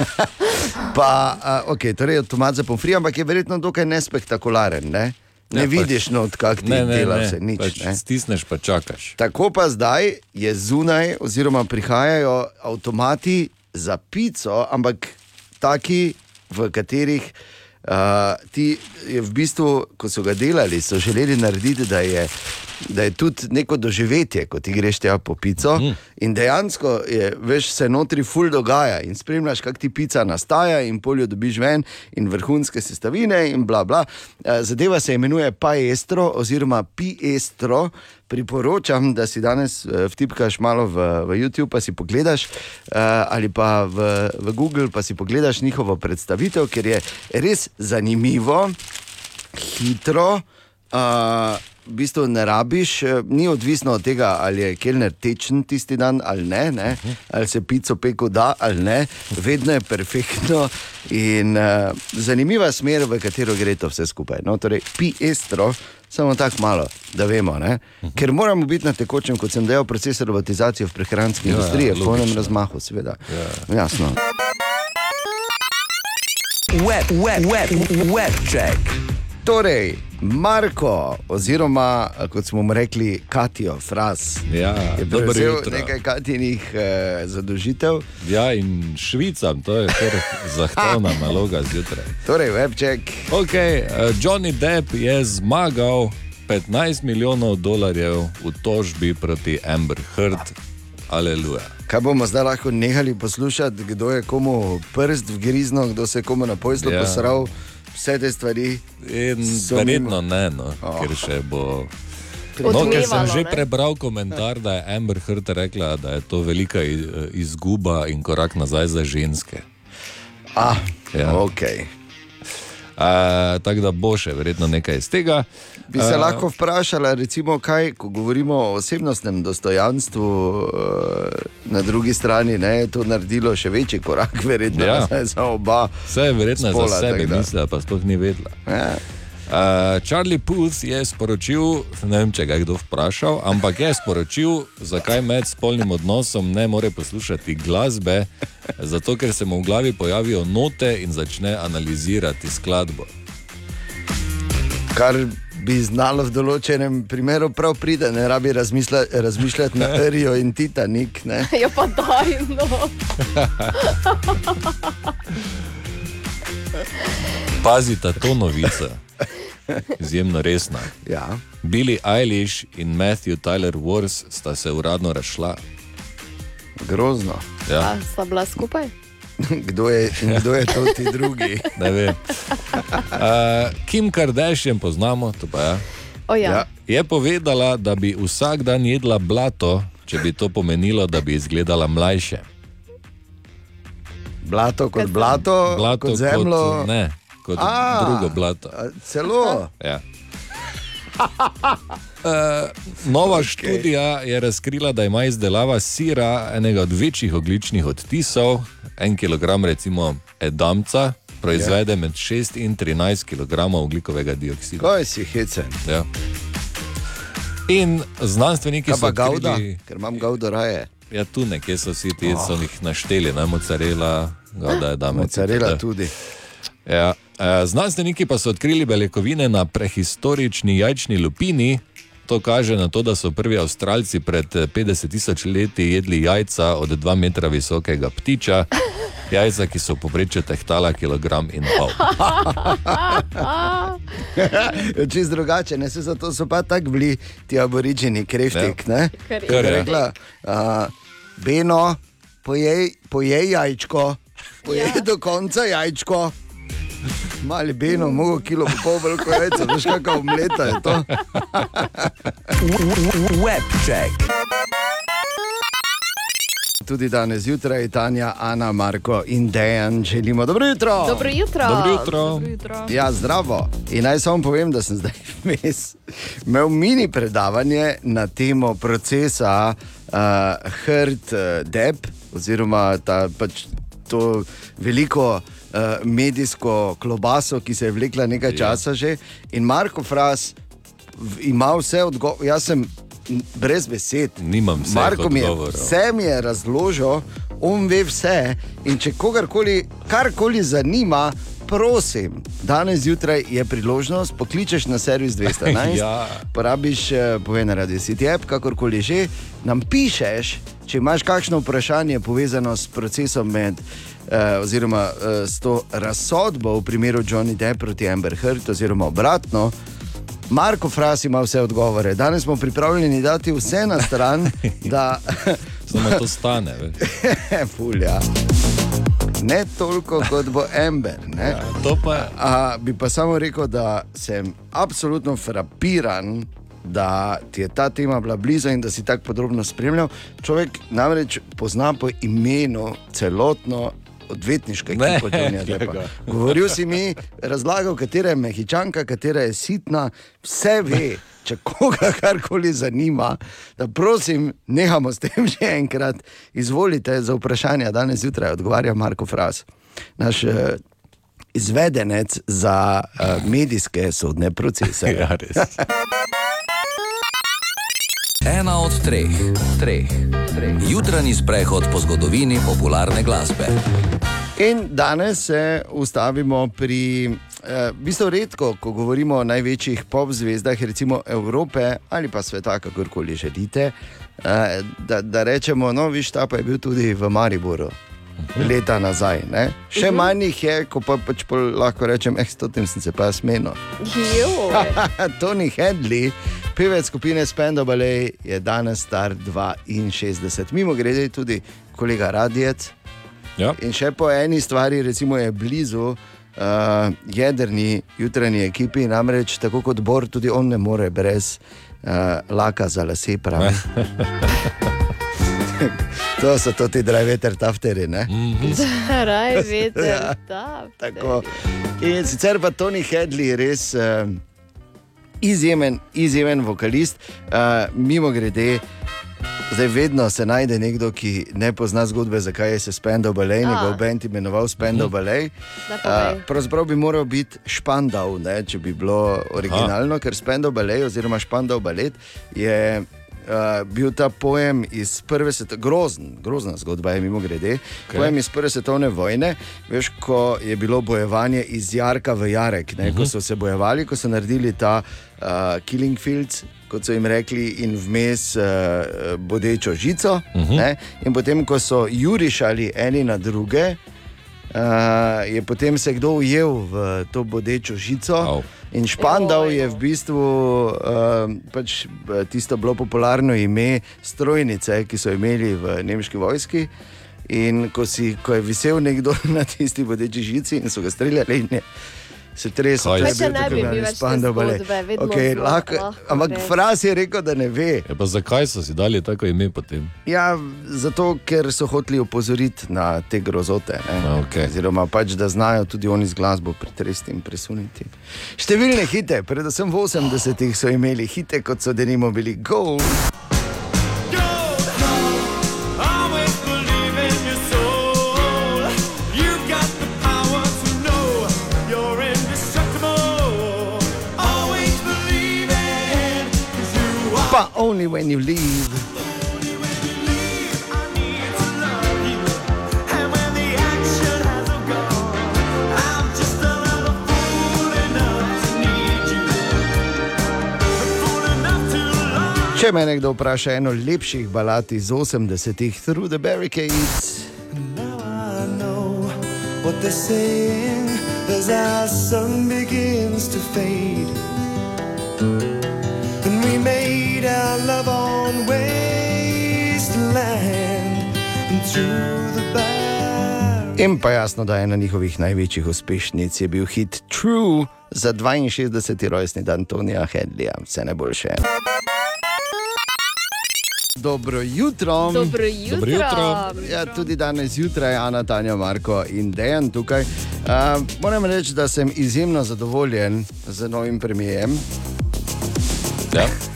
Speaker 12: *laughs*
Speaker 3: Pa, uh, okay, torej avtomat za pomfri, ampak je verjetno dokaj nespektakularen. Ne, ne
Speaker 2: Ja,
Speaker 3: vidiš, not, kak ti
Speaker 2: Ne, ne,
Speaker 3: dela
Speaker 2: ne.
Speaker 3: vse, nič.
Speaker 2: Pač
Speaker 3: ne.
Speaker 2: stisneš pa čakaš.
Speaker 3: Tako pa zdaj je zunaj, oziroma prihajajo avtomati za pico, ampak taki, v katerih uh, ti v bistvu, ko so ga delali, so želeli narediti, da je, da je tudi neko doživetje, ko ti greš tja po pico. Mm. In dejansko je, veš, se notri ful dogaja in spremljaš, kako ti pica nastaja, in poljo dobiš ven, in vrhunske sestavine, in bla bla. Eh, Zadeva se imenuje paestro oziroma piestro. Priporočam, da si danes eh, vtipkaš malo v, v YouTube, pa si pogledaš, eh, ali pa v, v Google, pa si pogledaš njihovo predstavitev, ker je res zanimivo, hitro. Uh, v bistvu ne rabiš, eh, ni odvisno od tega, ali je kelner tečen tisti dan ali ne, ne ali se pico peko da ali ne, vedno je perfektno in uh, zanimiva smer, v katero gre to vse skupaj. No, torej, piestro, samo tako malo, da vemo, ne? ker moramo biti na tekočem, kot sem dejal, proces robotizacije v prehranski
Speaker 2: Ja,
Speaker 3: industriji, v polnem razmahu, seveda. Ja. Jasno.
Speaker 1: Web, web, web, web check.
Speaker 3: Torej, Marko, oziroma kot smo mu rekli, Katijo, Fras.
Speaker 2: Ja,
Speaker 3: je prevzel nekaj Katijinih eh, zadožitev.
Speaker 2: Ja, in švicam, to je kar *laughs* zahtevna naloga zjutraj.
Speaker 3: Torej, webček.
Speaker 2: Okay, uh, Johnny Depp je zmagal 15 milijonov dolarjev v tožbi proti Amber Heard. Aleluja.
Speaker 3: Kaj bomo zdaj lahko nehali poslušati, kdo je komu prst vgriznil, kdo se je komu na pojslo
Speaker 2: Ja.
Speaker 3: ja. posral, vse te stvari.
Speaker 2: Verjetno ne, no, oh. ker še bo. No, ker sem že
Speaker 3: ne?
Speaker 2: prebral komentar, da je Amber Heard rekla, da je to velika izguba in korak nazaj za ženske.
Speaker 3: Ah,
Speaker 2: ja.
Speaker 3: ok.
Speaker 2: Uh, tako da bo še verjetno nekaj iz tega.
Speaker 3: Bi se uh, lahko vprašala, recimo, kaj, ko govorimo o osebnostnem dostojanstvu, uh, na drugi strani ne, je to naredilo še večji korak, *laughs* verjetno
Speaker 2: Ja.
Speaker 3: za oba.
Speaker 2: Vse je verjetno
Speaker 3: spola,
Speaker 2: za sebe mislila, pa sploh ni vedela.
Speaker 3: Ja.
Speaker 2: Uh, Charlie Puth je sporočil, ne vem, če ga je kdo vprašal, ampak je sporočil, zakaj med spolnim odnosom ne more poslušati glasbe, zato ker se mu v glavi pojavijo note in začne analizirati skladbo.
Speaker 3: Kar bi znalo v določenem primeru prav pride, ne rabi razmišlja, razmišljati na *laughs* Arijo in Titanik. Ne? *laughs*
Speaker 12: Ja, pa daj, no. *laughs*
Speaker 2: Pazite to novico, izjemno resna.
Speaker 3: Ja.
Speaker 2: Billy Eilish in Matthew Tyler Wars sta se uradno razšla.
Speaker 3: Grozno.
Speaker 2: Ja.
Speaker 12: A sta bila skupaj? *laughs*
Speaker 3: Kdo je, kdo je to ti drugi? *laughs*
Speaker 2: Ne vem. Uh, Kim Kardashian poznamo, to pa je.
Speaker 12: O, ja. Ja.
Speaker 2: Je povedala, da bi vsak dan jedla blato, če bi to pomenilo, da bi izgledala mlajše.
Speaker 3: Blato kot blato,
Speaker 2: blato
Speaker 3: kot zemljo.
Speaker 2: Kot, ne, kot
Speaker 3: A,
Speaker 2: drugo blato.
Speaker 3: a, Celo.
Speaker 2: Ja. Uh, *laughs* nova okay. študija je razkrila, da ima izdelava sira enega od večjih ogličnih odtisov. En kilogram, recimo, edamca proizvede ja. med 6 in 13 kg oglikovega dioksida.
Speaker 3: Kaj si hecen?
Speaker 2: Ja. In znanstveniki
Speaker 3: Kaj pa
Speaker 2: so
Speaker 3: gauda?
Speaker 2: odkrili-
Speaker 3: Ker imam gaudo raje.
Speaker 2: Ja, tu nekje so vsi ti,
Speaker 3: Oh.
Speaker 2: so jih našteli, ne mozzarella, gauda je dame.
Speaker 3: Mozzarella tudi.
Speaker 2: Ja. Eh, Znanstveniki pa so odkrili beljakovine na prehistorični jajčni lupini. To kaže na to, da so prvi Avstralci pred eh, 50 tisoč leti jedli jajca od 2 metra visokega ptiča, jajca, ki so v povprečju tehtala kilogram in pol. *laughs*
Speaker 3: Čist drugače, ne se zato so pa tako bili ti aboričini kreftik.
Speaker 2: Ja.
Speaker 3: Ne?
Speaker 2: Kar je
Speaker 3: rekla, uh, Beno, pojej, pojej jajčko, pojej ja. do konca jajčko. Mali Beno, mogo kilo pol veliko jajca, veš kakšna omleta je to.
Speaker 1: Webček.
Speaker 3: Tudi danes zjutraj Tanja, Ana, Marko in Dejan želimo dobro jutro.
Speaker 12: Dobro jutro.
Speaker 2: Dobro jutro.
Speaker 12: Dobro jutro.
Speaker 3: Ja, zdravo. In naj samo povem, da sem zdaj vmes imel mini predavanje na temo procesa uh, Herd uh, Deb, oziroma ta, pač, to veliko medijsko klobaso, ki se je vlekla nekaj
Speaker 2: Ja.
Speaker 3: časa že. In Marko Fras ima vse odgovore. Jaz sem brez besed.
Speaker 2: Nimam vseh
Speaker 3: Marko mi je vse mi je razložil, on ve vse. In če kogarkoli, karkoli zanima, prosim, danes zjutraj je priložnost, pokličeš na servis 211, *laughs*
Speaker 2: Ja.
Speaker 3: porabiš, eh, povej na radio app, kakorkoli že, nam pišeš, če imaš kakšno vprašanje povezano s procesom med. Uh, oziroma, uh, s to razsodbo v primeru Johnny Depp proti Amber Heard, oziroma obratno, Marko Fras ima vse odgovore. Danes smo pripravljeni dati vse na stran, *laughs* da
Speaker 2: Samo to stane. *laughs*
Speaker 3: Fulja. Ne toliko kot bo Amber. Ne?
Speaker 2: Ja, pa.
Speaker 3: A, bi pa samo rekel, da sem absolutno frapiran, da ti je ta tema bila blizu in da si tako podrobno spremljal. Človek namreč pozna po imenu celotno. Odvetniška ekipa
Speaker 2: glej ga.
Speaker 3: Govoril si mi, razlagal, katera je mehičanka, katera je sitna, vse ve. Če koga karkoli zanima, da prosim, nehamo s tem že enkrat. Izvolite za vprašanje. Danes zjutraj odgovarja Marko Fras, naš uh, izvedenec za uh, medijske sodne procese.
Speaker 2: Ja, res.
Speaker 1: Ena od treh, treh, treh. Jutranji sprehod po zgodovini popularne glasbe.
Speaker 3: In danes se ustavimo pri uh, eh, v bistvu redko, ko govorimo o največjih pop zvezdah, recimo Evrope ali pa sveta, kakorkoli želite, eh, da, da rečemo, no, viš, ta pa je bil tudi v Mariboru. Leta nazaj. Ne? Še
Speaker 12: Mhm.
Speaker 3: manj jih je, ko pa pač lahko rečem, eh, s tem sem se pa smeno. *laughs* Tony Hedley, pevec skupine Spendo Ballet, je danes star 62. Mimo grede tudi kolega Radijec.
Speaker 2: Ja.
Speaker 3: In še po eni stvari, recimo, je blizu uh, jedrni jutranji ekipi, namreč tako kot Bor, tudi on ne more brez uh, laka za lase. pravi. *laughs* to so to ti drajveter tafteri. ne? *laughs*
Speaker 12: Raj, veter,
Speaker 3: Ja. Tako. In sicer pa Tony Hedley, res uh, izjemen, izjemen vokalist, uh, mimo grede. Zdaj, vedno se najde nekdo, ki ne pozna zgodbe, zakaj je se Spendal Ballet,
Speaker 12: A.
Speaker 3: njegov bend imenoval Spendal Ballet.
Speaker 12: Povej.
Speaker 3: Uh, pravzaprav bi moral biti Špandau, ne, če bi bilo originalno, ker Spendal Ballet oziroma Špandau Ballet je. Uh, bil ta pojem iz prve svetovne, grozen, grozna zgodba je mimo grede. Okay. Pojem iz prve svetovne vojne, veš, ko je bilo bojevanje iz Jarka v Jarek, ne, uh -huh. ko
Speaker 2: Mhm.
Speaker 3: so se bojevali, ko so naredili ta uh, Killing Fields, kot so jim rekli, in vmes uh, bodečo žico. Uh
Speaker 2: Mhm.
Speaker 3: -huh. ne, in potem, ko so jurišali eni na druge, uh, je potem se kdo ujel v to bodečo žico. Oh. In Špandau je v bistvu uh, pač eh, tisto bilo popularno ime strojnice, ki so imeli v nemški vojski. In ko, si, ko je visel nekdo *laughs* na tisti bodeči žici in so ga streljali, in je se tresel.
Speaker 2: Kaj
Speaker 3: je
Speaker 2: Kaj če
Speaker 3: bil
Speaker 12: ne
Speaker 3: tako
Speaker 12: bi
Speaker 3: imenovani
Speaker 12: bil več te
Speaker 3: Spandau Ballet.
Speaker 12: zgodbe, vedno
Speaker 3: okay,
Speaker 12: zelo
Speaker 3: lahko,
Speaker 12: lahko
Speaker 3: ampak
Speaker 12: gre.
Speaker 3: Fras je rekel, da ne ve.
Speaker 2: Ja, pa zakaj so si dali tako ime potem?
Speaker 3: Ja, zato, ker so hoteli opozoriti na te grozote. Ne?
Speaker 2: Okay.
Speaker 3: Oziroma, pač, da znajo tudi oni z glasbo pretresti in presuniti. Številne hite, predvsem v 80-ih so imeli hite, kot so denimo bili Go.
Speaker 25: Fool enough to love.
Speaker 3: Če me nekdo vpraša eno lepših balad iz 80-ih, Through the Barricades.
Speaker 25: Saying as our sun begins to fade. Made our love on wasteland and through the bar.
Speaker 3: In pa jasno, da ena njihovih največjih uspešnic je bil hit True za 62. rojstni dan Tonija Hedlija. Vse najboljše. Dobro jutro.
Speaker 12: Dobro jutro. Dobro jutro.
Speaker 3: Ja, tudi danes zjutraj, Ana, Tanja, Marko in Dejan tukaj. Uh, moram reči, da sem izjemno zadovoljen z novim premijem.
Speaker 2: Ja.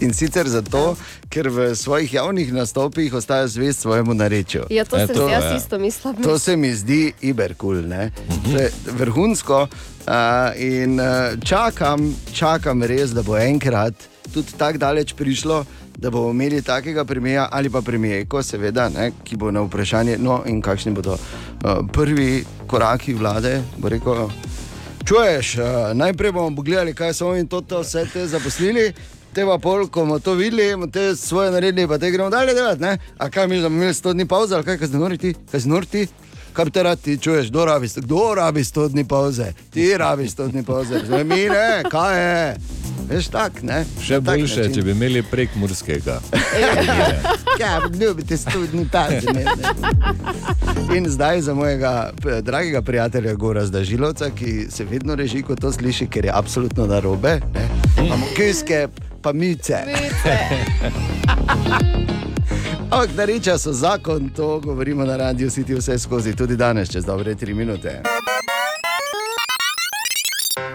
Speaker 3: In sicer zato, ker v svojih javnih nastopih ostaja zvest svojemu narečju.
Speaker 12: Ja, to sem si jaz isto mislila.
Speaker 3: To se mi zdi iberkul, ne? To je vrhunsko. Uh, in uh, čakam, čakam res, da bo enkrat tudi tako daleč prišlo, da bomo imeli takega premija ali pa premijejko, seveda, ne, ki bo na vprašanje, no in kakšni bodo uh, prvi koraki vlade. Bo rekel, čuješ, uh, najprej bomo pogledali, kaj so oni to, to vse te zaposlili. Te pa pol, ko bomo to videli, te svoje naredili, pa te gremo dalje delati. Ne? A kaj mi, da bomo imeli 100 dni pauze, ali kaj, kaj znoriti, kaj znoriti? Kaj ti čuješ, kdo rabi, kdo rabi 100 dni pauze? Ti rabi 100 dni pauze, zdaj mi ne, kaj je? Veš tak, ne?
Speaker 2: Še
Speaker 3: tak
Speaker 2: boljše,
Speaker 3: način.
Speaker 2: če bi imeli prek Murskega. *laughs*
Speaker 3: Ja, ljubite 100 dni pauze. ne, ne. In zdaj za mojega p- dragega prijatelja Gora Zdažilovca, ki se vedno reži, ko to sliši, ker je absolutno narobe. ne. Imamo kiske, pa mice. Ampak *laughs* nareča so zakon, to govorimo na radiju City vse skozi, tudi danes, čez dobre tri minute.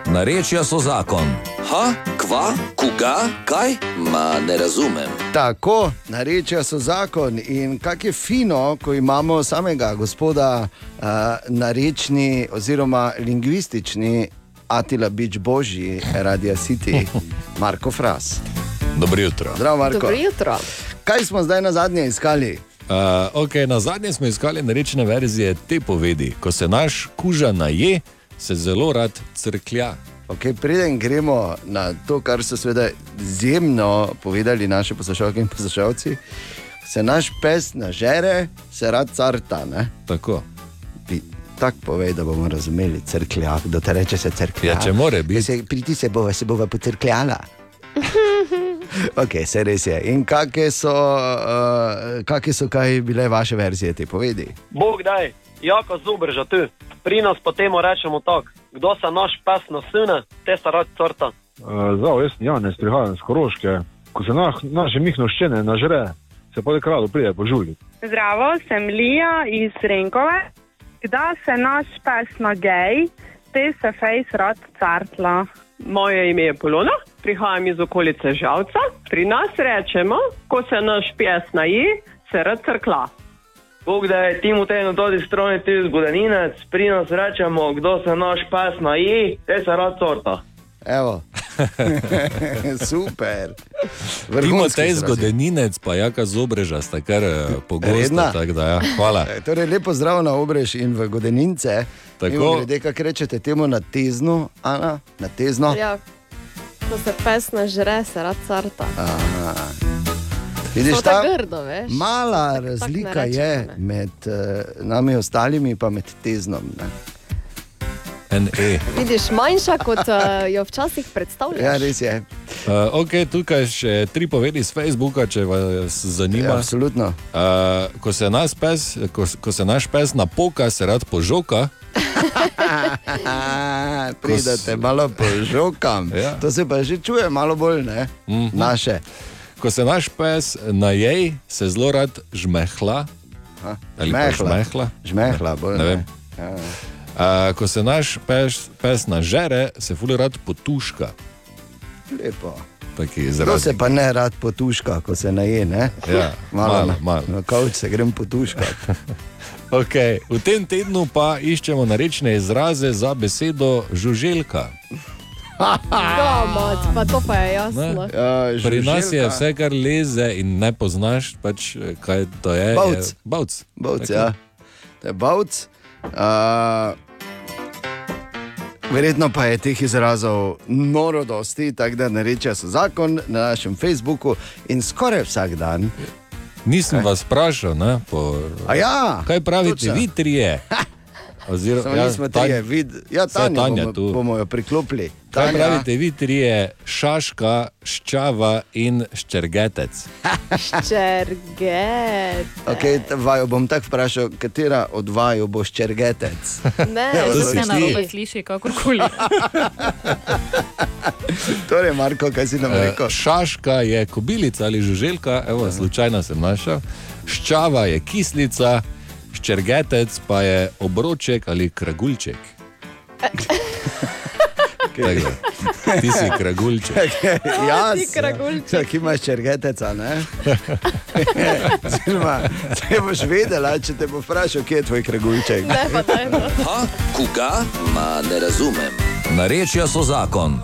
Speaker 1: Narečja so zakon. Ha, kva, koga, kaj? Ma ne razumem.
Speaker 3: Tako, narečja so zakon in kako je fino, ko imamo samega gospoda uh, narečni oziroma lingvistični Atila Bič Božji, Radio City, *laughs* Marko Fras.
Speaker 2: Dobro jutro.
Speaker 3: Zdravo, Marko.
Speaker 12: Dobro jutro.
Speaker 3: Kaj smo zdaj na zadnje iskali?
Speaker 2: Uh, okay, na zadnje smo iskali rečne verzije te povedi. Ko se naš kuža naje, se zelo rad crklja.
Speaker 3: Okay, preden gremo na to, kar so seveda izjemno povedali naši poslušalke in poslušalci, se naš pes nažere, se rad carta. Ne?
Speaker 2: Tako.
Speaker 3: Tako povej, da bomo razumeli crklja, kdo te reče se crklja.
Speaker 2: Ja, če more biti.
Speaker 3: Se, priti se bova, se bova pocrkljala. *laughs* ok, se res je. In kakšne so, uh, kakšne so kaj bile vaše verzije te povedi?
Speaker 26: Bog daj, jako zubrža tu. Pri nas potem rečemo tako, kdo se naš pes nasune, te se rad crta.
Speaker 27: Zdaj, jaz sem Janes, prihajam iz Koroške. Ko se na, naše mihnoščene nažre, se pa kralj pride po žuli.
Speaker 28: Zdravo, sem Lija iz Renkove. Kdaj se naš pes na gej, te se fejs rad cartla.
Speaker 29: Moje ime je Polona, prihajam iz okolice Žalca. Pri nas rečemo, ko se naš pes naji, se rad crkla.
Speaker 30: Bog da je Timotej na todi strani ti zgodaninec, pri nas rečemo, kdo se naš pas naji, te se rad sorta.
Speaker 3: Evo. *laughs* Super.
Speaker 2: Timotej zgodeninec, pa jaka zobreža sta kar eh, tako Da, ja. Hvala. *laughs*
Speaker 3: Torej, lepo zdrav na obrež in v Godenince.
Speaker 2: Tako.
Speaker 3: Glede, kako rečete temu na teznu, Ana, na tezno.
Speaker 12: Ja, ko se pes nažre, se rad carta.
Speaker 3: Aha. Vidiš, ta
Speaker 12: grdo, veš.
Speaker 3: mala
Speaker 12: Tako ne
Speaker 3: razlika
Speaker 12: rečemo,
Speaker 3: je med uh, nami ostalimi in med teznom. Ne?
Speaker 2: NE.
Speaker 12: Vidiš, manjša kot uh, jo včasih predstavljaš.
Speaker 3: Ja, res je.
Speaker 2: Uh, ok, tukaj še tri povedi z Facebooka, če vas zanima.
Speaker 3: Ja, absolutno.
Speaker 2: Uh, ko, se nas pes, ko, ko se naš pes napoka, se rad požoka. *laughs*
Speaker 3: Pridete malo po žokam.
Speaker 2: Ja.
Speaker 3: To se pa že čuje malo bolj, ne?
Speaker 2: Mhm.
Speaker 3: Naše.
Speaker 2: Ko se naš pes najej, se zelo rad žmehla. Pa
Speaker 3: žmehla.
Speaker 2: žmehla.
Speaker 3: Žmehla, bolj
Speaker 2: ne
Speaker 3: ne.
Speaker 2: vem.
Speaker 3: Ja.
Speaker 2: Uh, ko se naš pes, pes nažere, se fuli rad potuška.
Speaker 3: Lepo. Zelo se pa ne rad potuška, ko se naje. Ne?
Speaker 2: Ja, malo,
Speaker 3: na,
Speaker 2: malo.
Speaker 3: Na kavč se grem potuškat. *laughs*
Speaker 2: Okay. V tem tednu pa iščemo narečne izraze za besedo žuželka.
Speaker 12: Mat, pa to pa je jasno.
Speaker 3: Ja,
Speaker 2: Pri nas je vse, kar leze in ne poznaš, pač, eh, kaj to je.
Speaker 3: Bavc.
Speaker 2: je Bavc.
Speaker 3: Bavc, ja. To je bavc. Uh, verjetno pa je teh izrazov noro dosti, tako da narečejo so zakon na našem Facebooku in skoraj vsak dan.
Speaker 2: Nisem vas vprašal, ne, po,
Speaker 3: A ja,
Speaker 2: kaj pravite
Speaker 3: točno.
Speaker 2: vi trije. *laughs* Oziroma,
Speaker 3: Samo nismo trije, vid, ja, Tanja,
Speaker 2: Tanja
Speaker 3: bomo,
Speaker 2: tu.
Speaker 3: bomo jo priklopili.
Speaker 2: Kaj
Speaker 3: Tanja.
Speaker 2: pravite vi trije, šaška, ščava in ščergetec? *laughs*
Speaker 12: Ščerget.
Speaker 3: Okay, vajo bom tako vprašal, katera od vaju bo ščergetec?
Speaker 12: Ne, *laughs*
Speaker 2: To
Speaker 20: se
Speaker 2: ti.
Speaker 20: narobe sliši, kakorkoli. *laughs*
Speaker 3: torej, Marko, kaj si nam
Speaker 2: Eh,
Speaker 3: rekel?
Speaker 2: Šaška je kobilica ali žuželka, evo, slučajno sem našel. Ščava je kislica, ščergetec pa je obroček ali kragulček. *laughs* Tako da, Ti si kragulček. *laughs*
Speaker 3: Jaz,
Speaker 12: ti kragulček.
Speaker 3: Ja, ki imaš črgeteca, ne? *laughs* Oziroma, Če boš vedela, če te bo vprašal, kje je tvoj kragulček.
Speaker 12: Ne, pa ne. No.
Speaker 1: Ha, koga? Ma ne razumem. Narečja so zakon.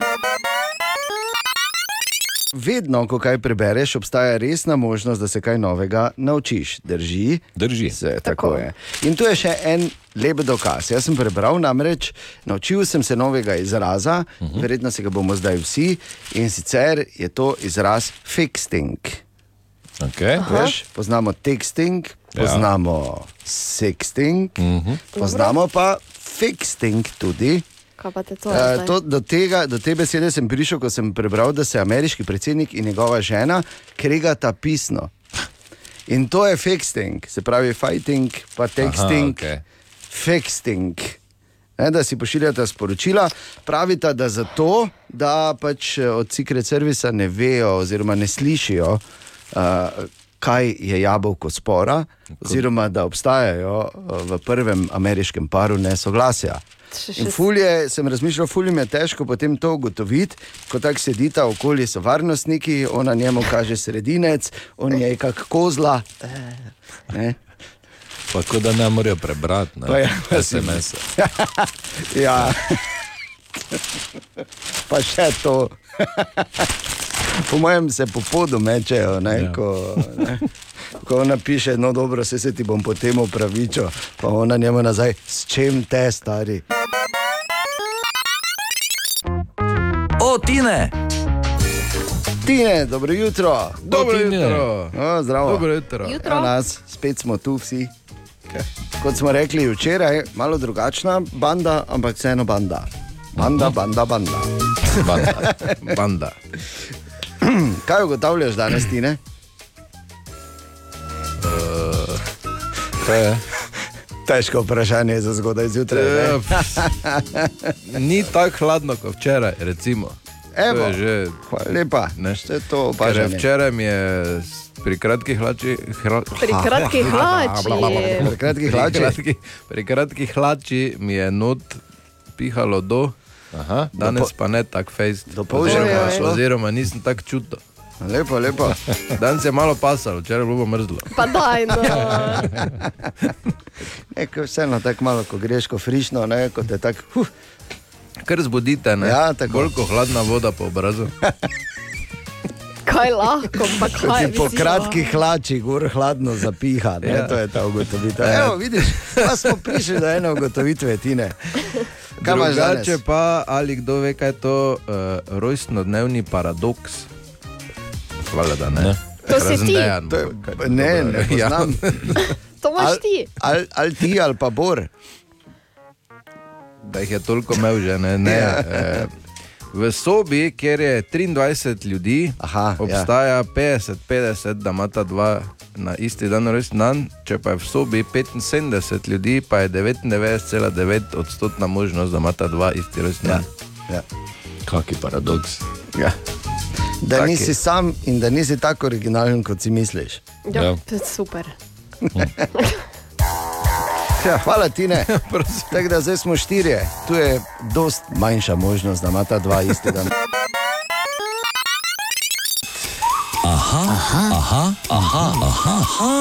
Speaker 3: Vedno, ko kaj prebereš, obstaja resna možnost, da se kaj novega naučiš. Drži?
Speaker 2: Drži.
Speaker 3: Se, tako je. In tu je še en lep dokaz. Jaz sem prebral, namreč naučil sem se novega izraza, uh -huh. verjetno se ga bomo zdaj vsi, in sicer je to izraz fixing.
Speaker 2: Okay.
Speaker 3: Veš, poznamo texting,
Speaker 2: Ja.
Speaker 3: poznamo sexting, uh -huh. poznamo pa fixing tudi.
Speaker 12: To?
Speaker 3: Uh, to, do, tega, do te besede sem prišel, ko sem prebral, da se ameriški predsednik in njegova žena kregata pisno. In to je fixing, se pravi fighting, pa texting,
Speaker 2: Aha, okej.
Speaker 3: fixing. Ne, da si pošiljata sporočila, pravita, da zato, da pač eh, od Secret Servisa ne vejo, oziroma ne slišijo, uh, kaj je jabolko spora, oziroma da obstajajo v prvem ameriškem paru nesoglasja.
Speaker 12: Še-
Speaker 3: In fulje, sem razmišljal, fulje je težko potem to ugotoviti, ko tako sedita okoli so varnostniki, ona njemu kaže sredinec, on je kak kozla. eh, Ne?
Speaker 2: Pa kot da ne morejo prebrati,
Speaker 3: Pa ja,
Speaker 2: ne, SMS. -e.
Speaker 3: ja. pa še to. Po mojem se po podu mečejo, ne, ja. ko, ne, ko ona piše, no dobro, se, se ti bom potem upravičil, pa ona njemu nazaj, s čim te stari.
Speaker 1: O, Tine!
Speaker 3: Tine, dobro jutro.
Speaker 7: Dobro
Speaker 3: Tine.
Speaker 7: jutro.
Speaker 3: O, zdravo.
Speaker 7: Dobro jutro.
Speaker 12: Jutro.
Speaker 3: Evo nas, spet smo tu vsi. Kot smo rekli včeraj, malo drugačna banda, ampak vseeno banda. Banda, banda, banda.
Speaker 2: Banda.
Speaker 7: Banda. *laughs* *clears throat*
Speaker 3: Kaj ugotavljaš danes, Tine?
Speaker 7: Kaj je?
Speaker 3: Težko vprašanje za zgodaj zjutraj. ne?
Speaker 7: Ja, pf, *laughs* Ni tako hladno kot včeraj, recimo. To
Speaker 3: Evo,
Speaker 7: je že,
Speaker 3: hvala lepa.
Speaker 7: ne,
Speaker 3: Vse to
Speaker 7: je
Speaker 3: opažanje.
Speaker 7: včeraj mi je s- pri kratkih hlači. Hra,
Speaker 12: Pri kratkih *laughs* hlači.
Speaker 3: Pri kratkih hlačih.
Speaker 7: Pri kratkih, pri kratkih hlači mi je not pihalo do,
Speaker 2: Aha.
Speaker 7: danes pa ne tako fejst. Oziroma, oziroma nisem tako čutil.
Speaker 3: Lepo, lepo. *laughs*
Speaker 7: Danes je malo pasalo, včeraj je bilo mrzlo.
Speaker 12: Pa daj, no. *laughs*
Speaker 3: Nekaj vseeno tako malo, ko greš ko frišno, ne, kot je tako. Huh.
Speaker 7: Kar zbudite, ne?
Speaker 3: Ja, tako.
Speaker 7: Bolj kot hladna voda po obrazu. *laughs*
Speaker 12: Kaj lahko, pa
Speaker 3: Ko
Speaker 12: kaj
Speaker 3: ti po kratkih hlačih gor hladno zapiha, ne,
Speaker 7: Ja.
Speaker 3: to je ta ugotovitev.
Speaker 7: Ja.
Speaker 3: Evo, vidiš, pa smo prišli do ene ugotovitve, Tine. Kaj imaš danes?
Speaker 7: Drugače pa, ali kdo ve, kaj je to uh, rojstnodnevni paradoks? Hvala, da ne.
Speaker 2: Ne.
Speaker 12: To si ti.
Speaker 7: Razendejan
Speaker 3: To je-
Speaker 7: kaj je
Speaker 3: ne,
Speaker 7: dobro,
Speaker 3: ne poznam. *laughs*
Speaker 12: To imaš ti.
Speaker 3: Ali al ti ali pa Bor.
Speaker 7: da jih je toliko imel že. Ne, ne,
Speaker 3: Ja.
Speaker 7: eh, v sobi, kjer je 23 ljudi,
Speaker 3: Aha, ja.
Speaker 7: obstaja 50-50, da imata dva na isti dan rojstni dan, če pa je v sobi 75 ljudi, pa je 99,9 odstotna možnost, da imata dva isti rojstni dan.
Speaker 3: Ja.
Speaker 2: Kaki paradoks.
Speaker 3: Ja. Da
Speaker 7: Taki.
Speaker 3: nisi sam in da nisi tako originalen, kot si misliš.
Speaker 12: Ja,
Speaker 2: Ja.
Speaker 12: to je super. *laughs*
Speaker 3: Ja, hvala ti ne. Tako da zdaj smo štirje, tu je dost manjša možnost, da ima ta dva isti dan. *laughs*
Speaker 1: Aha, aha, aha, aha, aha, aha,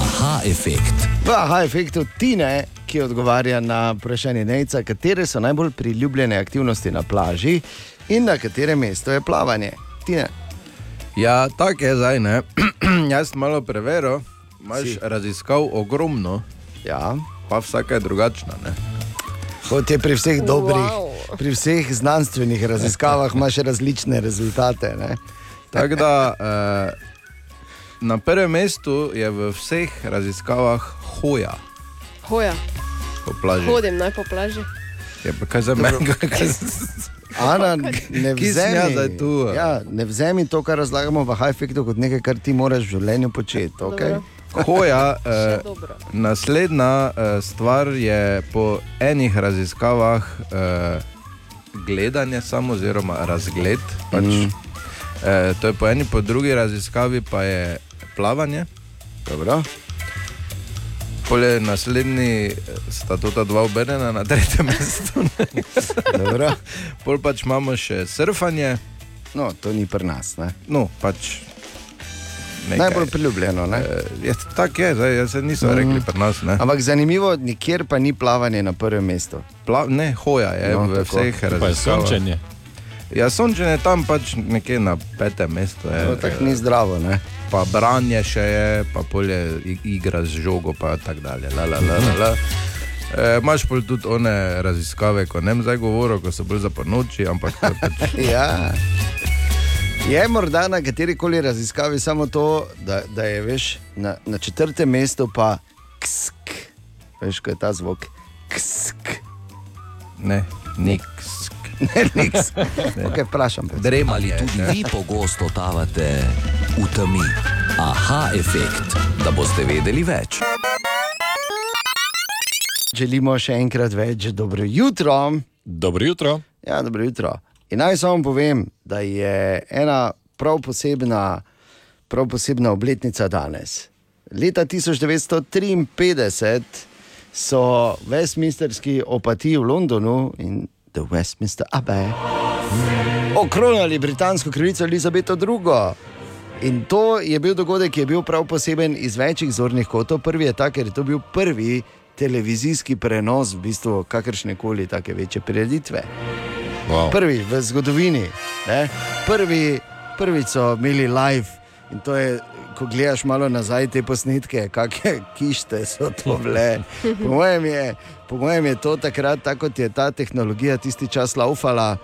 Speaker 1: aha efekt.
Speaker 3: V aha efektu Tine, ki odgovarja na vprašanje Nejca, katere so najbolj priljubljene aktivnosti na plaži in na katerem mestu je plavanje. Tine.
Speaker 7: Ja, tako je zdaj. ne. *clears throat* Jaz sem malo preveril, imaš
Speaker 3: Si.
Speaker 7: raziskav ogromno,
Speaker 3: Ja.
Speaker 7: pa vsaka je drugačna. Ne?
Speaker 3: Kot je pri vseh dobrih,
Speaker 12: Wow.
Speaker 3: pri vseh znanstvenih raziskavah, *laughs* imaš različne rezultate. Ne?
Speaker 7: Tako da eh, na prvem mestu je v vseh raziskavah hoja
Speaker 12: Hoja,
Speaker 7: po plaži.
Speaker 12: hodim naj po plaži.
Speaker 7: Je pa kaj za mene, kaj
Speaker 3: Ana, *laughs* ne
Speaker 7: Ki sem jaz
Speaker 3: vzemi,
Speaker 7: zdaj tu, a?
Speaker 3: ja, ne vzemi to, kar razlagamo v high-efektu, kot nekaj, kar ti moraš v življenju početi. Okay?
Speaker 12: Dobro.
Speaker 7: Hoja,
Speaker 12: Še
Speaker 7: eh,
Speaker 12: dobro.
Speaker 7: naslednja eh, stvar je po enih raziskavah eh, gledanje, samo oziroma razgled. Pač, mm. Eh, to je po eni, po drugi raziskavi pa je plavanje.
Speaker 3: Dobro.
Speaker 7: Pole naslednji eh, sta to ta dva obrnjena na tretjem *laughs* mestu. Pol pač imamo še surfanje,
Speaker 3: No, to ni pri nas. Ne?
Speaker 7: no pač. nekaj.
Speaker 3: Najbolj priljubljeno. Ne?
Speaker 7: Eh, je, Tako je, zdaj jaz se niso
Speaker 3: Mhm.
Speaker 7: rekli pri nas. Ne,
Speaker 3: Ampak zanimivo, nikjer pa ni plavanje na prvem mestu.
Speaker 7: Pla, ne hoja je
Speaker 3: No,
Speaker 7: v
Speaker 3: tako.
Speaker 7: vseh
Speaker 2: Pa je sončenje.
Speaker 7: Ja, sončenje je tam pač nekje na petem mestu. Je,
Speaker 3: To tako ni zdravo. Ne?
Speaker 7: Pa branje še je, pa polje igra z žogo, pa tako dalje. La, la, la, la, la. E, Imáš pol tudi one raziskave, ko ne zdaj govoril, ko so bolj za ponoči, ampak to je pač, *laughs*
Speaker 3: Ja. Je morda na kateri koli raziskavi samo to, da, da je veš, na, na četrtem mestu pa ksk. Veš, ko je ta zvok. Ksk.
Speaker 7: ne, niks.
Speaker 3: Ne. Okay, vprašam. pa.
Speaker 7: Dremali
Speaker 1: Ali tudi
Speaker 7: ne.
Speaker 1: vi pogosto totavate v temi? Aha efekt, da boste vedeli več.
Speaker 3: Želimo še enkrat več dobro jutro.
Speaker 2: Dobro jutro.
Speaker 3: Ja, dobro jutro. In naj samo povem, da je ena prav posebna, prav posebna obletnica danes. Leta 1953 so Westminsterski opati v Londonu in The Westminster Abbey okronali britansko kraljico Elizabeto II. In to je bil dogodek, ki je bil prav poseben iz večjih zornih kotov. Prvi je ta, ker je to bil prvi televizijski prenos v bistvu kakršne koli take večje prireditve.
Speaker 2: Wow.
Speaker 3: Prvi v zgodovini, ne? prvi, prvi so imeli live in to je. Ko gledaš malo nazaj te posnetke, kakšne kište so to bile. Po mojem je, po mojem je to takrat, tako kot je ta tehnologija tisti čas laufala,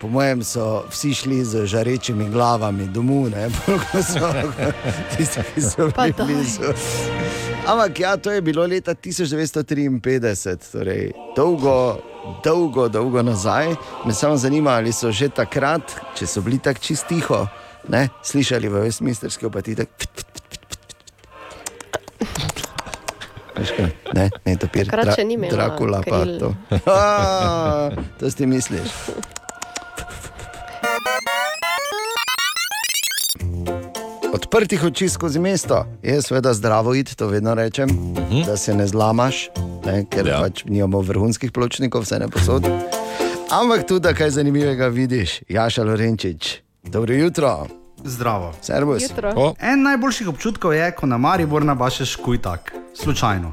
Speaker 3: Po mojem so vsi šli z žarečimi glavami domov, ne *laughs* so *laughs* tisti, ki so bili blizu. Ampak ja, to je bilo leta 1953, torej dolgo, dolgo, dolgo nazaj. Me samo zanima, ali so že takrat, če so bili tako čist tiho, ne, slišali v Westminsterski opati. Ne, ne, to
Speaker 12: še ni imela
Speaker 3: Drakula pa to. A, to si misliš. Odprtih oči skozi mesto je seveda zdravo iti, to vedno rečem, uh -huh. da se ne zlamaš, ne, ker ja. pač nimamo vrhunskih pločnikov, vse ne posod. Ampak tudi, da kaj zanimivega vidiš, Jaša Lorenčič. Dobro jutro.
Speaker 18: Zdravo.
Speaker 3: Servus.
Speaker 18: En najboljših občutkov je, ko na Maribor nabašeš kujtak, slučajno.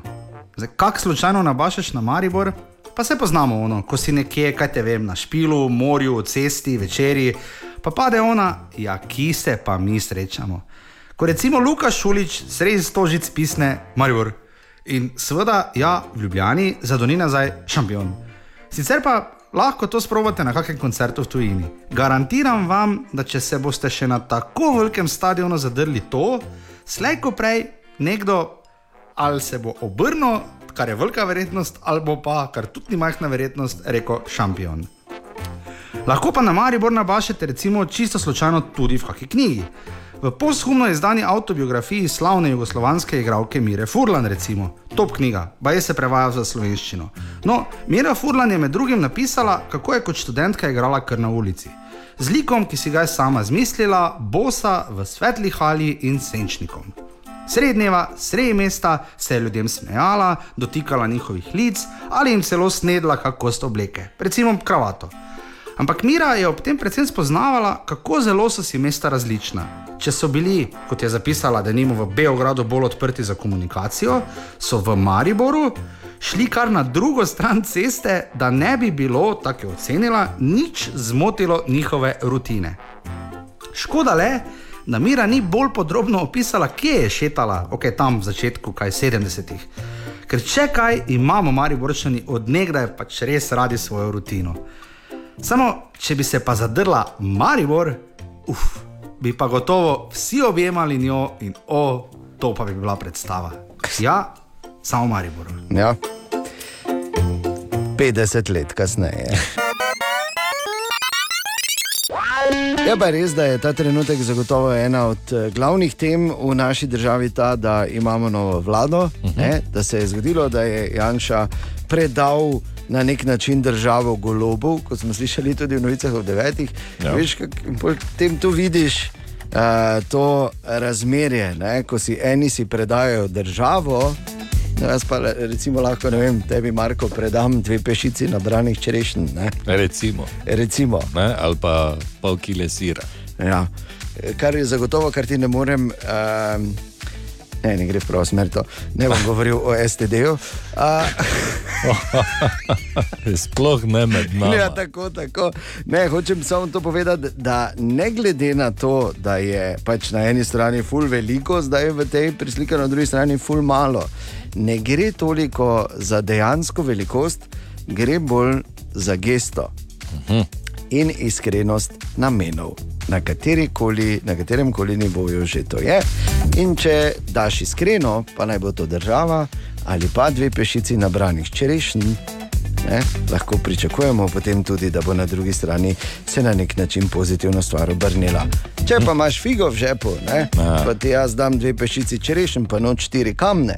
Speaker 18: Zdaj, kak slučajno nabašeš na Maribor, pa se poznamo, ono, ko si nekje, kaj te vem, na špilu, morju, cesti, večerji, pa pade ona, ja, ki se pa mi srečamo. Ko recimo Lukaš Šulič sredi stožic pisne Maribor in seveda, ja, v Ljubljani zadoni nazaj šampion. Sicer pa lahko to sprobate na kakšnem koncertu v tujini. Garantiram vam, da če se boste še na tako velikem stadionu zadrli to, slej ko prej nekdo ali se bo obrnil, kar je velika verjetnost, ali bo pa, kar tudi ni majhna verjetnost, rekel šampion. Lahko pa na Maribor nabašete recimo čisto slučajno tudi v kakšni knjigi. V posthumno izdani autobiografiji slavne jugoslovanske igralke Mire Furlan, recimo, top knjiga, baje se prevaja za slovenščino. No, Mira Furlan je med drugim napisala, kako je kot študentka igrala kar na ulici. Z likom, ki si ga je sama zmislila, bosa v svetli hali in senčnikom. Srednjeva, sredi mesta se je ljudem smejala, dotikala njihovih lic ali jim celo snedla kakost obleke, recimo kravato. Ampak Mira je ob tem predvsem spoznavala, kako zelo so si mesta različna. Če so bili, kot je zapisala, da nimo v Beogradu bolj odprti za komunikacijo, so v Mariboru šli kar na drugo stran ceste, da ne bi bilo, tako je ocenila, nič zmotilo njihove rutine. Škoda le, da Mira ni bolj podrobno opisala, kje je šetala, ok, tam v začetku, kaj 70-ih. Ker če kaj imamo, Mariborčani odnegdaj pač res radi svojo rutino. Samo, če bi se pa zadrla Maribor, uf, bi pa gotovo vsi objemali njo in o, to pa bi bila predstava. Ja, samo Maribor.
Speaker 3: Ja. 50 let kasneje. Je pa res, da je ta trenutek zagotovo ena od eh, glavnih tem v naši državi ta, da imamo novo vlado, uh -huh. ne, da se je zgodilo, da je Janša predal na nek način državo golobu, kot smo slišali tudi v novicah ob devetih.
Speaker 2: Ja.
Speaker 3: Veš, kak, bolj tem tu vidiš uh, to razmerje, ne, ko si eni si predajo državo. No, jaz pa recimo lahko, ne vem, tebi, Marko, predam dve pešici nabranih čerešn. Ne?
Speaker 2: Recimo.
Speaker 3: Recimo.
Speaker 2: Ne? Ali pa pol kile sira.
Speaker 3: Ja. Kar je zagotovo, kar ti ne morem. Um, ne, ne gre v pravo smer. To. Ne bom govoril o STD-ju. *laughs*
Speaker 2: Sploh ne med nami.
Speaker 3: Ja, tako, tako. Ne, hočem samo to povedati, da ne glede na to, da je pač na eni strani ful veliko, zdaj je v tej preslikani, na drugi strani ful malo. Ne gre toliko za dejansko velikost, gre bolj za gesto in iskrenost namenov. Na, katerikoli- na katerem koli nivoju že to je. In če daš iskreno, pa naj bo to država ali pa dve pešici nabranih čerešn, ne, lahko pričakujemo potem tudi, da bo na drugi strani se na nek način pozitivno stvar obrnila. Če pa imaš figo v žepu, ne, pa ti jaz dam dve pešici čerešen, pa noč štiri kamne,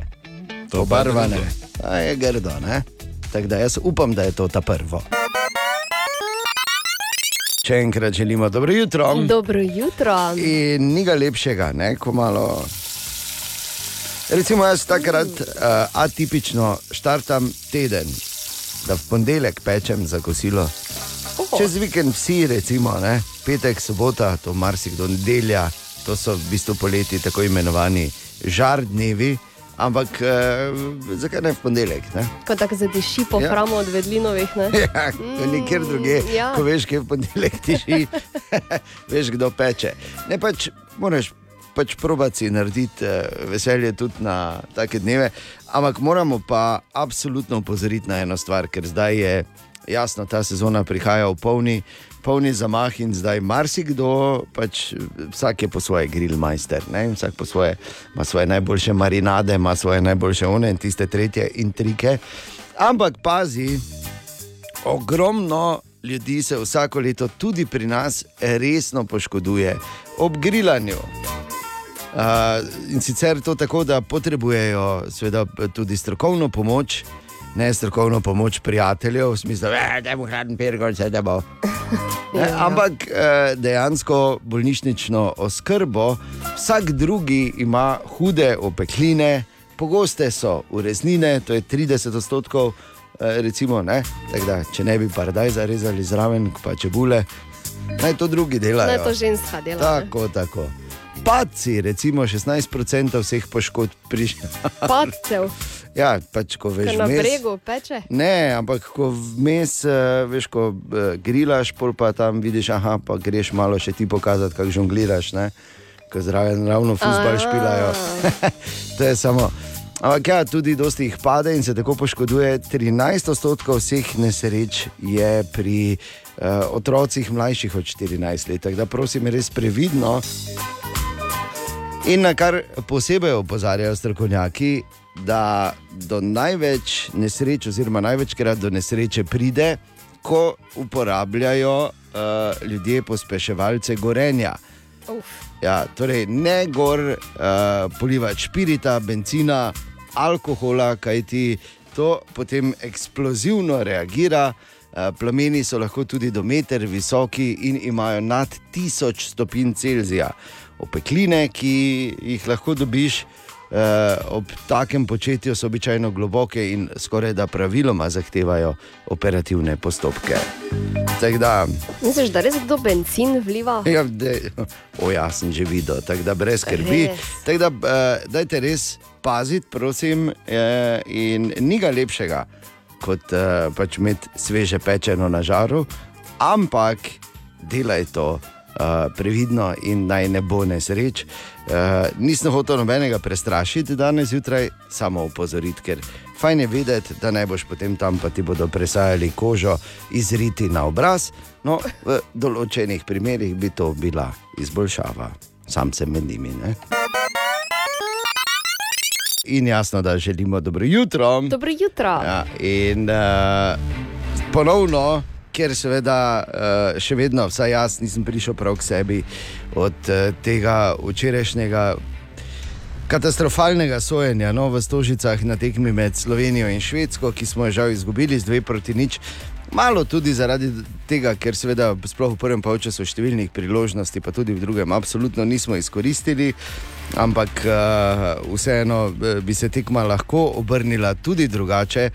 Speaker 2: To pa
Speaker 3: obarvane.
Speaker 2: grdo.
Speaker 3: A je grdo, ne? Tako da jaz upam, da je to ta prvo. Še enkrat želimo dobro jutro.
Speaker 12: Dobro jutro.
Speaker 3: In ni ga lepšega, ne, ko malo. Recimo, jaz takrat uh, atipično štartam teden, da v ponedeljek pečem za kosilo.
Speaker 12: Oho.
Speaker 3: Čez vikend vsi, recimo, ne, petek, sobota, to marsikdo nedelja, to so v bistvu poleti tako imenovani žar dnevi, ampak uh, zakaj ne v ponedeljek? Ne?
Speaker 12: Ko tako zadiši po
Speaker 3: Ja.
Speaker 12: hramu od vedlinovih. Ne? *laughs*
Speaker 3: Ja, ko nikjer drugje,
Speaker 12: ja.
Speaker 3: ko veš, kje v ponedeljek tiši, *laughs* veš, kdo peče. Ne pač, moraš pač probati narediti uh, veselje tudi na take dneve, ampak moramo pa absolutno opozoriti na eno stvar, ker zdaj je jasno, ta sezona prihaja v polni. polni zamah in zdaj marsikdo, pač, vsak je po svoje grillmajster, vsak po svoje, ima svoje najboljše marinade, ima svoje najboljše one in tiste tretje intrike. Ampak pazi, ogromno ljudi se vsako leto tudi pri nas resno poškoduje ob grillanju. Uh, in sicer to tako, da potrebujejo seveda, tudi strokovno pomoč, ne strokovno pomoč prijateljev, v smislu, da bo hraden pergol, vse da bo. Ne, ampak eh, dejansko bolnišnično oskrbo, vsak drugi ima hude opekline, pogoste so ureznine, to je 30 odstotkov, eh, recimo, ne, tako da če ne bi paradaj zarezali zraven, pa čebule, naj to drugi delajo.
Speaker 12: Naj to ženska dela. ne?
Speaker 3: Tako, tako. Padci, recimo 16% vseh poškodb prišlo.
Speaker 12: Padcev,
Speaker 3: ja, pač ko veš,
Speaker 12: ki na
Speaker 3: vmes-
Speaker 12: bregu peče.
Speaker 3: Ne, ampak ko vmes, uh, veš, ko uh, grilaš, pa tam vidiš, aha, pa greš malo še ti pokazati, kako žongliraš, ko zraven ravno fusbal
Speaker 12: A.
Speaker 3: špilajo. *laughs* to je samo. Ampak ja, tudi dosti jih pade in se tako poškoduje. 13 odstotkov vseh nesreč je pri uh, otrocih mlajših od 14 let. Tako da prosim, res previdno. In na kar posebej opozarjajo strokovnjaki, da do največ nesreč, oziroma največkrat do nesreče pride, ko uporabljajo uh, ljudje pospeševalce gorenja.
Speaker 12: Uf.
Speaker 3: Ja, torej, ne gor uh, polivati špirita, benzina, alkohola, kajti to potem eksplozivno reagira. Uh, plameni so lahko tudi do meter visoki in imajo nad 1000 stopinj Celzija. Opekline, ki jih lahko dobiš ob takem početju, so običajno globoke in skoraj da praviloma zahtevajo operativne postopke. Tako da,
Speaker 12: Misliš, da res kdo benzin vliva?
Speaker 3: Ja, de, o, ja, sem že videl, tako da brez skrbi. Tako da, uh, dajte res paziti, prosim, uh, in ni ga lepšega, kot uh, pač imeti sveže pečeno na žaru, ampak delaj to. Uh, previdno in naj ne bo nesreč. Uh, nisem hotel nobenega prestrašiti danes zjutraj, samo opozoriti, ker fajn je vedeti, da ne boš potem tam, pa ti bodo presajali kožo, izriti na obraz. No, v določenih primerih bi to bila izboljšava, sam sem med njimi. Ne? In jasno, da želimo dobro jutro.
Speaker 12: Dobro jutro.
Speaker 3: Ja, in uh, ponovno, ker seveda uh, še vedno, vsaj jaz nisem prišel prav k sebi od uh, tega včerajšnjega katastrofalnega sojenja no, v Stožicah na tekmi med Slovenijo in Švedsko, ki smo jo žal izgubili z dve proti nič. Malo tudi zaradi tega, ker seveda sploh v prvem polčasu številnih priložnosti, pa tudi v drugem, absolutno nismo izkoristili, ampak uh, vseeno eh, bi se tekma lahko obrnila tudi drugače.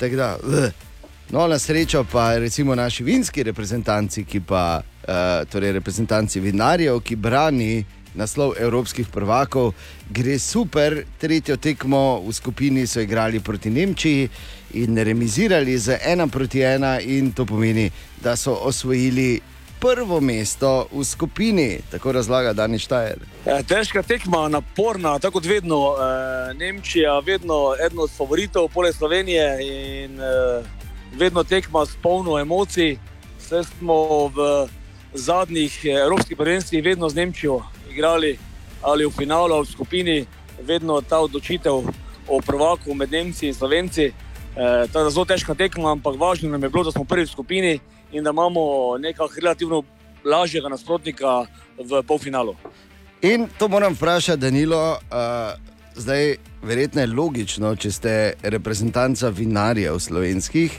Speaker 3: Tako da, uh, no, na srečo pa recimo naši vinski reprezentanci, ki pa, uh, torej reprezentanci vinarjev, ki brani naslov evropskih prvakov, gre super. Tretjo tekmo v skupini so igrali proti Nemčiji in remizirali z ena proti ena, in to pomeni, da so osvojili prvo mesto v skupini, tako razlaga Dani Štajer.
Speaker 31: Eh, Težka tekma, naporna, tako kot vedno. Eh, Nemčija, vedno eden od favoritov, poleg Slovenije in eh, vedno tekma s polno emocij. Vse smo v zadnjih eh, evropskih prvenstvih vedno z Nemčijo igrali ali v finalu ali v skupini, vedno ta odločitev o prvaku med Nemci in Slovenci. Eh, tako da zelo težka tekma, ampak važno nam je bilo, da smo prvi v skupini in da imamo nekako relativno lažjega nasprotnika v polfinalu.
Speaker 3: In to moram vprašati, Danilo. Uh, zdaj, verjetno je logično, če ste reprezentanca vinarjev slovenskih,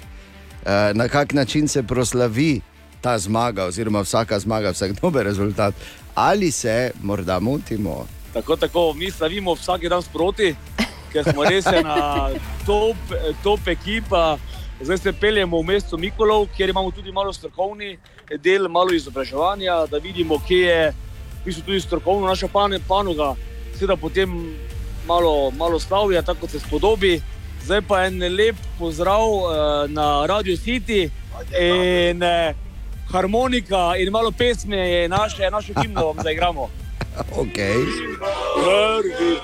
Speaker 3: na kak način se proslavi ta zmaga, oziroma vsaka zmaga, vsak dober rezultat, ali se morda motimo.
Speaker 31: Tako, tako, mi slavimo vsak dan sproti, ker smo res ena top, top ekipa. Zdaj se peljemo v mesto Mikolov, kjer imamo tudi malo strokovni del, malo izobraževanja, da vidimo, kje je v bistvu tudi strokovno naša pan- panoga, seveda potem malo, malo slavja, tako kot se spodobi. Zdaj pa en lep pozdrav eh, na Radio City in eh, harmonika in malo pesme je naše, našo himno vam zaigramo. *laughs*
Speaker 3: Okay.
Speaker 31: Prvi.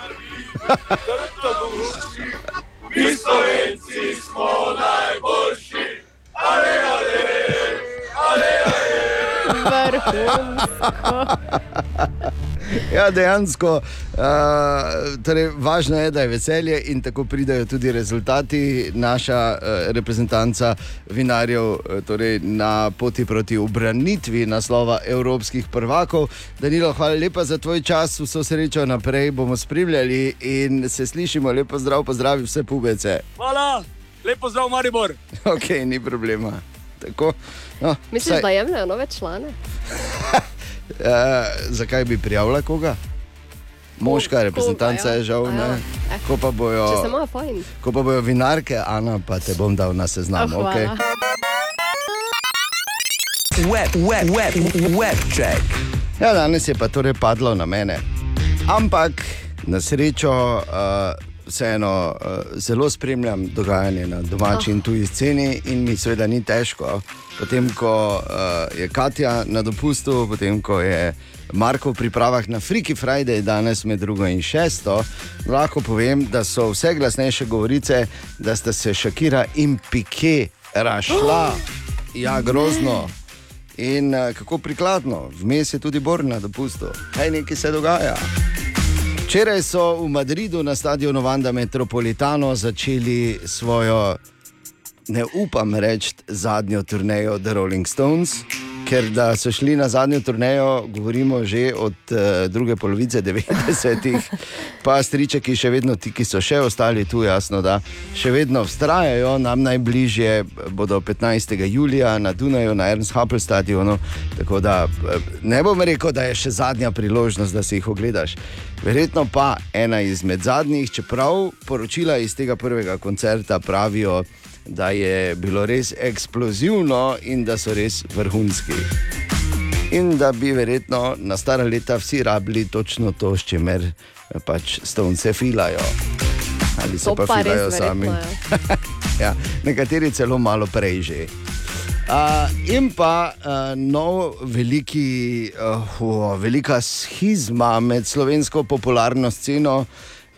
Speaker 25: Mi Slovenci smo najboljši, ale, ale, ale, ale.
Speaker 12: Vrhunsko. *laughs*
Speaker 3: Ja, dejansko, uh, torej, važno je, da je veselje in tako pridajo tudi rezultati. Naša uh, reprezentanca vinarjev uh, torej, na poti proti obranitvi naslova evropskih prvakov. Danilo, hvala lepa za tvoj čas, vso srečo naprej bomo spremljali in se slišimo. Lepo zdrav, pozdravi vse pubece.
Speaker 31: Hvala, lepo zdrav, Maribor. *laughs*
Speaker 3: Ok, ni problema. Tako, no,
Speaker 12: Misliš,
Speaker 3: vsaj-
Speaker 12: da jemljajo nove člane?
Speaker 3: Uh, *laughs* zakaj bi prijavila koga? Moška reprezentanca
Speaker 12: ja.
Speaker 3: je žal,
Speaker 12: ja. Eh,
Speaker 3: Ko pa bojo, ko pa bojo vinarke, Ana, pa te bom dal na seznam.
Speaker 12: Oh,
Speaker 3: okay?
Speaker 1: Web, web, web, web check.
Speaker 3: Ja, danes je pa torej padlo na mene. Ampak na srečo uh, vseeno uh, zelo spremljam dogajanje na domači
Speaker 12: Oh.
Speaker 3: in tuji sceni, in mi seveda ni težko. Potem, ko uh, je Katja na dopustu, potem, ko je Marko v pripravah na Freaky Friday, danes med drugo in šesto, lahko povem, da so vse glasnejše govorice, da sta se Šakira in Pike rašla. Ja, grozno. In uh, kako prikladno, vmes je tudi Bor na dopustu, kaj nekaj se dogaja. Včeraj so v Madridu na stadionu Vanda Metropolitano začeli svojo, ne upam reči, zadnjo turnejo The Rolling Stones. Ker da so šli na zadnjo turnejo, govorimo že od uh, druge polovice 90-ih, *laughs* pa stričeki še vedno ti, ki so še ostali tu, jasno, da še vedno vztrajajo. Nam najbližje bodo 15. julija na Dunaju, na Ernst Happel stadionu. Tako da eh, ne bom rekel, da je še zadnja priložnost, da si jih ogledaš. Verjetno pa ena izmed zadnjih, čeprav poročila iz tega prvega koncerta pravijo, da je bilo res eksplozivno in da so res vrhunski. In da bi verjetno na stara leta vsi rabili točno to, s čimer eh, pač stonce filajo. Ali se
Speaker 12: To
Speaker 3: pa
Speaker 12: pa
Speaker 3: filajo sami.
Speaker 12: verjetno, *laughs*
Speaker 3: ja, nekateri celo malo prej že. Uh, in pa uh, nov veliki, uh, oh, velika schizma med slovensko popularno sceno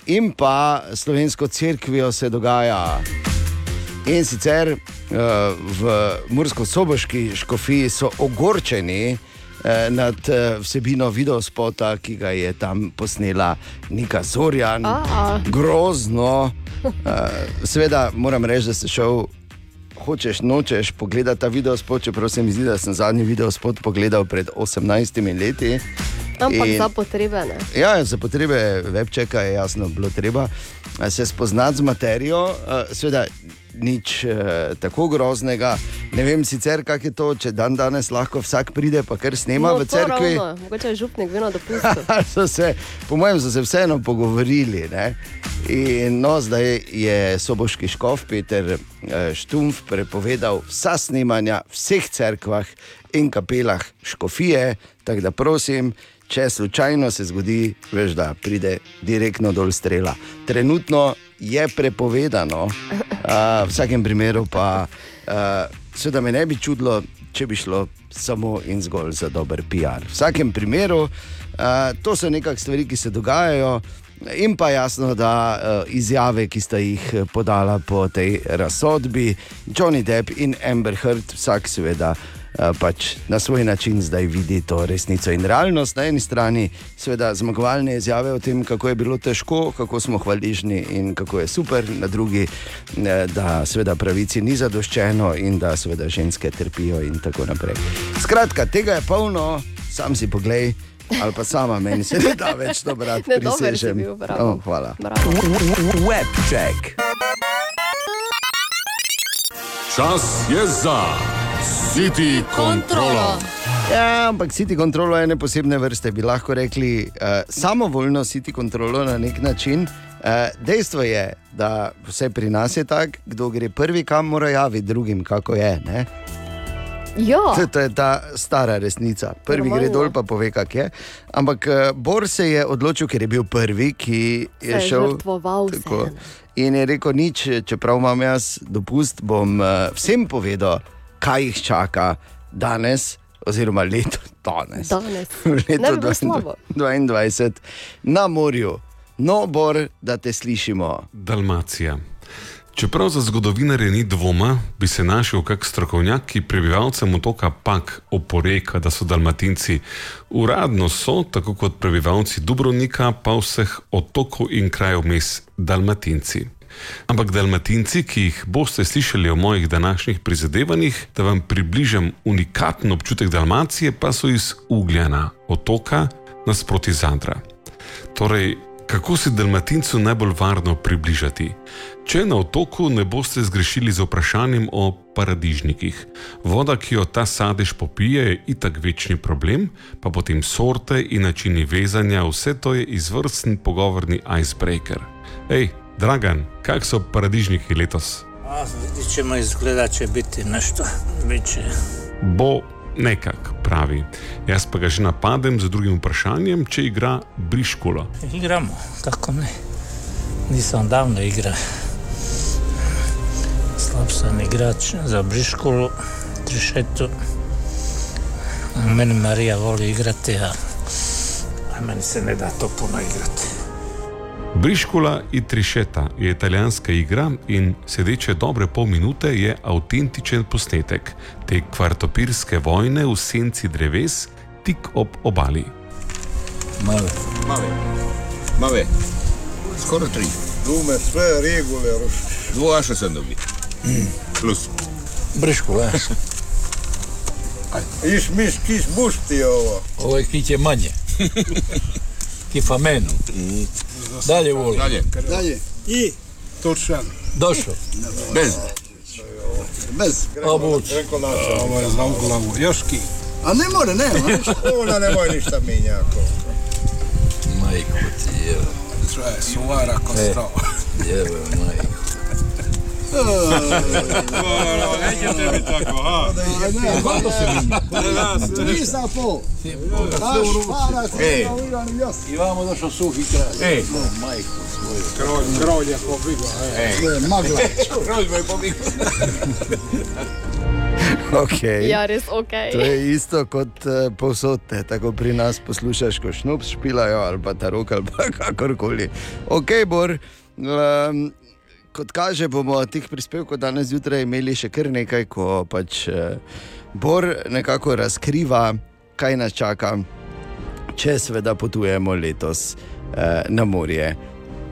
Speaker 3: in pa slovensko cerkvijo se dogaja. In sicer uh, v Mursko-Soboški škofiji so ogorčeni eh, nad eh, vsebino videospota, ki ga je tam posnela Nika Zorjan.
Speaker 12: A.
Speaker 3: Grozno. Uh, Sveda moram reči, da si šel. Hočeš, nočeš pogledati ta videospot, čeprav se mi zdi, da sem zadnji videospot pogledal pred 18 leti.
Speaker 12: Ampak
Speaker 3: In-
Speaker 12: za potrebe ne.
Speaker 3: Ja, za potrebe webčeka je jasno bilo treba se spoznati z materijo, seveda nič eh, tako groznega. Ne vem sicer, kako je to, če dan danes lahko vsak pride, pa kar snema
Speaker 12: no,
Speaker 3: v cerkvi.
Speaker 12: ravno. Mogoče je župnik dopustu. *laughs*
Speaker 3: so se, po mojem, so se vseeno pogovorili. Ne? In no, zdaj je soboški škof Peter eh, Štumf prepovedal vsa snemanja v vseh cerkvah in kapelah škofije. Tako da prosim, če slučajno se zgodi, veš, da pride direktno dol strela. Trenutno je prepovedano, a, v vsakem primeru pa a, seveda me ne bi čudilo, če bi šlo samo in zgolj za dober PR. V vsakem primeru, a, to so nekakšne stvari, ki se dogajajo. In pa jasno, da uh, izjave, ki sta jih podala po tej razsodbi, Johnny Depp in Amber Heard, vsak seveda uh, pač na svoj način zdaj vidi to resnico in realnost. Na eni strani, seveda, zmagovalne izjave o tem, kako je bilo težko, kako smo hvaležni in kako je super, na drugi, eh, da seveda pravici ni zadoščeno in da seveda ženske trpijo in tako naprej. Skratka, tega je polno, sam si poglej. Ali pa sama meni se ne da več to brati, *laughs*
Speaker 12: Ne,
Speaker 3: prisežem.
Speaker 12: bil, bravo.
Speaker 3: Oh, hvala.
Speaker 1: Web check.
Speaker 32: Čas je za City kontrolo.
Speaker 3: Ja, ampak City kontrolo je ene posebne vrste, bi lahko rekli, uh, samovoljno City kontrolo na nek način. Uh, dejstvo je, da vse pri nas je tako, kdo gre prvi, kam mora javiti drugim, kako je. Ne? To, to je ta stara resnica. Prvi
Speaker 12: Normalno.
Speaker 3: gre dol, pa pove, kak je. Ampak uh, Bor se je odločil, ker je bil prvi, ki je
Speaker 12: je
Speaker 3: šel. tako, in je rekel, nič, čeprav imam jaz dopust, bom uh, vsem povedal, kaj jih čaka danes, oziroma leto danes.
Speaker 12: Danes. *laughs*
Speaker 3: Letu
Speaker 12: bi bilo slabo.
Speaker 3: 2022 na morju. No, Bor, da te slišimo.
Speaker 33: Dalmacija.
Speaker 5: Čeprav za zgodovinarje ni dvoma, bi se našel kak strokovnjak, ki prebivalcem otoka Pak oporeka, da so dalmatinci. Uradno so, tako kot prebivalci Dubrovnika, pa vseh otokov in krajev mes dalmatinci. Ampak dalmatinci, ki jih boste slišali o mojih današnjih prizadevanjih, da vam približam unikaten občutek Dalmacije, pa so iz Ugljana, otoka nasproti Zadra. Torej, kako se Dalmatincu najbolj varno približati? Če na otoku ne boste zgrešili z vprašanjem o paradižnikih. Voda, ki jo ta sadež popije, je itak večni problem, pa potem sorte in načini vezanja, vse to je izvrsten pogovorni icebreaker. Hej, Dragan, kak so paradižniki letos?
Speaker 34: A, vidit ćemo izgleda će biti nešto veće.
Speaker 5: Bo nekak, pravi. Jaz pa ga že napadem z drugim vprašanjem, če igra briškulo.
Speaker 34: Igramo, kako ne. Nisam davno igra. Slab sam igrač za briškulu, trišetu. Meni Marija voli igrati, a, a meni se ne da to puno igrati.
Speaker 5: Briškula i trišeta je italijanska igra in sedeče dobre pol minute je avtentičen posnetek te kvartopirske vojne v senci dreves tik ob obali.
Speaker 35: Male. Male. Male. Skoro tri.
Speaker 36: Lume, sve regule, roš.
Speaker 35: Dvoaša sam dobil. Plus.
Speaker 36: Brišku,
Speaker 35: le. *laughs*
Speaker 36: Iš miš, kiš bušti ovo.
Speaker 35: Ovo je kiće manje. *laughs* Kifamenu. Dalje voli. Dalje.
Speaker 36: Dalje. I? Točan.
Speaker 35: Došao. Bez.
Speaker 36: Bez.
Speaker 35: Obuć.
Speaker 36: Ovo je za u glavu. Joški. A ne more, ne. *laughs* Ona ne može ništa minjako.
Speaker 35: Majko ti je.
Speaker 36: Traje, suvara ko strava.
Speaker 35: Jebe, majko.
Speaker 36: Nećete mi tako, ha?
Speaker 35: Koliko se minja?
Speaker 36: Tri sa pol.
Speaker 35: Naš
Speaker 36: para,
Speaker 35: Ej.
Speaker 36: I vamo došao suhi kraj.
Speaker 35: Ej.
Speaker 36: majko svoju. Krolj, je pobigla.
Speaker 35: Ej.
Speaker 36: Magla.
Speaker 35: Krolj je pobigla.
Speaker 3: Okay.
Speaker 12: Ja, res ok.
Speaker 3: To je isto kot uh, povsod, ne, tako pri nas poslušaš, ko šnup špilajo ali pa ta rok ali pa *laughs* kakorkoli. Ok, Bor. Um, kot kaže, bomo teh prispevkov danes zjutraj imeli še kar nekaj, ko pač uh, Bor nekako razkriva, kaj nas čaka, če seveda potujemo letos uh, na morje,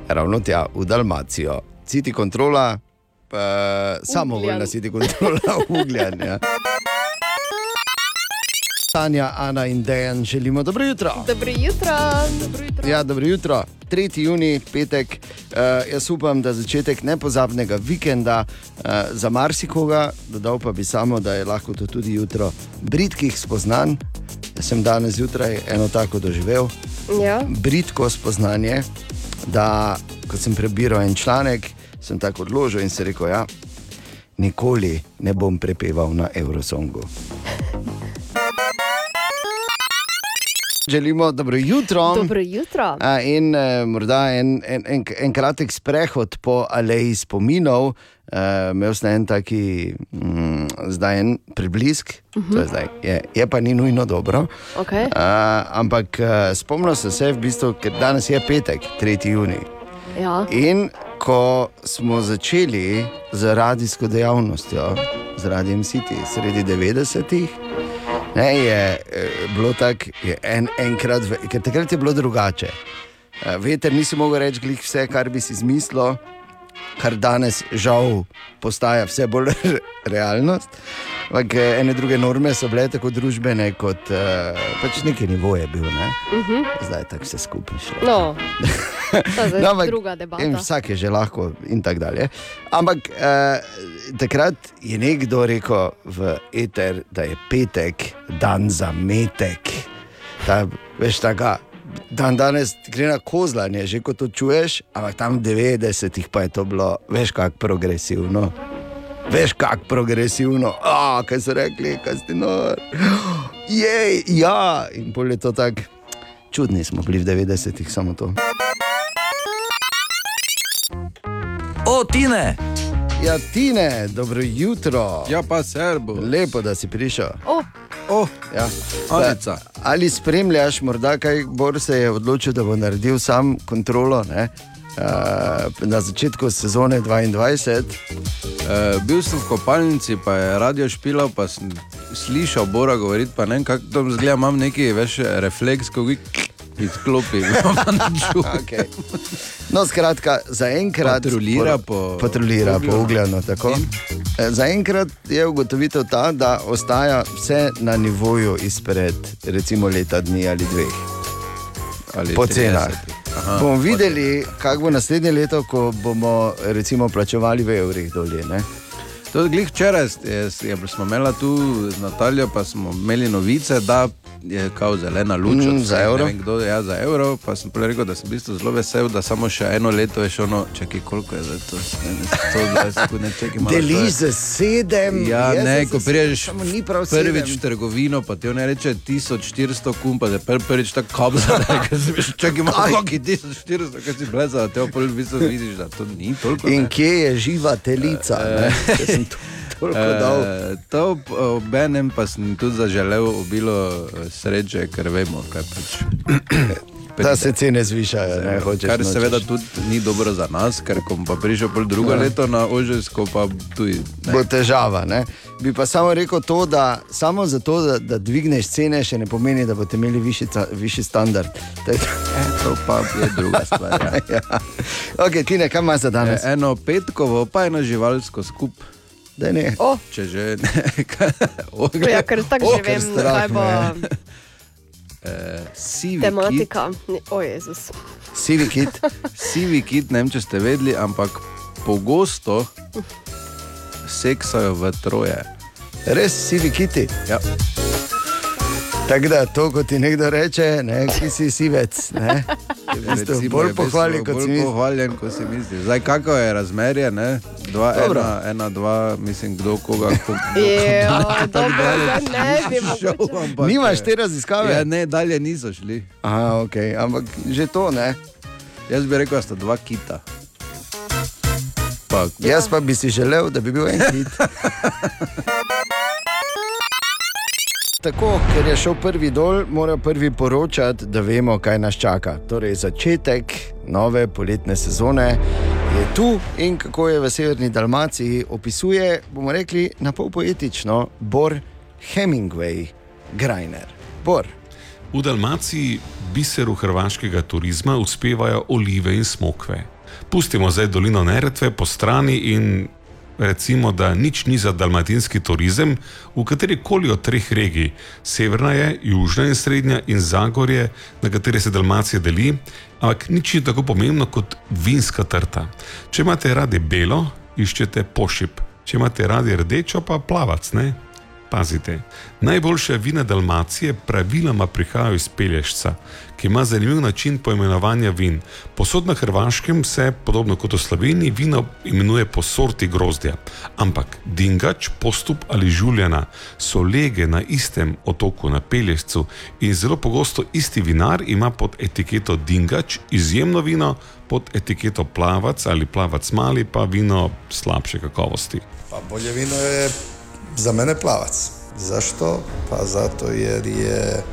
Speaker 3: ravno tja v Dalmacijo. Citi kontrola, uh, samovoljna citi kontrola, *laughs* ugljan. Ja. Tanja, Ana in Dejan, želimo dobro jutro.
Speaker 12: Dobro jutro. Dobro jutro.
Speaker 3: Ja, dobro jutro. 3. juni, petek. Uh, jaz upam, da začetek nepozabnega vikenda uh, za marsikoga, dodal pa bi samo, da je lahko to tudi jutro britkih spoznanj. Jaz sem danes zjutraj eno tako doživel.
Speaker 12: Ja.
Speaker 3: Britko spoznanje, da ko sem prebiral en članek, sem tako odložil in se rekel, ja, nikoli ne bom prepeval na Eurosongu. *laughs* Želimo dobro jutro.
Speaker 12: Dobro jutro.
Speaker 3: A, in uh, morda en, en, en, en kratek sprehod po aleji spominov. Uh, imel sem en taki, mm, zdaj en preblisk, uh
Speaker 12: Mhm.
Speaker 3: -huh. je, zdaj, je, je pa ni nujno dobro.
Speaker 12: Okay.
Speaker 3: Uh, ampak uh, spomnil sem se, v bistvu, ker danes je petek, 3. juni.
Speaker 12: Ja.
Speaker 3: In ko smo začeli z radijsko dejavnostjo, z Radijem City, sredi 90-ih, ne, je eh, bilo tako, en, enkrat, ker takrat je bilo drugače. Eh, Veter nisi mogel reči glih vse, kar bi si izmislil, kar danes žal postaja vse bolj *laughs* realnost. Ampak eh, ene druge norme so bile tako družbene, kot uh, pač neki nivo je bil. Ne?
Speaker 12: Mhm.
Speaker 3: Zdaj je tako vse skupaj šlo.
Speaker 12: No, *laughs*
Speaker 3: No, ampak
Speaker 12: druga debata.
Speaker 3: In vsak je že lahko, in tako dalje. Ampak eh, takrat je nekdo rekel v eter, da je petek dan za metek. Ta, veš, taka, dan danes gre na kozlanje, že ko to čuješ, ampak tam v 90-ih pa je to bilo, veš, kako progresivno. Veš, kako progresivno, ah, kaj so rekli, kaj ste nor. Jej, ja, in pol je to tako, čudni smo bili v 90-ih, samo to.
Speaker 1: O, Tine!
Speaker 3: Ja, Tine, dobro jutro.
Speaker 7: Ja, pa serbo.
Speaker 3: Lepo, da si prišel.
Speaker 12: Oh.
Speaker 3: Oh, ja.
Speaker 7: Alica.
Speaker 3: Ali spremljaš, morda kaj Bor se je odločil, da bo naredil sam kontrolo? Ne? uh, na začetku sezone 22.
Speaker 7: Uh, bil sem v kopalnici, pa je radio špilal, pa sem slišal Bora govoriti, pa ne vem, kako to zgleda, imam neki več refleks, ko gi izklopim. *laughs*
Speaker 3: okay. No, skratka, zaenkrat
Speaker 7: Patrulira po-
Speaker 3: patrulira po
Speaker 7: Ugljanu.
Speaker 3: Ugljanu. tako. E, Zaenkrat je ugotovitev ta, da ostaja vse na nivoju izpred recimo leta dni ali dveh.
Speaker 7: Ali
Speaker 3: po
Speaker 7: 30.
Speaker 3: cenah.
Speaker 7: Aha,
Speaker 3: Bomo videli, kako bo naslednje leto, ko bomo recimo plačevali v evrih dolje. Ne?
Speaker 7: To je glih včeraj, je, je, smo imeli tu z Natalijo, pa smo imeli novice, da je kao zelena luč.
Speaker 3: Mm, za evro.
Speaker 7: Ne vem, kdo je ja, za evro. Pa sem prej rekel, da sem v bistvu zelo vesel, da samo še eno leto je šlo, no, čakaj, koliko je zdaj to? Ne, ne, 120 sekund, ne, čakaj, malo, je-
Speaker 3: Deliš za sedem,
Speaker 7: Ja,
Speaker 3: jaz
Speaker 7: ne,
Speaker 3: za
Speaker 7: ko priješ
Speaker 3: samo ni prav
Speaker 7: prvič v trgovino, pa ti on reče 1400 kum, pa te pr prvič tako kabza, da *laughs* si veš, čakaj, malo, koliko je 1400, kaj si bleza, te opol v bistvu vidiš, da to ni toliko.
Speaker 3: In
Speaker 7: ne.
Speaker 3: kje je živa telica? ne? *laughs* To toliko dal.
Speaker 7: Eh, To ob enem pa sem tudi zaželel obilo eh, sreče, ker vemo, kaj pač. *clears throat*
Speaker 3: Da se cene zvišajo, ne hočeš.
Speaker 7: Kar
Speaker 3: nočeš.
Speaker 7: seveda tudi ni dobro za nas, ker ko pa prišel pol drugo
Speaker 3: Ja.
Speaker 7: leto na Ožesko, pa tudi. ne.
Speaker 3: bo težava. Ne? Bi pa samo rekel to, da samo zato, da, da dvigneš cene, še ne pomeni, da boste imeli višji, višji standard. *laughs* To, je,
Speaker 7: to pa je *laughs* druga stvar. Ja.
Speaker 3: ja. okay, Tine, kaj imaš za danes?
Speaker 7: E, Eno petkovo, pa eno živalsko skup.
Speaker 3: Da ne.
Speaker 12: Oh.
Speaker 7: Če že ne. *laughs* o,
Speaker 12: Ja, ker tako že vem, kaj bo
Speaker 7: Uh, *laughs* sivi
Speaker 12: tematika. O, Jezus.
Speaker 3: Sivi kit. *laughs*
Speaker 7: Sivi kit, ne vem, če ste vedeli, ampak pogosto seksajo v troje.
Speaker 3: Res sivi kiti.
Speaker 7: Ja.
Speaker 3: Tako da to, kot ti nekdo reče, ne, ki si sivec. Ne? *laughs*
Speaker 7: Recimo,
Speaker 3: bolj pohvali, kot
Speaker 7: bolj pohvaljen, kot si misliš. Zdaj, kako je razmerje, ne? Dva,
Speaker 3: Dobro.
Speaker 7: ena, ena, dva, mislim, kdo koga. *laughs*
Speaker 12: Ja, *laughs*
Speaker 7: ampak,
Speaker 3: Nimaš te raziskave?
Speaker 7: Ja, ne, dalje niso šli.
Speaker 3: Aha, okay. Ampak že to ne.
Speaker 7: Jaz bi rekel, da sta dva kita. Pa,
Speaker 3: Jaz pa bi si želel, da bi bil en kit. Tako, ker je šel prvi dol, mora prvi poročati, da vemo, kaj nas čaka. Torej, začetek nove poletne sezone je tu in kako je v severni Dalmaciji opisuje, bomo rekli, na pol poetično, Bor Hemingway, Grajner. Bor.
Speaker 5: V Dalmaciji, biseru hrvaškega turizma, uspevajo olive in smokve. Pustimo zdaj dolino Neretve po strani in recimo, da nič ni za dalmatinski turizem v kateri koli od treh regij. Severna je, južna in srednja in Zagorje, na katere se Dalmacija deli, ampak nič ni tako pomembno kot vinska trta. Če imate radi belo, iščete pošip, če imate radi rdečo, pa plavac, ne? Pazite, najboljše vina Dalmacije praviloma prihajajo iz Pelješca, ki ima zanimiv način poimenovanja vin. Posod na Hrvaškem se, podobno kot v Sloveniji, vino imenuje po sorti grozdja. Ampak Dingač, Postup ali Žuljana so lege na istem otoku na Pelješcu in zelo pogosto isti vinar ima pod etiketo Dingač izjemno vino, pod etiketo Plavac ali Plavac mali pa vino slabše kakovosti.
Speaker 36: Pa bolje vino je za mene plavac. Zašto? Pa zato jer je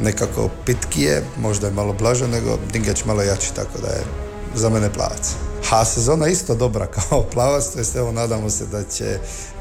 Speaker 36: nekako pitkije, možda je malo blaže nego Dingač malo jači, tako da je za mene plavac. A sezona isto dobra kao *laughs* plavac, to jest evo nadamo se da će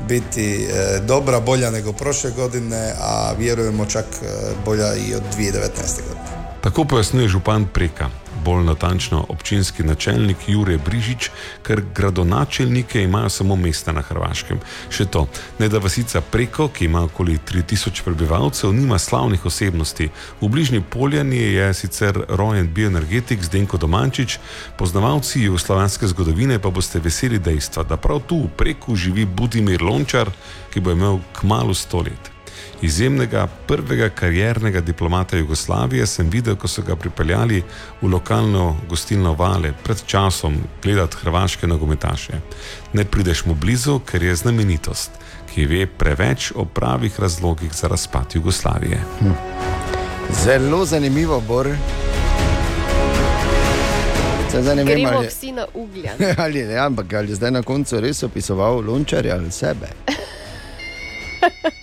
Speaker 36: biti e, dobra, bolja nego prošle godine, a vjerujemo čak e, bolja i od 2019. godine.
Speaker 5: Tako pojasnjuje župan Preka, bolj natančno občinski načelnik Jure Brižič, ker gradonačelnike imajo samo mesta na Hrvaškem. Še to, ne da vasica Preko, ki ima okoli 3000 prebivalcev, nima slavnih osebnosti. V bližnji Poljani je sicer rojen bioenergetik Zdenko Domančič, poznavalci jugoslovanske zgodovine pa boste veseli dejstva, da prav tu v Preku živi Budimir Lončar, ki bo imel kmalu stolet. Izjemnega prvega kariernega diplomata Jugoslavije sem videl, ko so ga pripeljali v lokalno gostilno Vale pred časom gledati hrvaške nogometaše. Ne prideš mu blizu, ker je znamenitost, ki ve preveč o pravih razlogih za razpad Jugoslavije.
Speaker 3: Zelo zanimivo, Bor. Ne vem,
Speaker 12: Gremo
Speaker 3: ali,
Speaker 12: vsi na ugljen. *laughs*
Speaker 3: ali, ne, ampak ali je zdaj na koncu res opisoval lončarja ali sebe. *laughs*